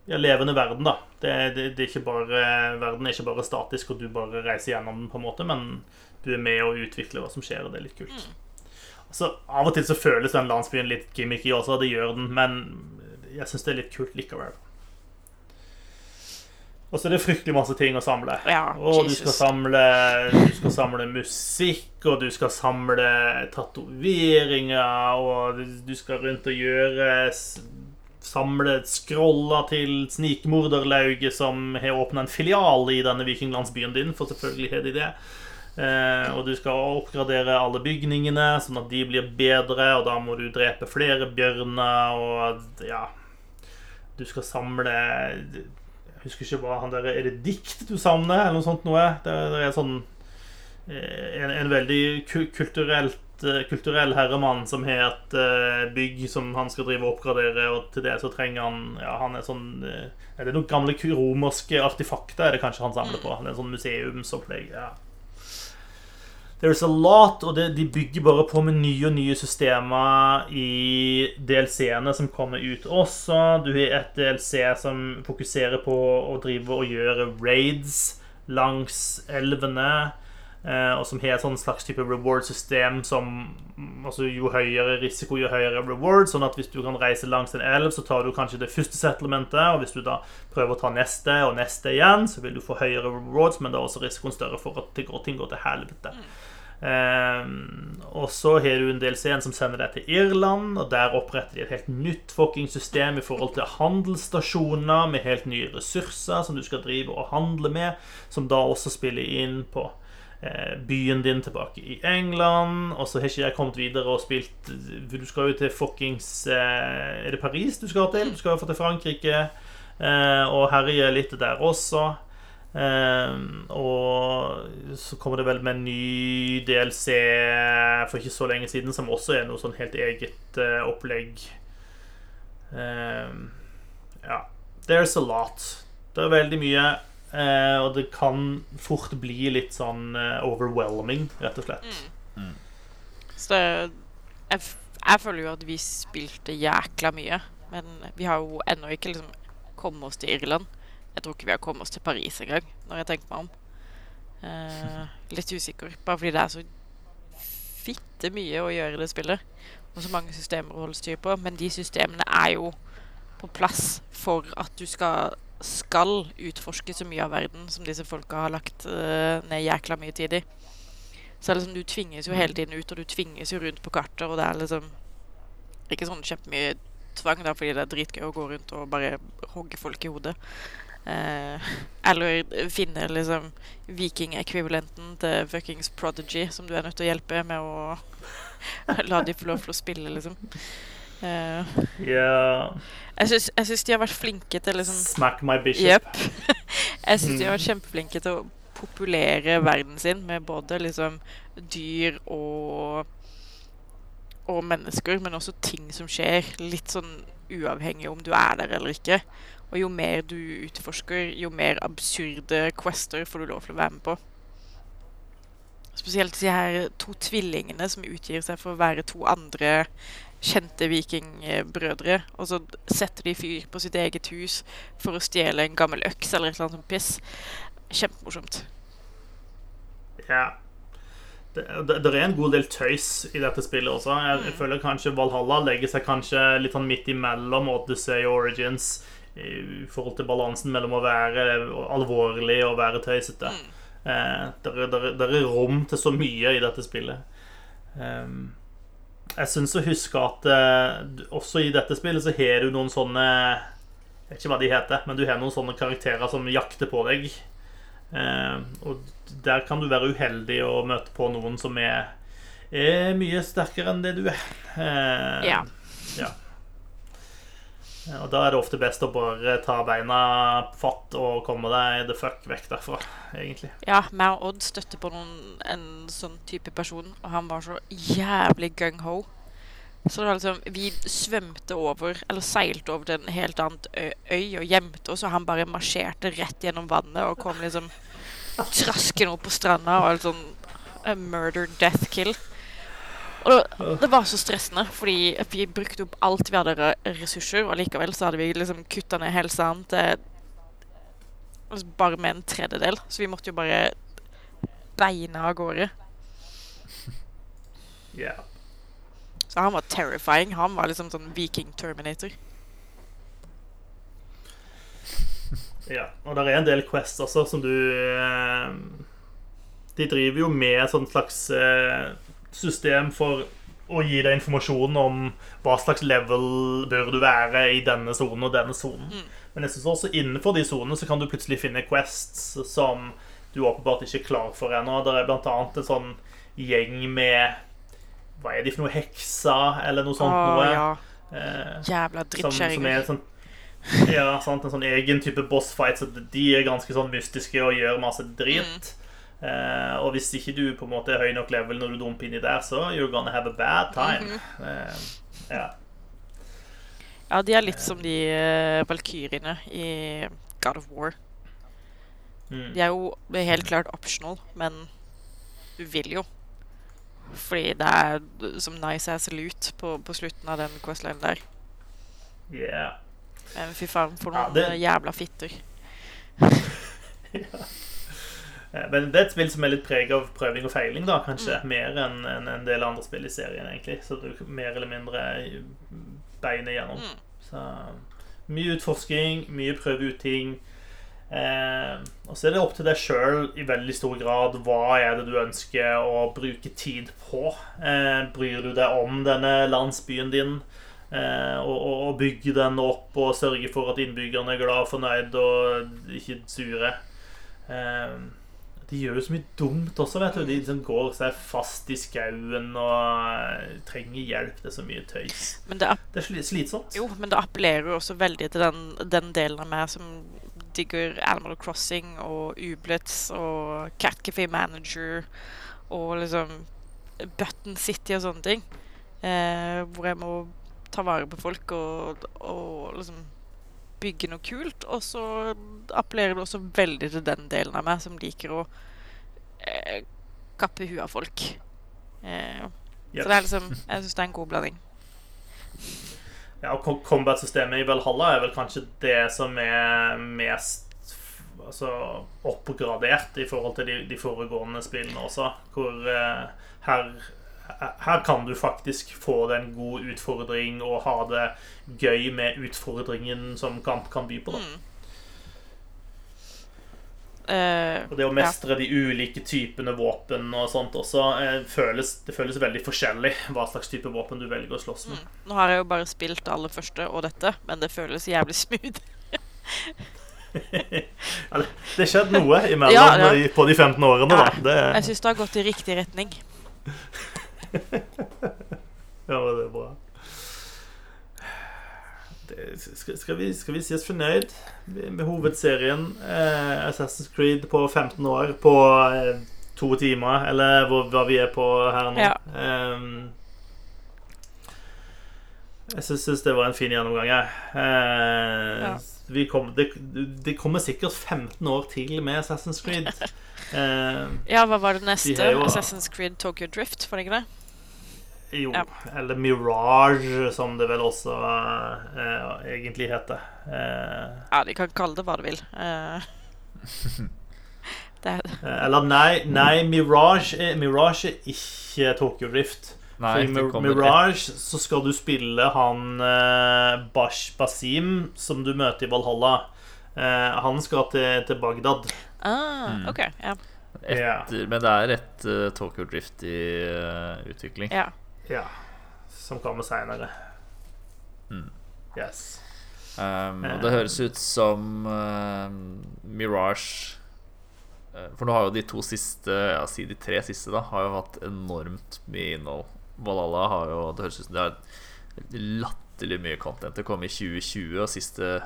ja, levende verden, da. Det, det, det er bare, verden er ikke bare statisk, og du bare reiser gjennom den, på en måte, men du er med å utvikle hva som skjer, og det er litt kult. Altså, Av og til så føles den landsbyen litt gimmicky også, det gjør den, men jeg syns det er litt kult likevel. Og så er det fryktelig masse ting å samle. Ja, Og du skal samle Du skal samle musikk, og du skal samle tatoveringer, og du- skal rundt og gjøre Samle scroller til snikmorderlauget som har åpna en filial i denne vikinglandsbyen din, for selvfølgelig har de det. Eh, og du skal oppgradere alle bygningene, sånn at de blir bedre, og da må du drepe flere bjørner, og ja Du skal samle Jeg husker ikke hva han der Er det dikt du savner, eller noe sånt noe? Det, det er sånn eh, en, en veldig kulturelt kulturell herremann som har et eh, bygg som han skal drive og oppgradere, og til det så trenger han Ja, han er sånn eh, Er det noen gamle romerske artefakter er det kanskje han samler på? Det er en sånn museumsopplegg. ja There's a lot, og det, de bygger bare på med nye og nye systemer i DLC-ene som kommer ut også. Du har et DLC som fokuserer på å drive og gjøre raids langs elvene. Eh, Og som har et sånn slags type reward-system som altså Jo høyere risiko, jo høyere reward. Sånn at hvis du kan reise langs en elv, så tar du kanskje det første settlementet. Og hvis du da prøver å ta neste og neste igjen, så vil du få høyere rewards, men da er også risikoen større for at det går, ting går til helvete. Um, og så har du en del scenen som sender deg til Irland, og der oppretter de et helt nytt fucking system i forhold til handelsstasjoner med helt nye ressurser som du skal drive og handle med, som da også spiller inn på byen din tilbake i England. Og så har ikke jeg kommet videre og spilt Du skal jo til fuckings eh, Er det Paris du skal til? Du skal jo til Frankrike. Eh, og herje litt der også. Og så kommer det vel med en ny DLC for ikke så lenge siden, som også er noe sånn helt eget eh, opplegg. Ja. There's a lot. Det er veldig mye. Eh, og det kan fort bli litt sånn eh, overwhelming, rett og slett. Så det, jeg, jeg føler jo at vi spilte jækla mye. Men vi har jo ennå ikke liksom kommet oss til Irland. Jeg tror ikke vi har kommet oss til Paris engang, når jeg tenker meg om. Eh, [laughs] litt usikker, bare fordi det er så fitte mye å gjøre i det spillet. Og så mange systemer å holde styr på. Men de systemene er jo på plass for at du skal, skal utforske så mye av verden som disse folka har lagt uh, ned jækla mye tid i. Så liksom, du tvinges jo hele tiden ut, og du tvinges jo rundt på kartet, og det er liksom ikke sånn kjempemye tvang, da, fordi det er dritgøy å gå rundt og bare hogge folk i hodet. Eh, eller finne liksom vikingekvivalenten til fuckings Prodigy, som du er nødt til å hjelpe med å [laughs] la de få lov til å spille, liksom. Ja syns jeg syns de har vært flinke til liksom Smack my bishop. Yep. [laughs] Jeg syns de har vært kjempeflinke til å populere verden sin med både liksom dyr og og mennesker, men også ting som skjer. Litt sånn uavhengig om du er der eller ikke. Og jo mer du utforsker, jo mer absurde quester får du lov til å være med på. Spesielt de her to tvillingene som utgir seg for å være to andre kjente vikingbrødre. Og så setter de fyr på sitt eget hus for å stjele en gammel øks eller et eller annet sånt piss. Kjempemorsomt. Ja. Det, det, det er en god del tøys i dette spillet også. Jeg, jeg føler kanskje Valhalla legger seg kanskje litt sånn midt imellom Odyssey og Origins i forhold til balansen mellom å være alvorlig og være tøysete. Eh, det, er, rom til så mye i dette spillet. Ehm, jeg syns å huske at eh, også i dette spillet så har du noen sånne Jeg vet ikke hva de heter, men du har noen sånne karakterer som jakter på deg. Eh, og der kan du være uheldig og møte på noen som er, er mye sterkere enn det du er. Eh, Ja. ja. Eh, Og da er det ofte best å bare ta beina fatt og komme deg the fuck vekk derfra, egentlig. Ja, meg og Odd støtte på noen, en sånn type person, og han var så jævlig gung-ho. Så det var liksom, Vi svømte over, eller seilte over til en helt annen øy og gjemte oss, og han bare marsjerte rett gjennom vannet og kom liksom traskende opp på stranda og sånn a murder death kill. Og det, var så stressende, fordi vi brukte opp alt vi hadde ressurser, og likevel så hadde vi liksom kutta ned helsa til altså bare med en tredjedel. Så vi måtte jo bare beine av gårde. Yeah. Så han var terrifying. Han var liksom sånn viking-terminator. Ja, og det er en del quests også som du eh, De driver jo med sånn slags eh, system for å gi deg informasjon om hva slags level bør du være i denne sonen og denne sonen. Men jeg synes også innenfor de sonene så kan du plutselig finne quests som du åpenbart ikke er klar for ennå. Det er blant annet en sånn gjeng med Hva er de for noe? Hekser, eller noe sånt Å noe. ja. Eh, Jævla som, som er drittkjerringer. sånn Ja, sant, en sånn egen type bossfight. Så de er ganske sånn mystiske og gjør masse drit. Eh, og hvis ikke du på en måte er høy nok level når du dumper inni der, så you're gonna have a bad time. Eh, ja. Ja, de er litt som de uh, valkyrjene i God of War. Mm. De er jo helt klart optional, men du vil jo Fordi det er som nice as loot på, på slutten av den questlinen der. Yeah. Men fy faen, for Ja, noen det- jævla fitter. [laughs] [laughs] Eh, Men det er et spill som er litt preget av prøving og feiling, da, kanskje. Mer enn en, en del andre spill i serien, egentlig. Så du mer eller mindre beinet gjennom. Mm. Så mye utforsking, mye prøve ut ting. Eh, og så er det opp til deg sjøl i veldig stor grad hva er det du ønsker å bruke tid på. Eh, bryr du deg om denne landsbyen din? Eh, og, og, bygge den opp og sørge for at innbyggerne er glad og fornøyd og ikke sure. Eh, de gjør jo så mye dumt også, vet du. De liksom går seg fast i skauen og eh, trenger hjelp. Det er så mye tøys. Men det, Det er slitsomt. jo, men det appellerer jo også veldig til den, den delen av meg som digger Animal Crossing og Ublitz og Cat Café Manager og liksom Button City og sånne ting. Eh, hvor jeg må ta vare på folk og, og liksom bygge noe kult. Og så appellerer det også veldig til den delen av meg som liker å eh, kappe huet av folk. Eh, Yep. Så det er liksom Jeg syns det er en god blanding. [laughs] Ja, og Combat-systemet i Valhalla er vel kanskje det som er mest altså, oppgradert i forhold til de, de foregående spillene også. Hvor eh, her, her kan du faktisk få deg en god utfordring og ha det gøy med utfordringen som kamp kan by på. da. Mm. Eh, Og det å mestre de ulike typene våpen og sånt også eh, føles, Det føles veldig forskjellig hva slags type våpen du velger å slåss med. mm. Nå har jeg jo bare spilt det aller første og dette, men det føles jævlig smooth. [laughs] Ja, det, har skjedde noe imellom Ja, ja. på de 15 årene, Ja, da. Det, Jeg syns det har gått i riktig retning. [laughs] Ja, men det er bra. Skal, vi, skal vi si oss fornøyd med hovedserien eh, Assassin's Creed på 15 år på eh, to timer, eller hvor, hva vi er på her nå? Ja. Ehm, jeg syns det var en fin gjennomgang, jeg. Eh, Ja. kom, det, det kommer sikkert 15 år til med Assassin's Creed. [laughs] Eh, Ja, hva var det neste? jo- Assassin's Creed Tokyo Drift, var det ikke det? Jo, Ja. eller Mirage, som det vel også eh, egentlig heter. Eh, Ja, de kan kalle det hva de vil. Eh, [laughs] det er eh, eller nei, nei Mirage, er, Mirage er ikke Tokyo Drift. Nei, For i det Mir Mirage så skal du spille han eh, Bash Basim, som du møter i Valhalla. Eh, han skal til, til Bagdad. ah, Mm. OK. Ja. etter, Men det er et uh, Tokyo Drift i uh, utvikling. ja. Ja. Som kommer seinere. Mm. Yes. Um, og Eh. det høres ut som uh, Mirage uh, For nå har jo de to siste, ja, si de tre siste, da, har jo hatt enormt mye innhold. Valhalla har jo Det høres ut som de har latterlig mye content. Det kom i 2020, og siste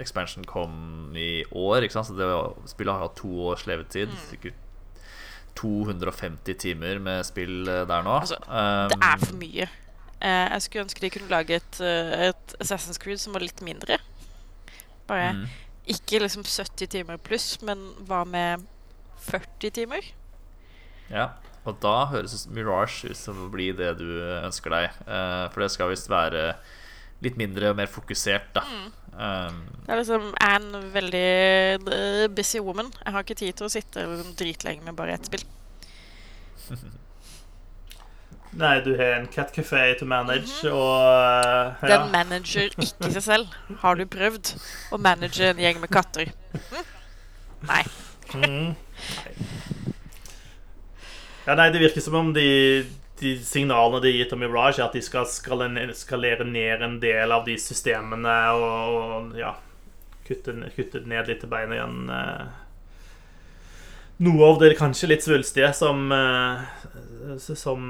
expansion kom i år. Ikke sant? Så det spillet har hatt to års levetid. Mm. Sikkert 250 timer med spill uh, der nå. Altså, Um, Det er for mye. Eh, jeg skulle ønske de kunne lage et, eh, et Assassin's Creed som var litt mindre. Bare mm. ikke liksom 70 timer pluss, men hva med 40 timer? Ja, og da høres Mirage ut som å bli det du ønsker deg. Eh, for det skal visst være litt mindre og mer fokusert, da. Um, Det er liksom en veldig eh, busy woman. Jeg har ikke tid til å sitte dritlenge med bare ett spill. [laughs] Nei, du har en cat café to manage, og uh, ja. Den [laughs] manager ikke seg selv. Har du prøvd å manage en gjeng med katter? [laughs] Nei. Mm. Ja, nei, det virker som om de, de signalene de gir gitt om Mirage, er at de skal skalere ned en del av de systemene og ja, kutte, kutte ned litt til beina igjen. eh. Noe av det kanskje litt svulstige som, eh, som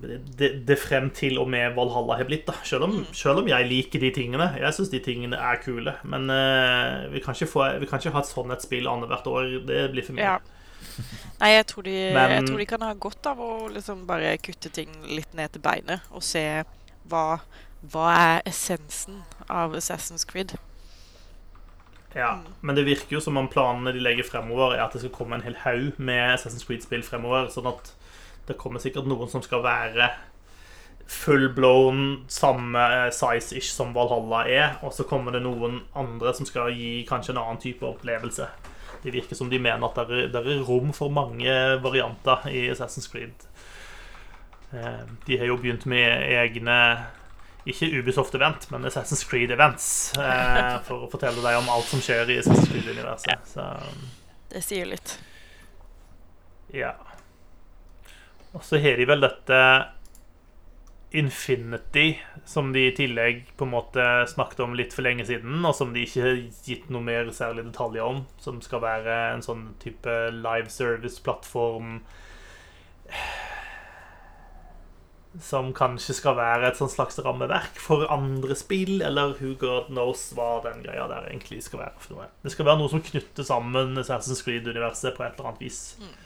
det, det frem til og med Valhalla har blitt. da Selv om, selv om jeg liker de tingene. Jeg syns de tingene er kule. Men eh, vi, kan ikke få, vi kan ikke ha et sånn et spill annethvert år. Det blir for mye. Ja. Nei, jeg tror, de, jeg tror de kan ha godt av å liksom bare kutte ting litt ned til beinet og se hva, hva er essensen av Assassin's Creed. Ja, Men det virker jo som om planene de legger fremover, er at det skal komme en hel haug med Assassin's Creed-spill fremover. Sånn at Det kommer sikkert noen som skal være full blown samme size-ish som Valhalla er, og så kommer det noen andre som skal gi kanskje en annen type opplevelse. Det virker som de mener at det er, det er rom for mange varianter i Assassin's Creed. Eh, De har jo begynt med egne ikke Ubisoft-event, men Assassin's Creed-events. Eh, for å fortelle deg om alt som skjer i Assassin's Creed-universet. Det sier litt. ja. Og så har de vel dette Infinity, som de i tillegg på en måte snakket om litt for lenge siden, og som de ikke har gitt noe mer særlig detaljer om. Som skal være en sånn type live service-plattform Som kanskje skal være et sånn slags rammeverk for andre spill, eller who god knows hva den greia der egentlig skal være. for noe. Det skal være noe som knytter sammen Assassin's Creed-universet på et eller annet vis. Ja.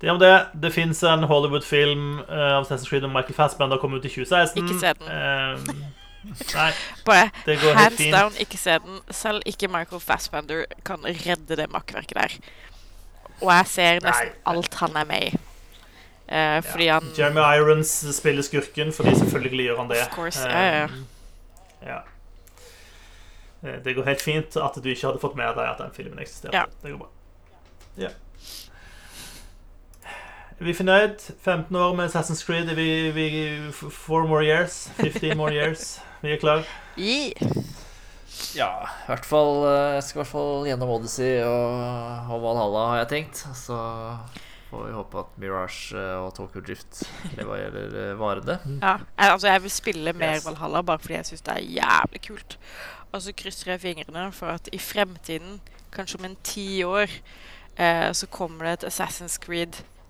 Det om det. Det fins en Hollywood-film uh, av Assassin's Creed og Michael Fassbender kom ut i 2016. Ikke se den. Eh, nei, [laughs] Bare det går helt hands fint. down, ikke se den. Selv ikke Michael Fassbender kan redde det makkverket der. Og jeg ser nesten Nei. alt han er med i. Uh, fordi han Jeremy Irons spiller skurken, fordi selvfølgelig gjør han det. Of course, ja, ja. Eh, ja. Eh, Det går helt fint at du ikke hadde fått med deg at den filmen eksisterte. Ja. Det går bra. Ja. Er vi fornøyd? 15 år med Assassin's Creed. Er vi, vi, four more years? 15 more years? Vi er klar? Yeah. Ja, i hvert fall eh, Jeg skal i hvert fall gjennom Odyssey og, og Valhalla, har jeg tenkt. Så får vi håpe at Mirage eh, og Tokyo Drift leverer eh, varene. ja. Jeg, altså, jeg vil spille mer Yes. Valhalla bare fordi jeg syns det er jævlig kult. Og så krysser jeg fingrene for at i fremtiden, kanskje om en ti år, eh, så kommer det et Assassin's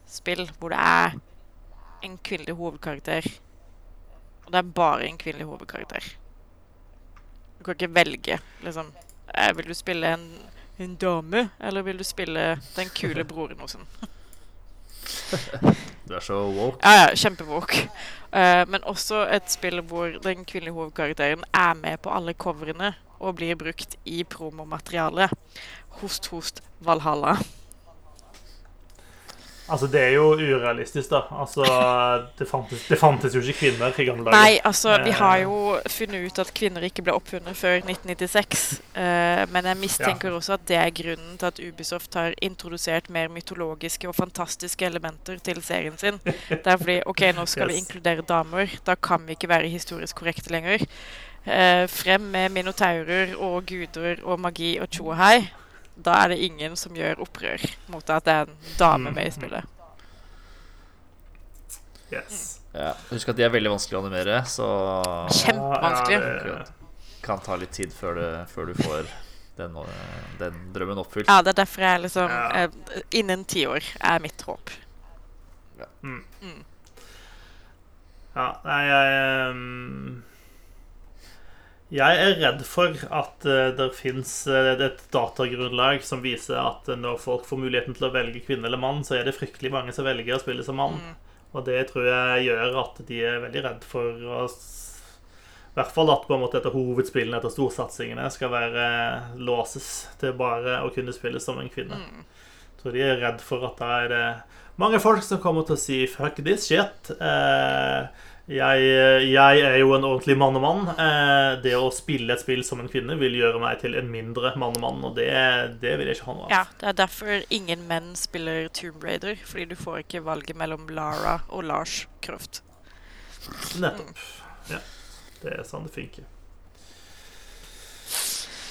Creed-spill hvor det er en kvinnelig hovedkarakter. Og det er bare en kvinnelig hovedkarakter. Du kan ikke velge, liksom. Eh, vil du spille en, en dame, eller vil du spille den kule [laughs] broren hos en? [laughs] Du er så woke. Ja, ja, kjempewoke. Eh, men også et spill hvor den kvinnelige hovedkarakteren er med på alle coverene og blir brukt i promomaterialet. Host, host, Valhalla. Altså, det er jo urealistisk, da. Altså, det fantes, det fantes jo ikke kvinner i gamle dager. Nei, altså, vi har Eh. jo funnet ut at kvinner ikke ble oppfunnet før 1996. Uh, men jeg mistenker også at det er grunnen til at Ubisoft har introdusert mer mytologiske og fantastiske elementer til serien sin. Det er fordi OK, nå skal vi inkludere damer. Da kan vi ikke være historisk korrekte lenger. Uh, frem med minotaurer og guder og magi og tjo og hei. Da er det ingen som gjør opprør mot at det er en dame med i spillet. Yes. Ja, husk at de er veldig vanskelig å animere, så Kjempevanskelig. Ja, det- kan ta litt tid før, du, før du får den, den drømmen oppfylt. Ja, det er derfor jeg liksom Ja. eh, Innen ti år er mitt håp. Ja, nei, jeg ehm, Jeg er redd for at uh, det fins et datagrunnlag som viser at eh, når folk får muligheten til å velge kvinne eller mann, så er det fryktelig mange som velger å spille som mann. Og det tror jeg gjør at de er veldig redd for å I hvert fall at på en måte etter hovedspillene etter storsatsingene skal være låses til bare å kunne spille som en kvinne. Jeg tror de er redd for at da er det mange folk som kommer til å si 'fuck this shit'. Eh, jeg, jeg er jo en ordentlig mannemann. Eh, det å spille et spill som en kvinne vil gjøre meg til en mindre mannemann, og det, det vil jeg ikke ha noe av. Ja, Det er derfor ingen menn spiller Tomb Raider. Fordi du får ikke valget mellom Lara og Lars Croft. Nettopp. Ja. Det er sånn det funker.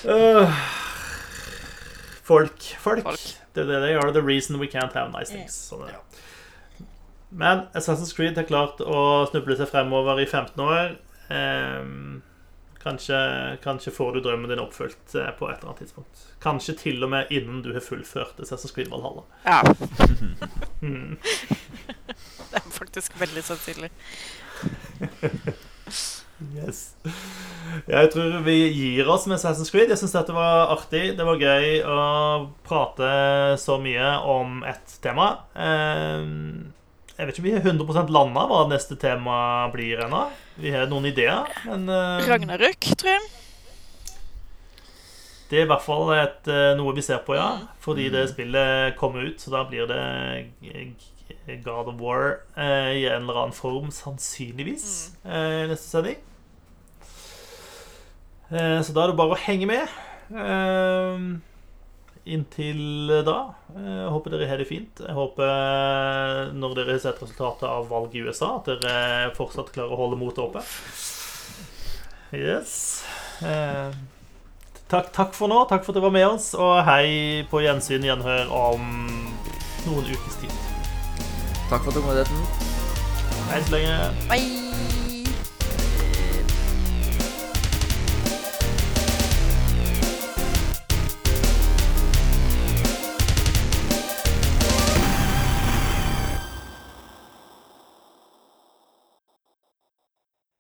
Uh, folk. Folk. Folk. Det er det they are the reason we can't have nice things. Sånn er det. Men Assassin's Creed har klart å snuble seg fremover i 15 år. Ehm, kanskje, kanskje får du drømmen din oppfylt eh, på et eller annet tidspunkt. Kanskje til og med innen du har fullført Assassin's Creed Valhalla. Ja, Mm. [laughs] [laughs] det er faktisk veldig sannsynlig. Yes. Jeg tror vi gir oss med Assassin's Creed. Jeg syns dette var artig. Det var gøy å prate så mye om ett tema. Jeg vet ikke om vi er 100% landa hva neste tema blir ennå. Vi har noen ideer, men uh, Ragnarøk, tror jeg. Det er i hvert fall et, eh, noe vi ser på, ja. Mm. Fordi det spillet kommer ut, så da blir det God of War uh, i en eller annen form, sannsynligvis, uh, neste sending. Eh, så da er det bare å henge med. Eh, inntil da. eh, Jeg håper dere har det fint. Jeg håper eh, når dere har sett resultatet av valget i USA, at dere fortsatt klarer å holde motet oppe. Yes. Eh, takk, takk for nå. Takk for at dere var med oss. Og hei på gjensyn gjenhør om noen ukes tid. Takk for tålmodigheten. Hei så lenge. Bye!